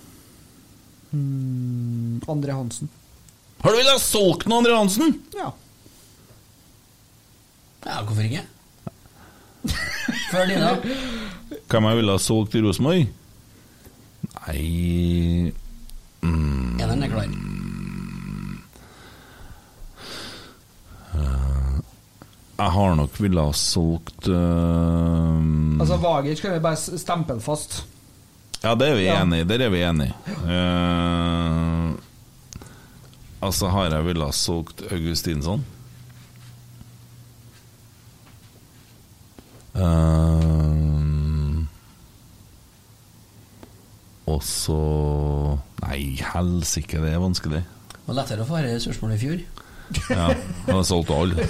Mm, André Hansen. Har du villet ha solgt den, Andre Hansen? Ja. ja, hvorfor ikke? Før dine. Hvem jeg ville ha solgt i Rosenborg? Nei mm, Eneren er klar. Jeg har nok ville ha solgt uh, Altså, Vager skal vi bare stemple fast. Ja, det er vi Ja. enige i. Der er vi enig. Uh, altså har jeg ville ha solgt Augustinsson. Uh, og så Nei, helsike, det er vanskelig. Det var lettere å få dette spørsmålet i fjor. Ja, han har solgt alle.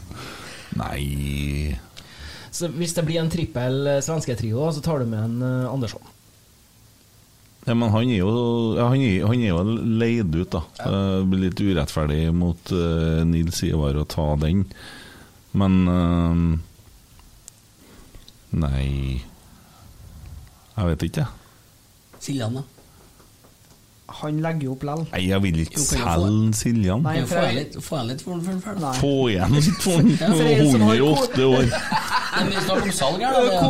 *laughs* Nei Så hvis det blir en trippel eh, svensketrio, så tar du med en eh, Andersson. Ja, men han er jo, ja, han er, han er jo leid ut, da. Det blir litt urettferdig mot uh, Nils Ivar å ta den. Men uh, Nei Jeg vet ikke, jeg. Siljan, da. Han legger jo opp lell. Nei, jeg vil ikke selge Siljan. Nei, Få igjen litt, for for- Nei. Få igjen litt for den Ja, for en *laughs* som 108 år.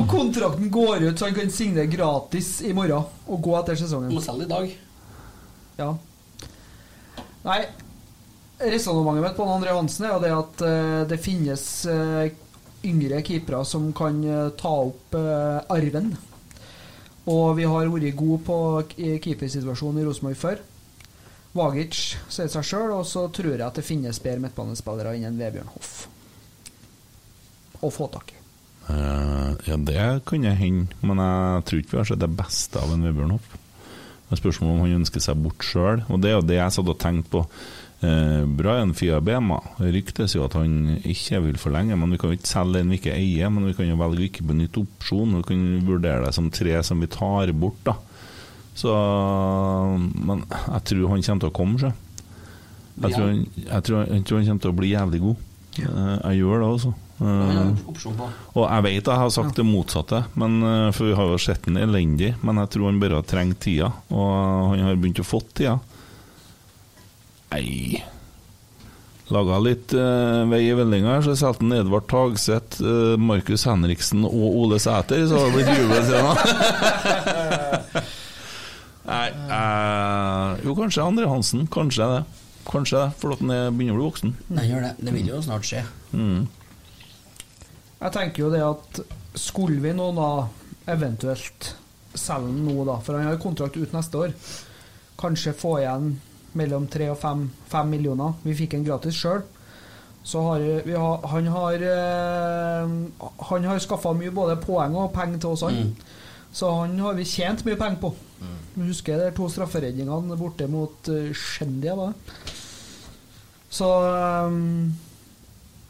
*laughs* Kontrakten går ut, så han kan signere gratis i morgen og gå etter sesongen. må selge i dag. Ja. Nei, resonnementet mitt på André Hansen er jo det at eh, det finnes eh, yngre keepere som kan eh, ta opp arven. Og vi har vært gode på keepersituasjonen i Rosenborg før. Vagic sier seg sjøl, og så tror jeg at det finnes bedre midtbanespillere enn Vebjørn Hoff. Å få tak i. Uh, ja, det kan jeg hende, men jeg tror ikke vi har sett det beste av en Vebjørn Hoff. Det er spørsmål om han ønsker seg bort sjøl, og det er jo det jeg satt og tenkte på. Eh, Brian Fiabema ryktes jo at han ikke vil forlenge, men vi kan jo ikke selge den vi ikke eier. Men vi kan jo velge ikke benytte opsjon, vi kan vurdere det som tre som vi tar bort. da Så Men jeg tror han kommer til å komme, seg. Jeg, tror han- jeg, jeg tror han kommer til å bli jævlig god. Eh, jeg gjør det, altså. Og jeg vet jeg har sagt det motsatte, men, for vi har jo sett den elendig. Men jeg tror han bare har trengt tida, og han har begynt å få tida. Nei Laga litt uh, vei i vellinga her, så solgte han Edvard Tagseth, uh, Markus Henriksen og Ole Sæter, så har det blitt jubelscene. *laughs* Nei uh, Jo, kanskje André Hansen. Kanskje det. Kanskje det, for at han er- begynner å bli voksen. Nei, gjør det. Det vil jo snart skje. Mm. Jeg tenker jo det at skulle vi nå da eventuelt selge han nå, da, for han har kontrakt ut neste år, kanskje få igjen mellom tre og fem, fem millioner. Vi fikk en gratis sjøl. Så har vi har, han har eh, Han har skaffa mye både poeng og penger til oss, han. Mm. Så han har vi tjent mye penger på. Jeg husker de to strafferedningene borte mot uh, Shendia, var det. Så ehm,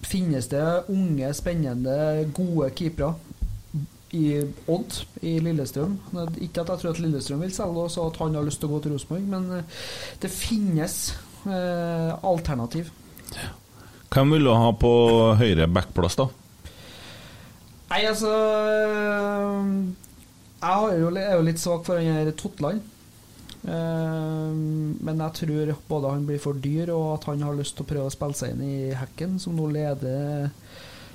finnes det unge, spennende, gode keepere i Odd i Lillestrøm. Ikke at jeg tror at Lillestrøm vil selge og at han har lyst til å gå til Rosenborg, men eh, det finnes eh, alternativ. Hvem vil du ha på høyre backplass, da? Nei, altså øh, Jeg jo, er jo litt svak for han her Totland. Eh, men jeg tror både han blir for dyr, og at han har lyst til å prøve å spille seg inn i Hekken, som nå leder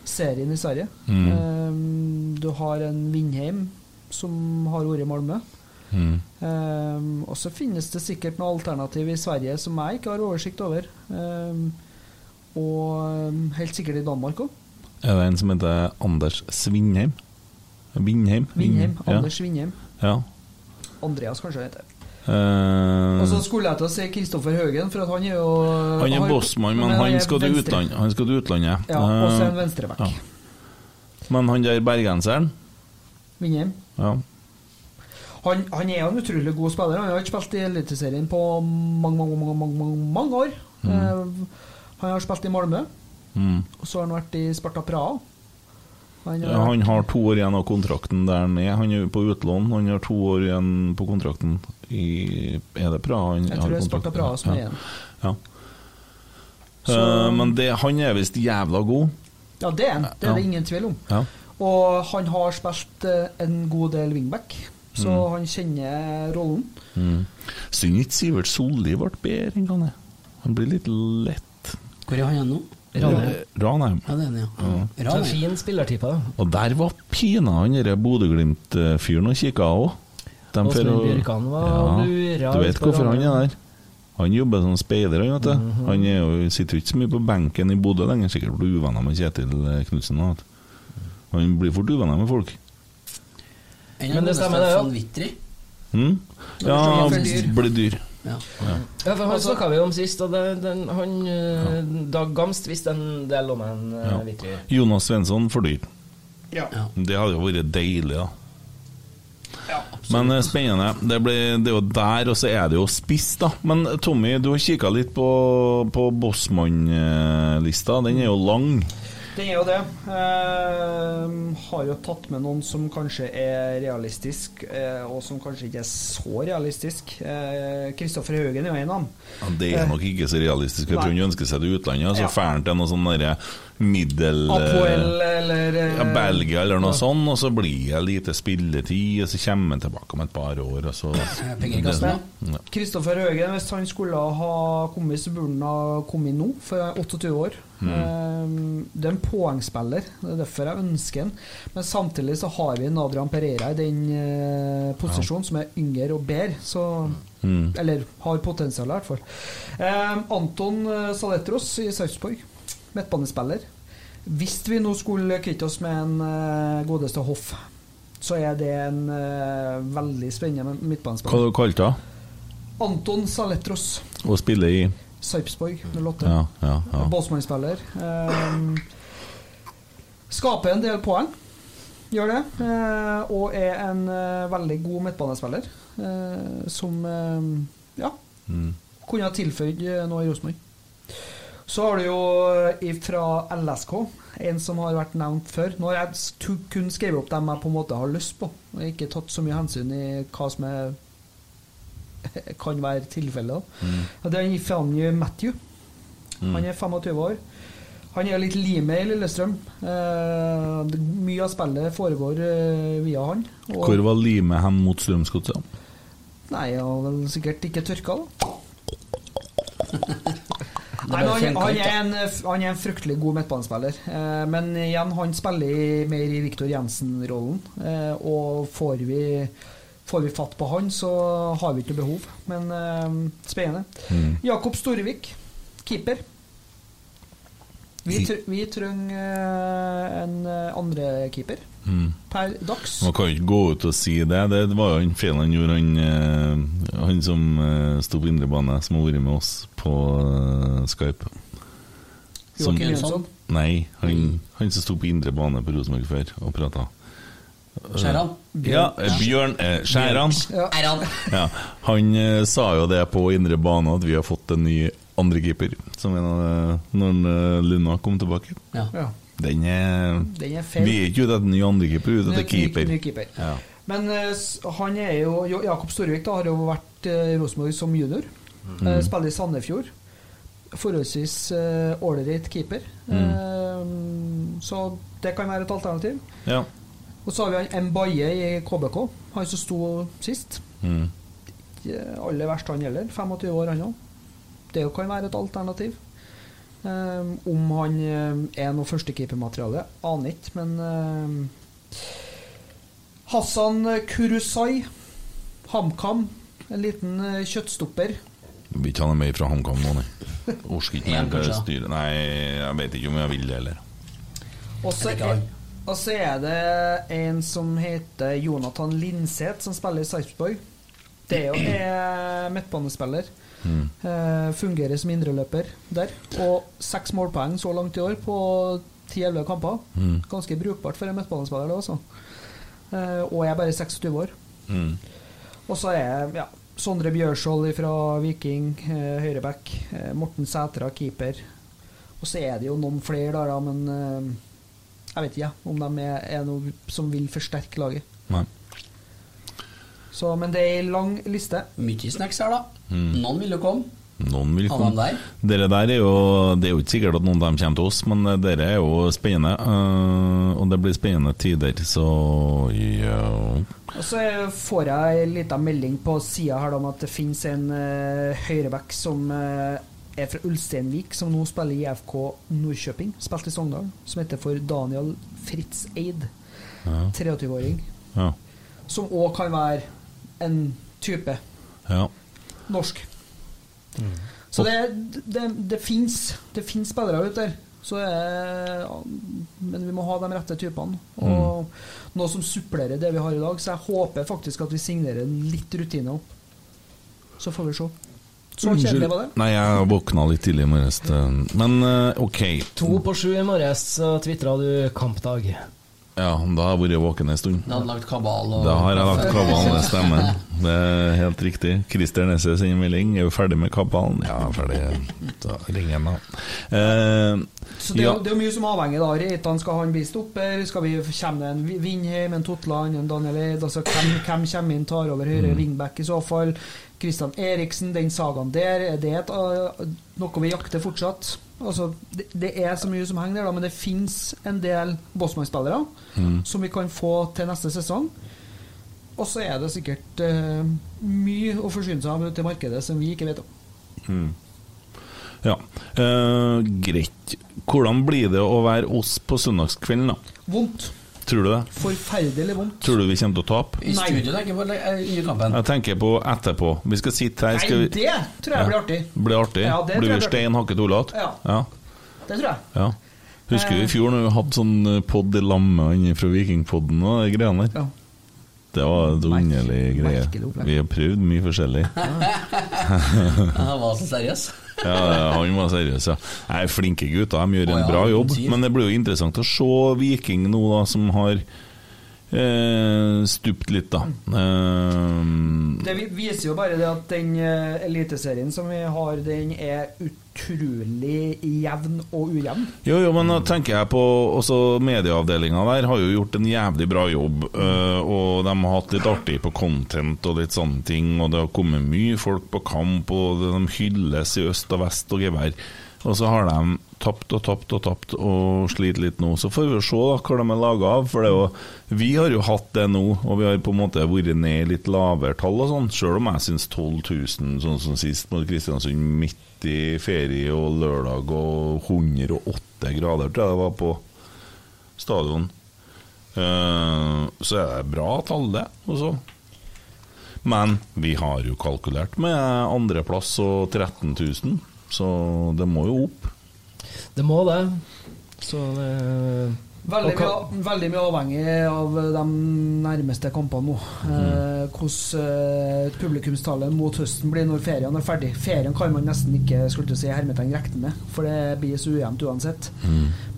serien i Sverige. Mm. Eh, du har en Vindheim, som har vært i Malmö. Mm. Eh, og så finnes det sikkert noe alternativ i Sverige som jeg ikke har oversikt over. Eh, og helt sikkert i Danmark òg. Er det en som heter Anders Svindheim? Vindheim? Vindheim. Ja. Anders Vindheim. Ja. Andreas, kanskje han heter. Eh, Og så skulle jeg til å si Kristoffer Haugen, for at han er jo han er bossmann, men, er han skal venstre. Han skal til utlandet. Ja, og så en han Eh, venstreback. ja. Men han der bergenseren Vindheim. ja. Han, han er en utrolig god spiller. Han har ikke spilt i Eliteserien på mange, mange, mange, mange, mange, mange år. Mm. Eh, han har spilt i Malmö, Mm. og så har han vært i Sparta Praha. Han, Ja, han har to år igjen av kontrakten der han er. Han er på utlån. Han har to år igjen på kontrakten i Er det Praha han Jeg tror det er Sparta? Praha som er igjen. Ja. Så- uh, men det, han er visst jævla god. Ja, det er han. Det er det Ja. ingen tvil om. Ja. Og han har spilt eh, en god del wingback, så Mm. han kjenner rollen. Mm. Synd ikke Sivert Solli ble bedre en han er. Han blir litt lett. Hvor er han igjen nå? Ranheim. Ranheim. Ja, det er han, ja. Ja. Fin spillertype. Og der var pina han derre Bodø-Glimt-fyren og kikka òg. Åsmund Bjørkan var lura Du vet hvorfor han er der? Han jobber som speider, han, vet du. Mhm. Han er jo, sitter jo ikke så mye på benken i Bodø lenger, sikkert blir uvenner med Kjetil eh, Knutsen. Han blir fort uvenner med folk. Men det stemmer, det, ja. Mm? Ja, blir dyr. Ja. Ja. Ja, for Han Altså- snakka vi om sist, og det, den, han ja. Dag Gamst visste en del om en Ja. uh, Vitry. Jonas Svensson for dyr. Ja. Det hadde jo vært deilig, da. Men eh, spennende. Det, blir, det er jo der, og så er det jo spiss, da. Men Tommy, du har kikka litt på, på Bossmann-lista. Den er jo lang. Den er jo det. Eh, har jo tatt med noen som kanskje er realistisk, eh, og som kanskje ikke er så realistisk. Eh, Kristoffer Haugen er jo en av dem. Ja, det er nok ikke så realistisk. Jeg tror han ønsker seg til utlandet, og så Ja. drar han til noe sånn derre middel... Apoel eller eh, ja, Belgia eller noe sånt, og så blir det lite spilletid, og så kommer han tilbake om et par år, og så *laughs* Kristoffer ja. Haugen, hvis han skulle ha kommet, så burde han ha kommet nå, for er 28 år. Mm. Eh, det er en poengspiller, det er derfor jeg ønsker han. Men samtidig så har vi Nadrian Pereira i den posisjonen posisjonen, som er yngre og bedre. Så, Mm. Eller har potensial, i hvert fall. Eh, Anton eh, Saletros i Sarpsborg, midtbanespiller. Hvis vi nå skulle kvitte oss med en eh, godeste Hoff, så er det en eh, veldig spennende midtbanespiller. Hva kalte du Anton Saletros, Og spiller i Sarpsborg 08. Ja, ja, ja. Båtsmannsspiller. Eh, skaper en del poeng, gjør det. Eh, og er en eh, veldig god midtbanespiller eh, som eh, ja, Mm. kunne ha tilføyd eh, noe i Rosenborg. Så har du jo fra LSK, en som har vært nevnt før. Nå har jeg kun skrevet opp dem jeg på en måte har lyst på, og ikke tatt så mye hensyn i hva som er, *laughs* kan være tilfellet. Mm. Er Ifanyu Matthew. Mm. Han er 25 år. Han er litt limet i Lillestrøm. Eh, mye av spillet foregår eh, via han. og- Hvor var limet hen mot Strømsgodset? Nei, han har vel sikkert ikke tørka, da. *laughs* Nei, han, han, er en, han er en fryktelig god midtbanespiller. Eh, men igjen, han spiller mer i Viktor Jensen-rollen. Eh, og får vi, får vi fatt på han, så har vi ikke behov. Men uh, spennende. Mm. Jakob Storevik, keeper. Vi, tr vi trenger eh, en eh, andre keeper Mm. per dags. Man kan jo ikke gå ut og si det. Det var jo han feilen han gjorde, han, han som sto på indre bane, som har vært med oss på Skype. Joakim Jønsson. Nei, han, han som sto på indre bane på Rosenborg før og prata. Skjæran? Ja, eh, Bjørn eh, Skjæran. Ja. Ja, han eh, sa jo det på indre bane at vi har fått en ny andrekeeper, som en av eh, når eh, Luna kom tilbake. Ja. Ja. Den er, Den er feil. Vi er ikke ute etter en ny andrekeeper, vi er ute etter keeper. ny- ny keeper. Ja. Men eh, s- han er jo Jo- Jakob Storvik da, har jo vært eh, i Rosenborg som junior. Mm. Eh, spiller i Sandefjord. Forholdsvis eh, ålreit keeper. Eh, så det kan være et alternativ. Ja. Og så har vi han Mbaye i KBK, han som sto sist. Mm. Ikke aller verst han gjelder. 25 år, han òg. Det kan være et alternativ. Um, om han eh, er noe førstekeepermateriale, aner ikke, men um, Hassan Kurusai, HamKam, en liten eh, kjøttstopper. Vi vil ikke ha noe mer fra HamKam nå, nei. Orsker ikke mer styre. Nei, jeg vet ikke om jeg vil det heller. Og og så er det en som heter Jonathan Linseth, som spiller i Sarpsborg. Det er midtbanespiller. Mm. Uh, fungerer som indreløper der. Og seks målpoeng så langt i år på 10-11 kamper. Mm. Ganske brukbart for en midtbanespiller, det også. Uh, og jeg er bare 26 år. Mm. Og så er ja, Sondre Bjørshol fra Viking, uh, høyreback. Eh, Morten Sætra, keeper. Og så er det jo noen flere, da, men eh, jeg vet ikke ja, om de er, er noe som vil forsterke laget. Nei. Så, men det er ei lang liste. Mye snacks her, da. Mm. Noen vil jo komme. Noen vil komme. der? Dere der er jo Det er jo ikke sikkert at noen av dem kommer til oss, men eh, dere er jo spennende. eh, og det blir spennende tider, så ja Og så får jeg ei lita melding på sida her om at det finnes en uh, høyreback som eh, er fra Ulsteinvik, som nå spiller i IFK Nordkjøping. Spilte i Sogndal. Som heter for Daniel Fritz Eid. Ja. 23-åring. Ja. Som òg kan være en type ja. norsk. Så det, det, det fins finnes spillere ute der. Så er, men vi må ha de rette typene. Og noe som supplerer det vi har i dag. Så jeg håper faktisk at vi signerer litt rutine opp. Så får vi se. Så kjedelig var det. Nei, jeg våkna litt tidlig i morges. Men eh, ok. To på sju i morges så tvitra du 'kampdag'. Ja, da har jeg vært våken en stund. Du hadde lagt kabal og Da har jeg lagt kabalen, det stemmer. Det er helt riktig. Christer Nesse sender melding. Er du ferdig med kabalen? Ja, jeg er ferdig. Da ringer han, da. Eh, Så det, er ja. det er mye som avhenger da. Reitan skal han bli stopper? Skal vi Kommer det en Vi- Vindheim, en Totland, en Daniel Eid? Altså, hvem, hvem kommer inn, tar over høyre Mm. wingback i så fall? Kristian Eriksen, den sagaen der, er det et, uh, noe vi jakter fortsatt? Altså, det, det er så mye som henger der, da, men det fins en del Bosman-spillere Mm. som vi kan få til neste sesong. Og så er det sikkert uh, mye å forsyne seg av til markedet som vi ikke vet om. Mm. Ja. uh, greit. Hvordan blir det å være oss på søndagskvelden, da? Vondt. Tror du det? Forferdelig vondt. Tror du vi kommer til å tape? I studio tenker på eh, under kampen. Jeg tenker på etterpå. Vi skal sitte her skal Nei, det tror jeg blir artig. Blir artig? Ja, det blir vi stein hakket olate? Ja. ja. Det tror jeg. Ja. Husker du i fjor når vi hadde sånn pod i lamme fra Vikingpodden og de greiene der? Ja. Det var et underlig greie. Vi har prøvd mye forskjellig. *laughs* Han var så seriøs. Ja, han var seriøs, ja. Nei, flinke gutter, de gjør en ja, bra jobb. Men det blir jo interessant å se Viking nå, da, som har eh, stupt litt, da. Eh, Det viser jo bare det at den eh, eliteserien som vi har, den er utrolig jevn og ujevn. Jo, jo, men nå tenker jeg på også Medieavdelinga der har jo gjort en jævlig bra jobb. øh, og de har hatt litt artig på content og litt sånne ting. Og det har kommet mye folk på kamp, og de hylles i øst og vest og gevær. Og så har de tapt og tapt og tapt og sliter litt nå. Så får vi se da hva de er laga av. For jo, vi har jo hatt det nå, og vi har på en måte vært ned i litt lavere tall og sånn. Sjøl om jeg syns 12 000, sånn som sist mot Kristiansund, midt i ferie og lørdag og 108 grader, tror jeg det var på stadion. Uh, så er det bra tall, det. Også. Men vi har jo kalkulert med andreplass og 13 000, så det må jo opp. Det må det. Så det Veldig mye, veldig mye avhengig av de nærmeste kampene nå. Eh, hvordan eh, publikumstallet mot høsten blir når ferien er ferdig. Ferien kan man nesten ikke skulle til si hermetegn regne med, for det blir så ujevnt uansett.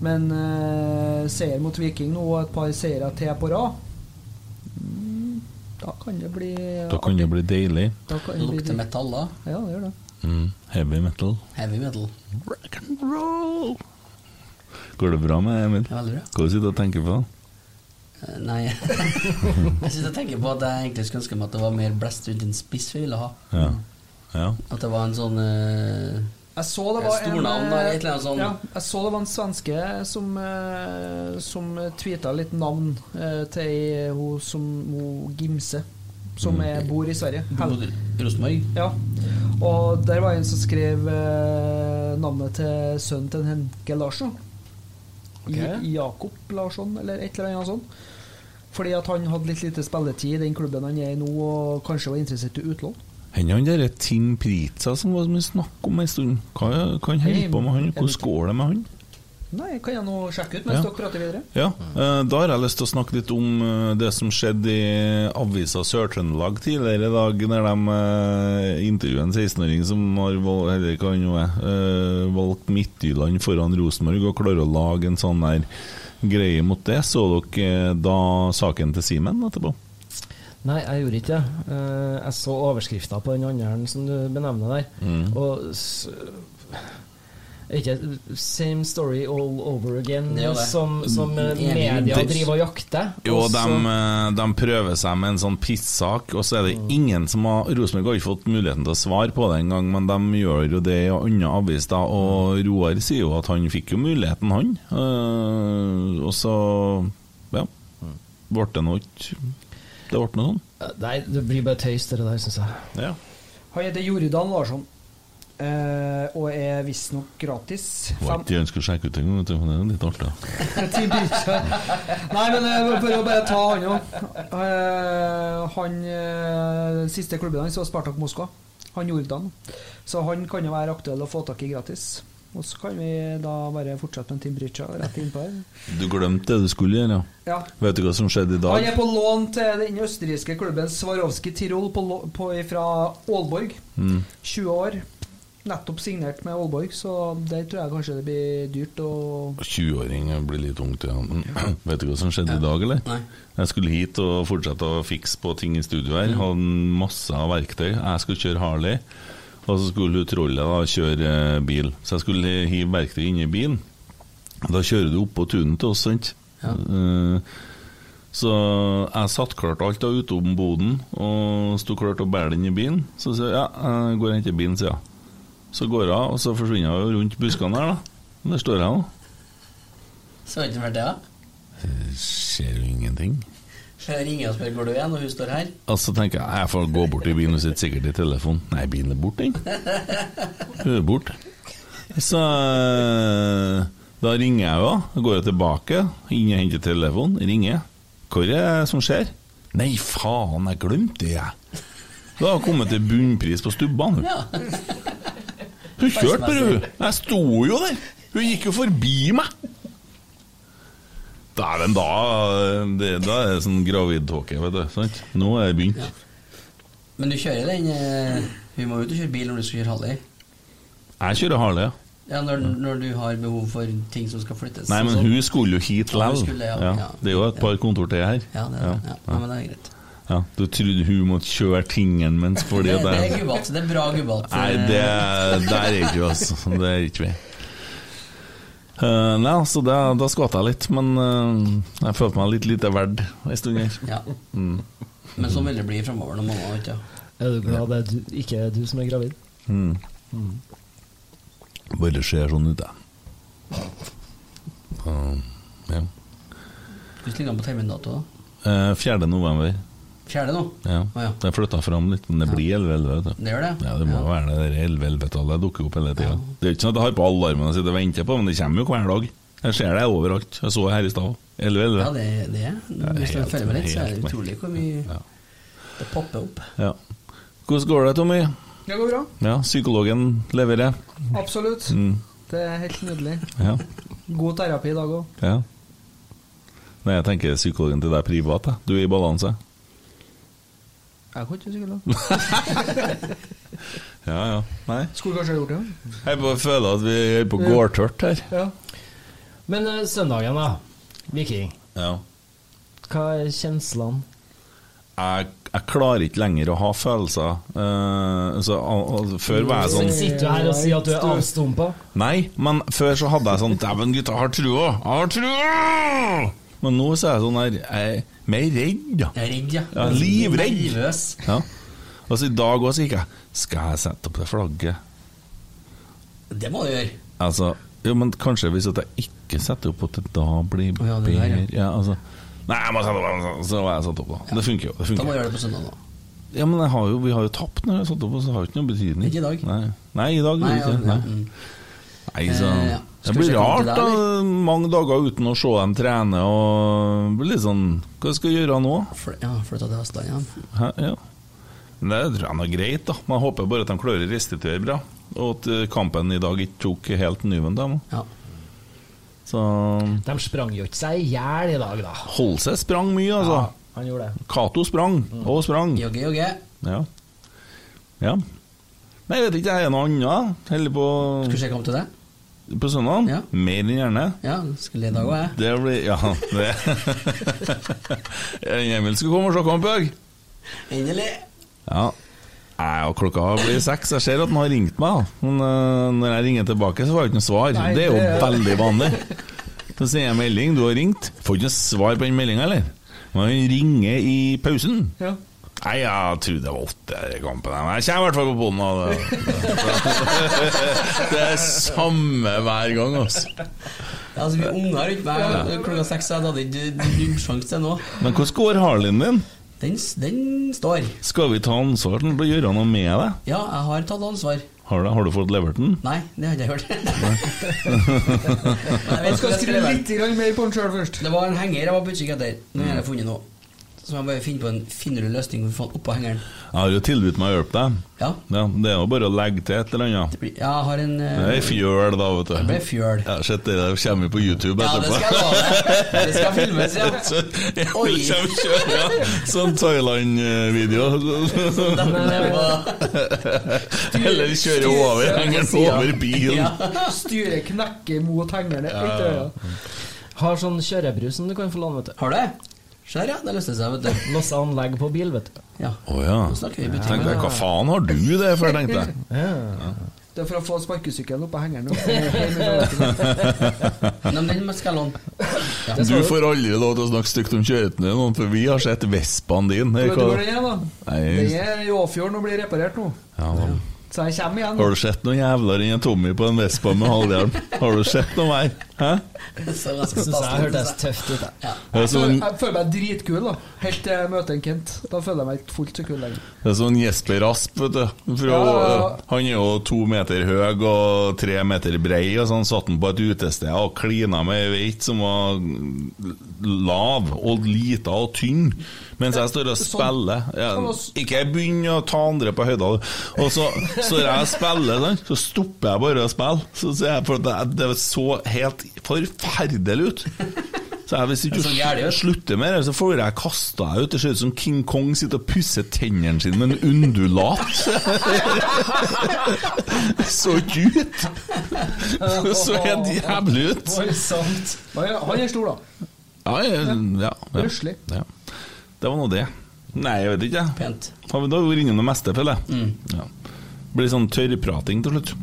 Men eh, seier mot Viking nå og et par seire til på rad mm, Da kan det bli Da kan det bli deilig. Da kan Det det lukter metall da. Ja, det gjør det. Mm. Heavy metal. Heavy metal. Rock and roll. Går det bra med Emil? Ja, veldig bra. Hva sitter du og tenker på? Uh, Nei *laughs* Jeg sitter og tenker på at jeg egentlig skulle ønske meg at det var mer blest rundt en spiss vi ville ha. Ja. ja. At det var en sånn uh, Jeg så det var en Stornavn, da, et eller annet sånn. ja, Jeg så det var en svenske som, uh, som tweeta litt navn uh, til ei- hun som hun Gimse, som Mm. er, bor i Sverige. Rosenborg? Ja. Og der var en som skrev eh, navnet til sønnen til Henke Larsson. Okay. Jakob Larsson, eller et eller annet sånt. Fordi at han hadde litt lite spilletid i den klubben han er i nå, og kanskje var interessert i utlån. Hender han derre Tim Pritza som var snakk om en stund. Hva hva han holder på med han? Hvordan går det med han? Nei, kan jeg nå sjekke ut mens Ja. dere prater videre? Ja, eh, Da har jeg lyst til å snakke litt om eh, det som skjedde i avisa Sør-Trøndelag tidligere i dag, når de uh, intervjuet en 16-åring som har valgt, eller hva han nå er, eh, valgt Midtjylland foran Rosenborg, og klarer å lage en sånn der greie mot det. Så dere eh, da saken til Simen etterpå? Nei, jeg gjorde ikke det. Eh, jeg så overskrifta på den andre som du benevner der. Mm. Og ikke same story all over again, Det det. som, som eh, media Det- driver og jakter? Jo, de, eh, de prøver seg med en sånn pissak, og så er det ingen som har Rosenborg har ikke fått muligheten til å svare på det engang, men de gjør jo det i en annen avis, da. Og Roar sier jo at han fikk jo muligheten, han. Uh, og så ja. Ble det noe ikke Det ble noe sånn. Nei, det blir bare tøys, det der, syns jeg. Ja. Han heter Jordan Larsson, eh, og er visstnok gratis. Hva ikke de ønsker å sjekke ut engang, vet du, men det er litt artig. *laughs* Bridge. Nei, men eh, for å bare ta han òg. Han uh, Siste klubben hans var Spartak Moskva. Han Jordan. Så han kan jo være aktuell å få tak i gratis. Og så kan vi da bare fortsette med Team Bridge rett innpå her. Du glemte det du skulle gjøre, Ja. Vet du hva som skjedde i dag? Han er på lån til den østerrikske klubben Swarovski Tirol på, på, fra Aalborg. Mm. 20 år. Nettopp signert med Aalborg, så der tror jeg kanskje det blir dyrt. å 20-åring blir litt ungt, ja. Men, *clears throat* vet du hva som skjedde i dag, eller? Nei. Jeg skulle hit og fortsette å fikse på ting i studio her. Hadde masse av verktøy. Jeg skulle kjøre Harley, og så skulle hun trollet da kjøre eh, bil. Så jeg skulle hive verktøy inn i bilen. Da kjører du oppå tunet til oss, sant? Eh, Så jeg satt klart alt da utom boden og sto klart å bære den i bilen. Så sier jeg ja, jeg går og henter bilen, sier jeg. Så går jeg, og så forsvinner jo rundt buskene her, da. Der står jeg nå. Så ikke vært det, da? Ser jo ingenting. Jeg ringer og spør hvor du er når hun står her. Og så tenker jeg jeg får gå bort til bilen og sitte sikkert i telefonen. Nei, bilen er borte, den. Hun er borte. Så eh, da ringer jeg. Da går jeg tilbake, inn og henter telefonen, ringer. Hva er det som skjer? Nei, faen, jeg glemte det, jeg. Da har jeg kommet til bunnpris på stubbene. hun. Ja. Hun kjørte bare, hun. Jeg sto jo der. Hun gikk jo forbi meg. Dæven, da, det- da er det sånn gravidtåke, vet du. Sant? Nå er det begynt. Men du kjører den eh, Hun må ut og kjøre bil når du skal kjøre Harley. Jeg kjører Harley, ja. Ja, når, når du har behov for ting som skal flyttes. Nei, men sånn. hun skulle jo hit likevel. ja, Ja, ja. Det er jo et par kontor til her. Ja, det er. Ja. Ja, men det er greit. Ja, Du trodde hun måtte kjøre tingen mens fordi Det, det, det er gubbete. Det er bra gubbete. Nei, det der er ikke vi, altså. Det er ikke vi. Uh, nei, altså, det, da skvatt jeg litt, men uh, jeg følte meg litt lite verd ei stund her. Ja. Mm. Men sånn vil det bli fremover når mamma vet. Er du glad det er du, ikke er du som er gravid? Mm. Mm. Bare ser sånn ut, jeg. Uh, ja. Hvordan ligger han på termindato? da? Eh, 4. november. Fjerde nå? Ja. Det er flytta fram litt, men det blir 11-11. Det gjør det? Ja, det må Ja. være det der 11-11-tallet dukker opp hele tida. Det er ikke sånn at jeg har på alarmen og sitter og venter på, men det kommer jo hver dag. Jeg ser det overalt. Jeg så det her i stad. 11-11. Ja, det, det er Hvis du følger med litt, så er det utrolig hvor mye Ja. det popper opp. Ja. Hvordan går det, Tommy? Det går bra. Ja, Psykologen leverer. Absolutt. Mm. Det er helt nydelig. Ja. God terapi i dag òg. ja. Nei, jeg tenker psykologen til deg privat. Da. Du er i balanse. Jeg kan ikke sikkert det. *laughs* Ja, ja. Nei. Skulle kanskje ha gjort det. Jeg bare føler at vi er på gårdtørt her. Ja. Men uh, søndagen, da. Viking. Ja. Hva er kjenslene? Jeg, jeg klarer ikke lenger å ha følelser. Uh, så, al før var jeg sånn Sitter du her og sier at du er avstumpa? Nei, men før så hadde jeg sånn Dæven, gutta, har trua! Jeg har trua! Men nå så er jeg sånn her Jeg er mer redd, ja. Jeg er redd, ja. ja livredd. Nervøs. Ja. Og så i dag også gikk jeg Skal jeg sette opp det flagget? Det må du gjøre. Altså, jo, men kanskje hvis jeg ikke setter opp at det da blir oh, ja, det bedre der, ja. altså. Nei, jeg må sette opp Så var jeg satt opp, da. Det funker jo. Det funker. Da må du gjøre det på søndag, da. Ja, men jeg har jo, vi har jo tapt når jeg har satt opp, så det har jo ikke noe betydning. Ikke i dag. Nei, Nei i dag Nei, det ikke. Nei. Nei, så Eh, ja. Det blir rart, da. Mange dager uten å se dem trene og blir litt sånn Hva skal jeg gjøre nå? Fly- Ja, flytta til Vestlandet igjen. Hæ? Ja. Men det tror jeg er greit, da. Man håper bare at de klarer å restituere bra. Og at eh, kampen i dag ikke tok helt nyven dem. Ja. Så De sprang jo ikke seg i hjel i dag, da. Holse sprang mye, altså. Ja, han gjorde det. Cato sprang, og sprang. Jogge, jogge. Ja. ja. Nei, jeg vet ikke, jeg er noe annet. Heller på Skal vi se kamp til det? På søndag? Ja. Mer enn gjerne. Ja, skulle i dag òg, jeg. Det blir Ja, det *laughs* Emil skal komme og se kamp i dag. Endelig. Ja. Nei, og klokka blir seks. Jeg ser at han har ringt meg. Men uh, når jeg ringer tilbake, så får jeg ikke noe svar. Nei, det er jo det- veldig vanlig. Så sier jeg melding. Du har ringt. Får ikke noe svar på den meldinga, eller? Men han ringer i pausen. Ja. Nei, jeg trodde det var åtte i kampen. Men jeg kommer i hvert fall på og Det, *laughs* det er samme hver gang, altså. Ja, altså, vi unger rundt meg klokka seks, så jeg hadde ikke nullsjanse til nå. Men hvordan går Harleyen din? Den, den står. Skal vi ta ansvar til å gjøre noe med det? Ja, jeg har tatt ansvar. Har du, har du fått levert den? Nei, det har jeg ikke gjort. hørt. *laughs* *laughs* Jeg skal skrive litt mer på den sjøl først. Det var en henger jeg var på utkikk etter. Nå har jeg funnet noe. Så må jeg bare finne på en finere løsning for å få den oppå hengeren. Jeg har jo tilbudt meg å hjelpe deg. Ja. Det er jo bare å legge til et eller annet. Ja, jeg har en uh, Det er fjøl, da, vet du. Det ble fjøl. Ja, Shit, det der kommer på YouTube Ja, det skal jeg love deg. Det skal filmes, ja. *laughs* Ja, Oi. det kommer kjør, ja. Sånn Thailand-video. *laughs* Eller kjøre over hengeren over bilen. Ja. Styret knekker mot hengerne. Ja. Har sånn kjørebrus som du kan få låne, vet du. Har det? Ser ja, det løste seg, vet du. Masse anlegg på bil, vet du. Ja. Oh, ja. Nå snakker vi i butikk. Tenkte jeg, hva faen har du det for, tenkte jeg. *laughs* Ja. Det er for å få sparkesykkelen oppå hengeren. *laughs* *laughs* Nei, men den skal jeg låne. Du får aldri lov til å snakke stygt om kjøretøyet nå, for vi har sett Vespaen din. Vet du hvor den er, da? Den er i Åfjorden og blir reparert nå. ja, da. Så jeg kommer igjen. Har du sett noen jævler enn Tommy på en Vespa med halvhjelm? Har du sett noe mer? Hæ? Så Jeg syns jeg hørtes tøft ut. jeg. Jeg føler, sånn, jeg føler meg dritkul, da. Helt til jeg møter en Kent. Da føler jeg meg ikke fullt så kul lenger. det er sånn Jesper Asp, vet du. Fra. Han er jo to meter høy og tre meter brei, og så han satt han på et utested og klina med ei veit som var lav og lita og tynn, mens jeg står og Sånn. spiller. Jeg, ikke begynn å ta andre på høyda. Og så står jeg og spiller, sånn. så stopper jeg bare å spille. Så ser jeg for at det, det så helt forferdelig ut. Så jeg, hvis ikke er du slutter med det, så får jeg kasta deg ut. Det ser ut som King Kong sitter og pusser tennene sine med en undulat. *laughs* så ikke ut! Så helt jævlig ut. Voldsomt. Han er- stor, da. Ja, ja, ja, ja. Ja. Det var nå det. Nei, jeg vet ikke. Pent. Har vi da vært innom det meste, føler jeg. Ja. Blir sånn tørrprating til slutt.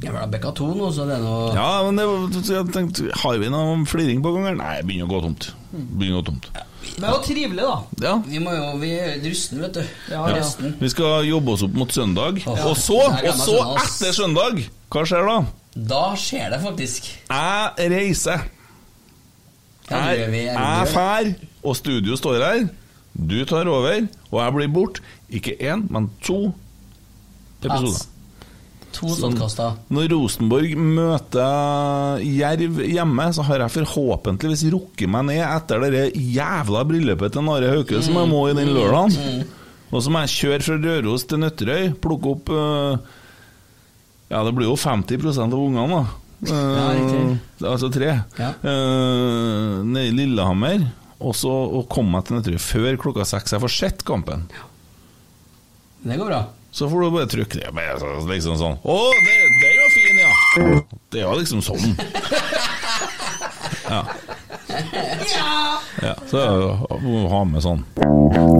Jeg vil ha bekka to nå, så det er noe Ja, men det var, jeg tenkte, Har vi noe fliring på gang her? Nei, det begynner å gå tomt. Begynner å gå tomt. Ja. det jo trivelig, da. Ja. Vi må jo Vi er rusten, vet du. Ja, Ja. Vi skal jobbe oss opp mot søndag. Og så, er og så etter søndag, hva skjer da? Da skjer det faktisk. Jeg reiser. Jeg, jeg fær, og studio står her. Du tar over, og jeg blir bort. Ikke én, men to episoder. To sånnkaster. Når Rosenborg møter Jerv hjemme, så har jeg forhåpentligvis rukket meg ned etter det jævla bryllupet til Nare Hauke som jeg må i den lørdagen. Og så må jeg kjøre fra Røros til Nøtterøy, plukke opp øh, Ja, det blir jo 50% av ungene, da. Ja. Eh, altså tre. Ja. Uh, nede i Lillehammer. Og så å komme meg til Nøtterøy før klokka seks. Jeg får sett kampen. Det går bra. Så får du bare trykke det. Bare Liksom sånn Å, det, den var fin, ja! Det var liksom sånn. Ja. ja så må ha med sånn.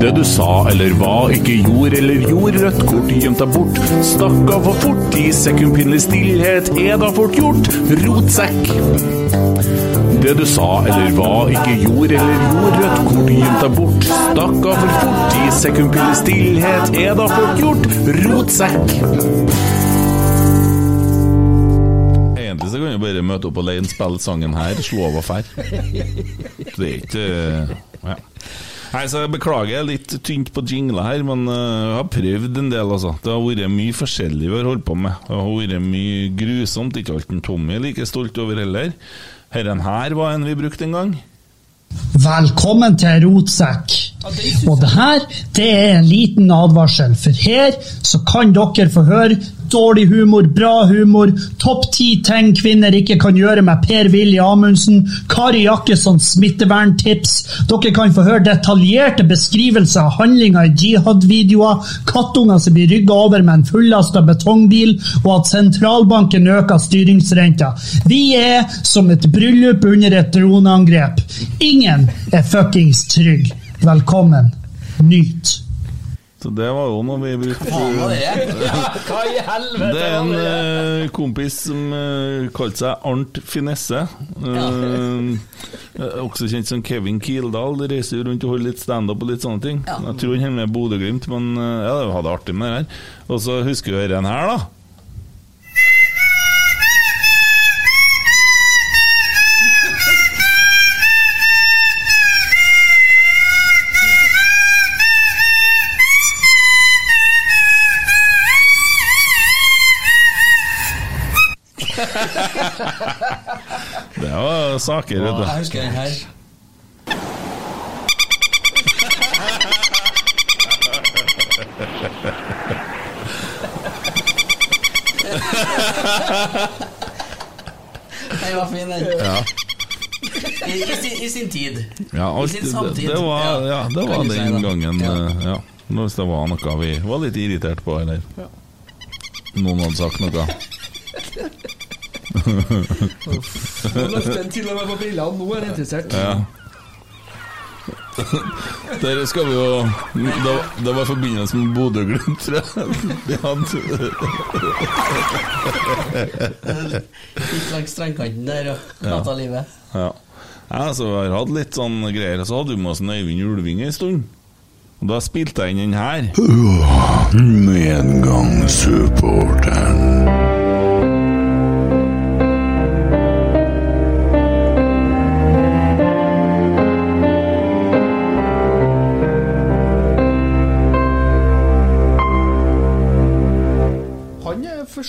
Det du sa eller hva, ikke gjorde eller gjorde, rødt kort gjemt deg bort. Stakk av for fort, i sekund pinlig stillhet er da fort gjort. Rotsekk. Det du sa eller hva, ikke gjorde eller gjorde, rødt kort gjemt bort. Stakk av for fort, i sekundpille stillhet er da fort gjort. Rotsekk. Egentlig så kan vi bare møte opp alene, spille sangen her, slå av og fær. Det er ikke ja. Nei, så jeg Beklager, er litt tynt på jingler her, men øh, jeg har prøvd en del. altså Det har vært mye forskjellig vi har holdt på med. Det har vært mye grusomt. Ikke alt en Tommy er like stolt over heller. Herren her var en vi brukte en gang. Velkommen til Rotsekk. Og det her, det er en liten advarsel, for her så kan dere få høre dårlig humor, bra humor, topp ti ting kvinner ikke kan gjøre med Per-Willy Amundsen, Kari Jakkessons smitteverntips. Dere kan få høre detaljerte beskrivelser av handlinger i jihad-videoer, kattunger som blir rygga over med en fullasta betongbil, og at sentralbanken øker styringsrenta. Vi er som et bryllup under et droneangrep. Ingen er fuckings trygg. Velkommen. Nyt. Så det var jo noe vi brukte faen var det? *laughs* Hva i helvete Det er en uh, kompis som uh, kalte seg Arnt Finesse. Uh, eh, også kjent som Kevin Kildahl. De reiser jo rundt og holder litt standup og litt sånne ting. Jeg tror han holder med Bodø-Glimt, men ja, det hadde artig med det her. Og så husker vi denne her, da. Det var saker, vet du. *laughs* Jeg husker den her. Den var fin, den. Ja. I, i, sin, I sin tid. Ja, I sin samtid. det var, ja, det var den si gangen. Ja. eh, Ja. Hvis det var noe vi var litt irritert på, eller Ja. noen hadde sagt noe. *laughs* Nå løfter han til og med på brillene, nå er han interessert. Ja. Der skal vi jo Det var, det var i forbindelse med Bodø-Glimt, tror jeg. Gikk langs strengkanten der og Ja. prata livet. Ja. ja, så vi har hatt litt sånn greier. Så hadde vi med oss Øyvind Ulving en stund. Og da spilte jeg inn den her. Medgangssupporteren.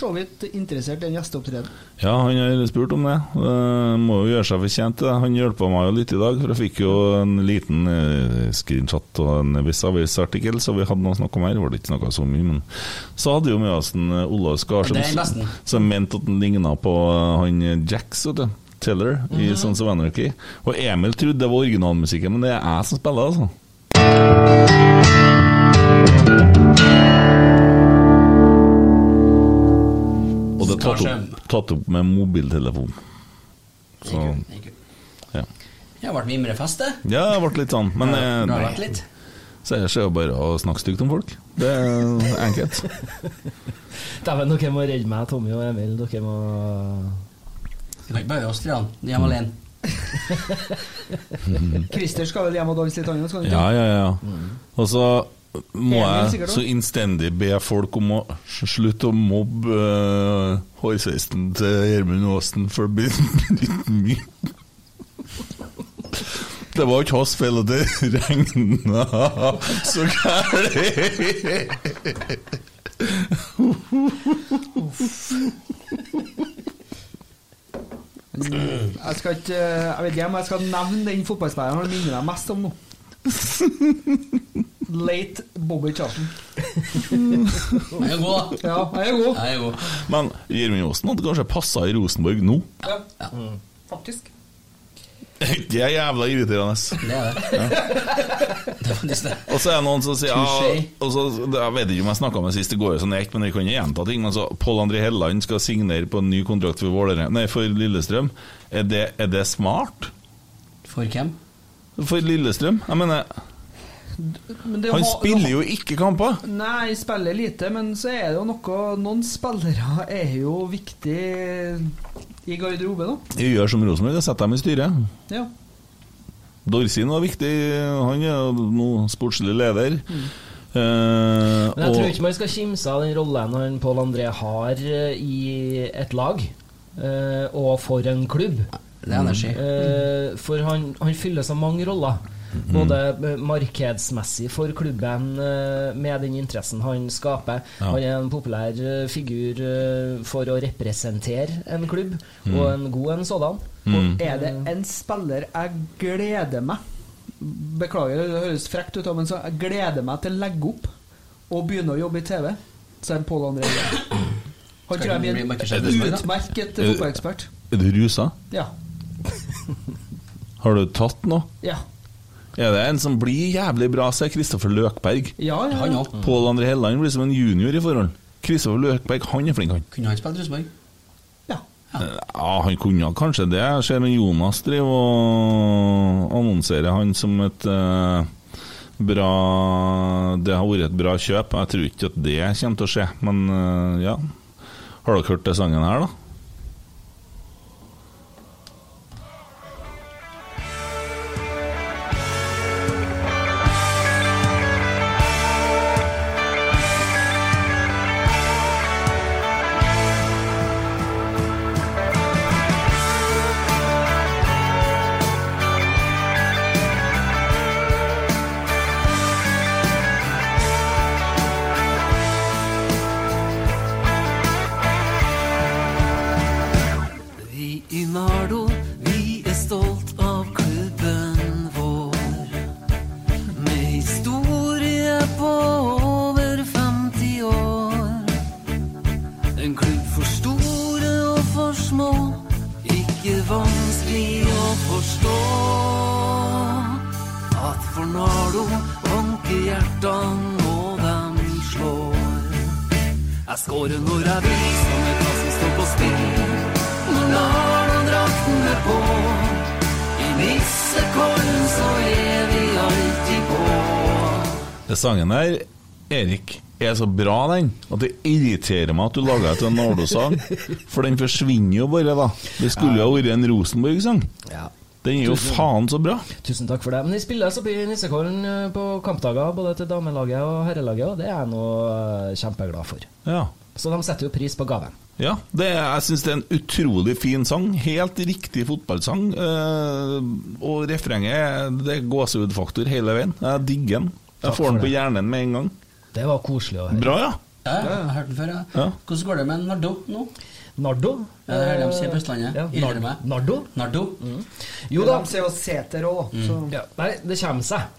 Så vidt interessert i en gjesteopptreden. Ja, han har spurt om det. Uh, må jo gjøre seg fortjent til det. Han hjelpa meg jo litt i dag, for jeg fikk jo en liten uh, screenshot og en viss avisartikkel, så vi hadde noe å snakke om her. Det var ikke noe så mye, men så hadde jo med oss en uh, Olav Skar som, mente at han ligna på eh, han Jacks. vet du. Teller i Mhm. Sons of Anarchy. Og Emil trodde det var originalmusikken, men det er jeg som spiller, altså. Det er tatt opp, tatt opp med mobiltelefon. Så ja. Det har vært mimrefest, det. ja, det ble litt sånn. Men Ja, eh, det har vært litt. så er det jo bare å snakke stygt om folk. Det er enkelt. *laughs* Dæven, dere må redde meg, Tommy og Emil. Dere må Vi kan ikke bare oss tre. De er hjemme alene. *laughs* Christer skal vel hjem og danse litt annet? Ja, ja, ja. Og så må jeg så innstendig be folk om å slutte å mobbe uh, hårsveisen til Gjermund Aasen, for det blir mye. Det var ikke hans feil at det regna så Jeg skal ikke Jeg vet ikke om jeg skal nevne den fotballspilleren han minner meg mest om nå. *laughs* Late Bobby Charlton. *laughs* jeg er god, da. Ja, jeg er god. Jeg er god. Men Gjermund Aasen hadde kanskje passa i Rosenborg nå? Ja. Faktisk. Det er jævla irriterende. Det er det. *laughs* Det er det. Og så er det noen som sier ja, og så, Jeg vet ikke om jeg snakka med sist, det går jo sånn ekt, men jeg kan jo gjenta ting. Men så Pål André Helland skal signere på en ny kontrakt for, Våler, nei, for Lillestrøm. Er det, er det smart? For hvem? For Lillestrøm? Jeg mener, Men det han spiller jo ikke kamper! Nei, spiller lite, men så er det jo noe Noen spillere er jo viktig i garderoben, da. Jeg gjør som Rosenborg, setter dem i styret. Ja. Dorsin var viktig, han er jo nå sportslig leder. Mm. Eh, Men jeg tror ikke man skal kimse av den rollen han Pål André har eh, i et lag, eh, og for en klubb. Det er energi. Eh, for han, han fyller så mange roller. Både eh, markedsmessig for klubben eh, med den interessen han skaper. Ja. Han er en populær figur for å representere en klubb, Mm. og en god en sådan. Mm. Er det en spiller jeg gleder meg Beklager, det høres frekt ut, men så jeg gleder meg til å legge opp og begynne å jobbe i TV, så er det Pål André. Han tror jeg blir en utmerket Er- fotballekspert. Er du rusa? Ja. *laughs* Har du tatt noe? Ja. Er det en som blir jævlig bra, så er Kristoffer Løkberg. Ja, ja, Han ja. Pål André Helland blir som en junior i forhold. Kristoffer Løkberg, han er flink, han. Kunne han spilt Rosenborg? Ja, ja. han kunne kanskje det. Jeg ser en Jonas driver og annonserer han som et uh, bra Det har vært et bra kjøp. Jeg tror ikke at det kommer til å skje, men uh, ja. Har dere hørt det sangen her, da? Sangen der, Erik, er så bra, den, at det irriterer meg at du laga et Nardo-sang. For den forsvinner jo bare, da. Det skulle jo ha vært en Rosenborg-sang. Ja. Den er jo Tusen- faen så bra. Tusen takk for det. Men de spilles oppe i Nissekollen eh, på kampdager, både til damelaget og herrelaget, og det er jeg nå eh, kjempeglad for. Ja. Så de setter jo pris på gaven. Ja, det, er- jeg syns det er en utrolig fin sang. Helt riktig fotballsang. Eh, og refrenget det er gåsehudfaktor hele veien. Jeg digger den. Jeg får den på det. hjernen med en gang. Det var koselig å høre. Bra, ja. Ja, ja, jeg har hørt den før. Ja. Ja. Hvordan går det med Nardo nå? Nardo? Ja, det er det de sier på Østlandet. Ja, Nardo? Nardo? Nardo? Nardo. Jo da. De sier jo seter òg, så Ja, nei, det kommer seg.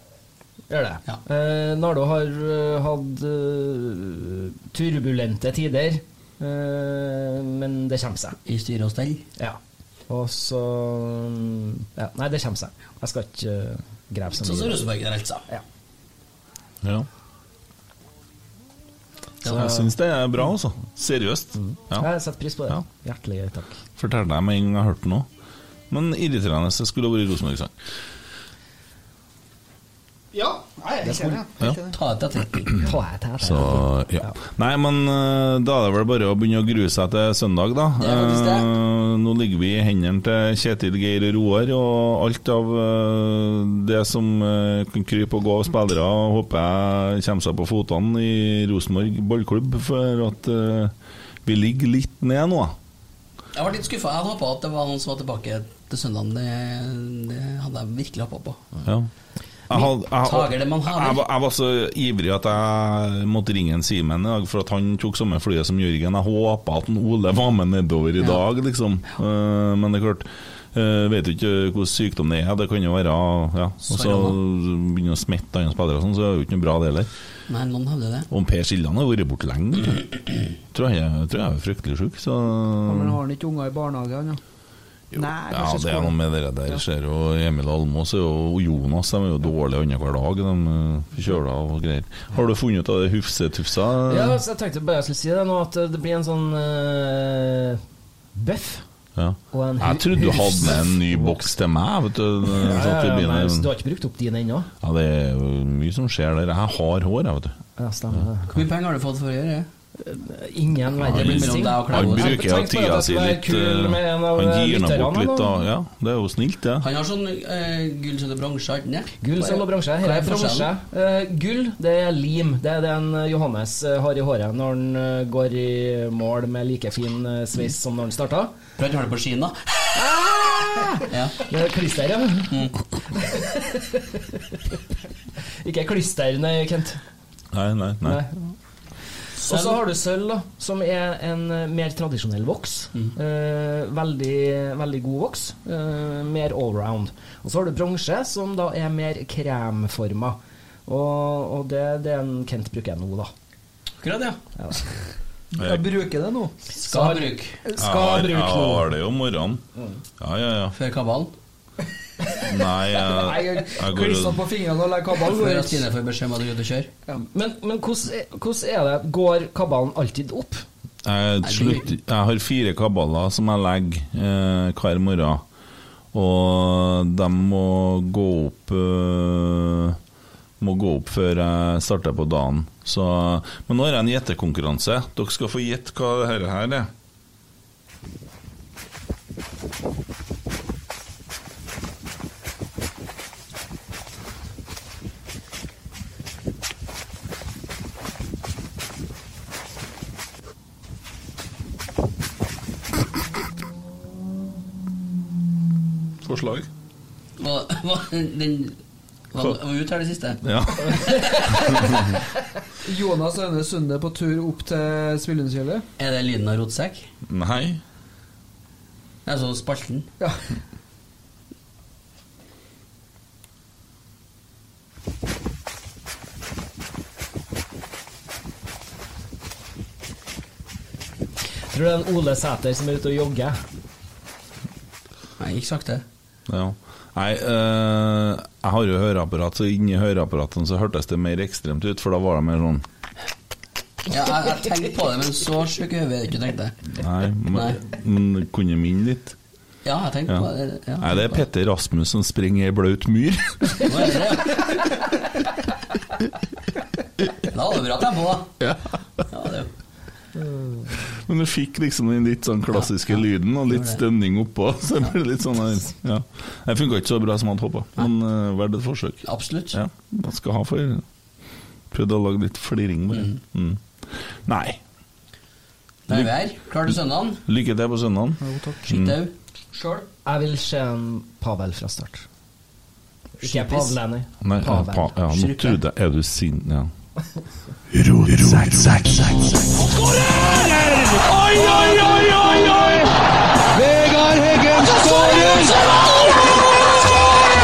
Gjør det. Eh, Nardo har uh, hatt uh, turbulente tider, uh, men det kommer seg. I styre og stell? Ja. Og så ja, Nei, det kommer seg. Jeg skal ikke uh, grave så Sånn som mye. Rosenborg der, altså. Ja. Ja. Så jeg syns det er bra, altså. Seriøst. Ja. Jeg setter pris på det. Hjertelig takk. Fortell deg med en gang jeg har hørt noe. Men irriterende. Det skulle vært Rosenborg-sang. Ja, nei, jeg kjenner det. Ja. Ta. *clears throat* Ta det Så, ja. Nei, men eh, da er det vel bare å begynne å grue seg til søndag, da. Det det. Eh, nå ligger vi i hendene til Kjetil, Geir Roar, og alt av eh, det som eh, kan krype og gå av spillere, håper jeg kommer seg på fotene i Rosenborg ballklubb, for at vi ligger litt ned nå. Jeg var litt skuffa. Jeg hadde håpa at det var noen som var tilbake til søndagen. Det, det hadde jeg virkelig håpa på. Ja. Jeg, jeg, Tager det man haver. jeg, var- så ivrig at jeg måtte ringe en Simen i dag, for at han tok samme flyet som Jørgen. Jeg håpa at en Ole var med nedover i dag, liksom. Eh, men det er klart uh, Vet jo ikke hvordan sykdom det er. Det kan jo være ja. Og så begynner å smitte andre spillere, og sånn, så er det jo ikke noe bra, det heller. Nei, noen hadde det. Om Per Siljan har vært borte lenge. Tror jeg, tror jeg er fryktelig sjuk, så Ja, men har han ikke unger i barnehagen, ja? Nei, Ja, det er noe med det der. Ja. Ser jo Emil Almås og Jonas de er jo dårlige annenhver dag. De eh, kjøler av og greier. Har du funnet ut av det Hufsetufsa? Ja, så jeg tenkte bare jeg skulle si det nå, at det blir en sånn uh, bøff. Ja. Og en Jeg trodde du hadde med en ny boks til meg. Vet du, Ja, ja, ja, bilen. du har ikke brukt opp din ennå? ja, det er jo mye som skjer der. Jeg har hår, jeg, vet du. Ja, stemmer det. Hvor mye penger har du fått for å gjøre det? Ingen Ja, verre musikk. Han bruker jo tida si litt eh, Han gir nå bort litt, da. Ja, det er jo snilt, det. Han har sånn uh, gull, sølv og bronse, ikke sant? Gull, sølv og bronse. Her er bronse. forskjellen? Eh, gull, det er lim. Det er det en Johannes har i håret når han går i mål med like fin sveis som når han starta. For han har det på skien, da. Ja. Er klister, ja. *laughs* Ikke klister, nei, Kent. Nei, nei, nei. Og så har du sølv, da, som er en eh, mer tradisjonell voks. Eh, veldig, veldig god voks. Eh, mer allround. Og så har du bronse, som da er mer kremforma. Og, og det det er en Kent bruker nå, da. Akkurat, ja. Ja. *laughs* Jeg bruker det nå. Skal bruke. Skal bruke nå. Ja, har det jo om morgenen. Ja, ja, ja. Før kabalen? *laughs* Nei, jeg, jeg går på fingrene og legger kabalen Før. Stine får beskjed om at du er ute og kjører? Men, men hvordan, er, hvordan er det? Går kabalen alltid opp? Jeg, slutt, jeg har fire kabaler som jeg legger eh, hver morgen. Og de må gå opp eh, Må gå opp før jeg starter på dagen. Så, men nå har jeg en gjettekonkurranse. Dere skal få gjette hva dette her er. Forslag? Hva, hva, den Hva hva uttaler det siste? Ja. *laughs* Jonas Aune Sunde på tur opp til Spillundskjellet. Er det lyden av rotsekk? Nei. Det er sånn spalten? Ja. Tror du det er en Ole Sæter som er ute og jogger? Nei, ikke sagt det. Ja. Nei, øh, jeg har jo høreapparat, så inni høreapparatene så hørtes det mer ekstremt ut, for da var det mer sånn Ja, jeg, jeg tenkte på det, men så sjuk i hodet er ikke, tenkte jeg. Nei, men, Nei. men kunne minne litt. Ja, jeg tenkte Ja. på det. Ja, Nei, det er Petter Rasmus som springer i blaut myr. Nå er det det, ja. *laughs* Da var det bra tempo, da. Ja. Ja, det jo Men du fikk liksom den litt sånn klassiske lyden og litt stemning oppå. *laughs* Så det ble litt sånn ja. Det funka ikke så bra som jeg hadde håpa, men uh, verdt et forsøk. Absolutt. Ja, man skal ha for Prøvde å lage litt fliring bare. Mm. Nei. Da er vi her. Klar til søndagen. Lykke til på søndagen. Skittau. Sjøl? Jeg vil se en Pavel fra start. Ikke Pavel, nei. Nei, Pavel. pa, ja, nå trodde jeg Er du sint? Ja. Oi, oi, oi, oi, oi! Vegard Heggen skårer!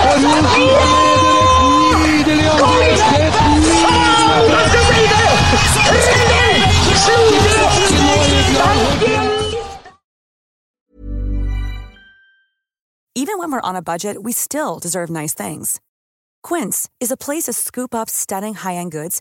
Og Rosenborg leder et nydelig angrep. Even when we're on a budget, we still deserve nice things. Quince is a place to scoop up stunning high-end goods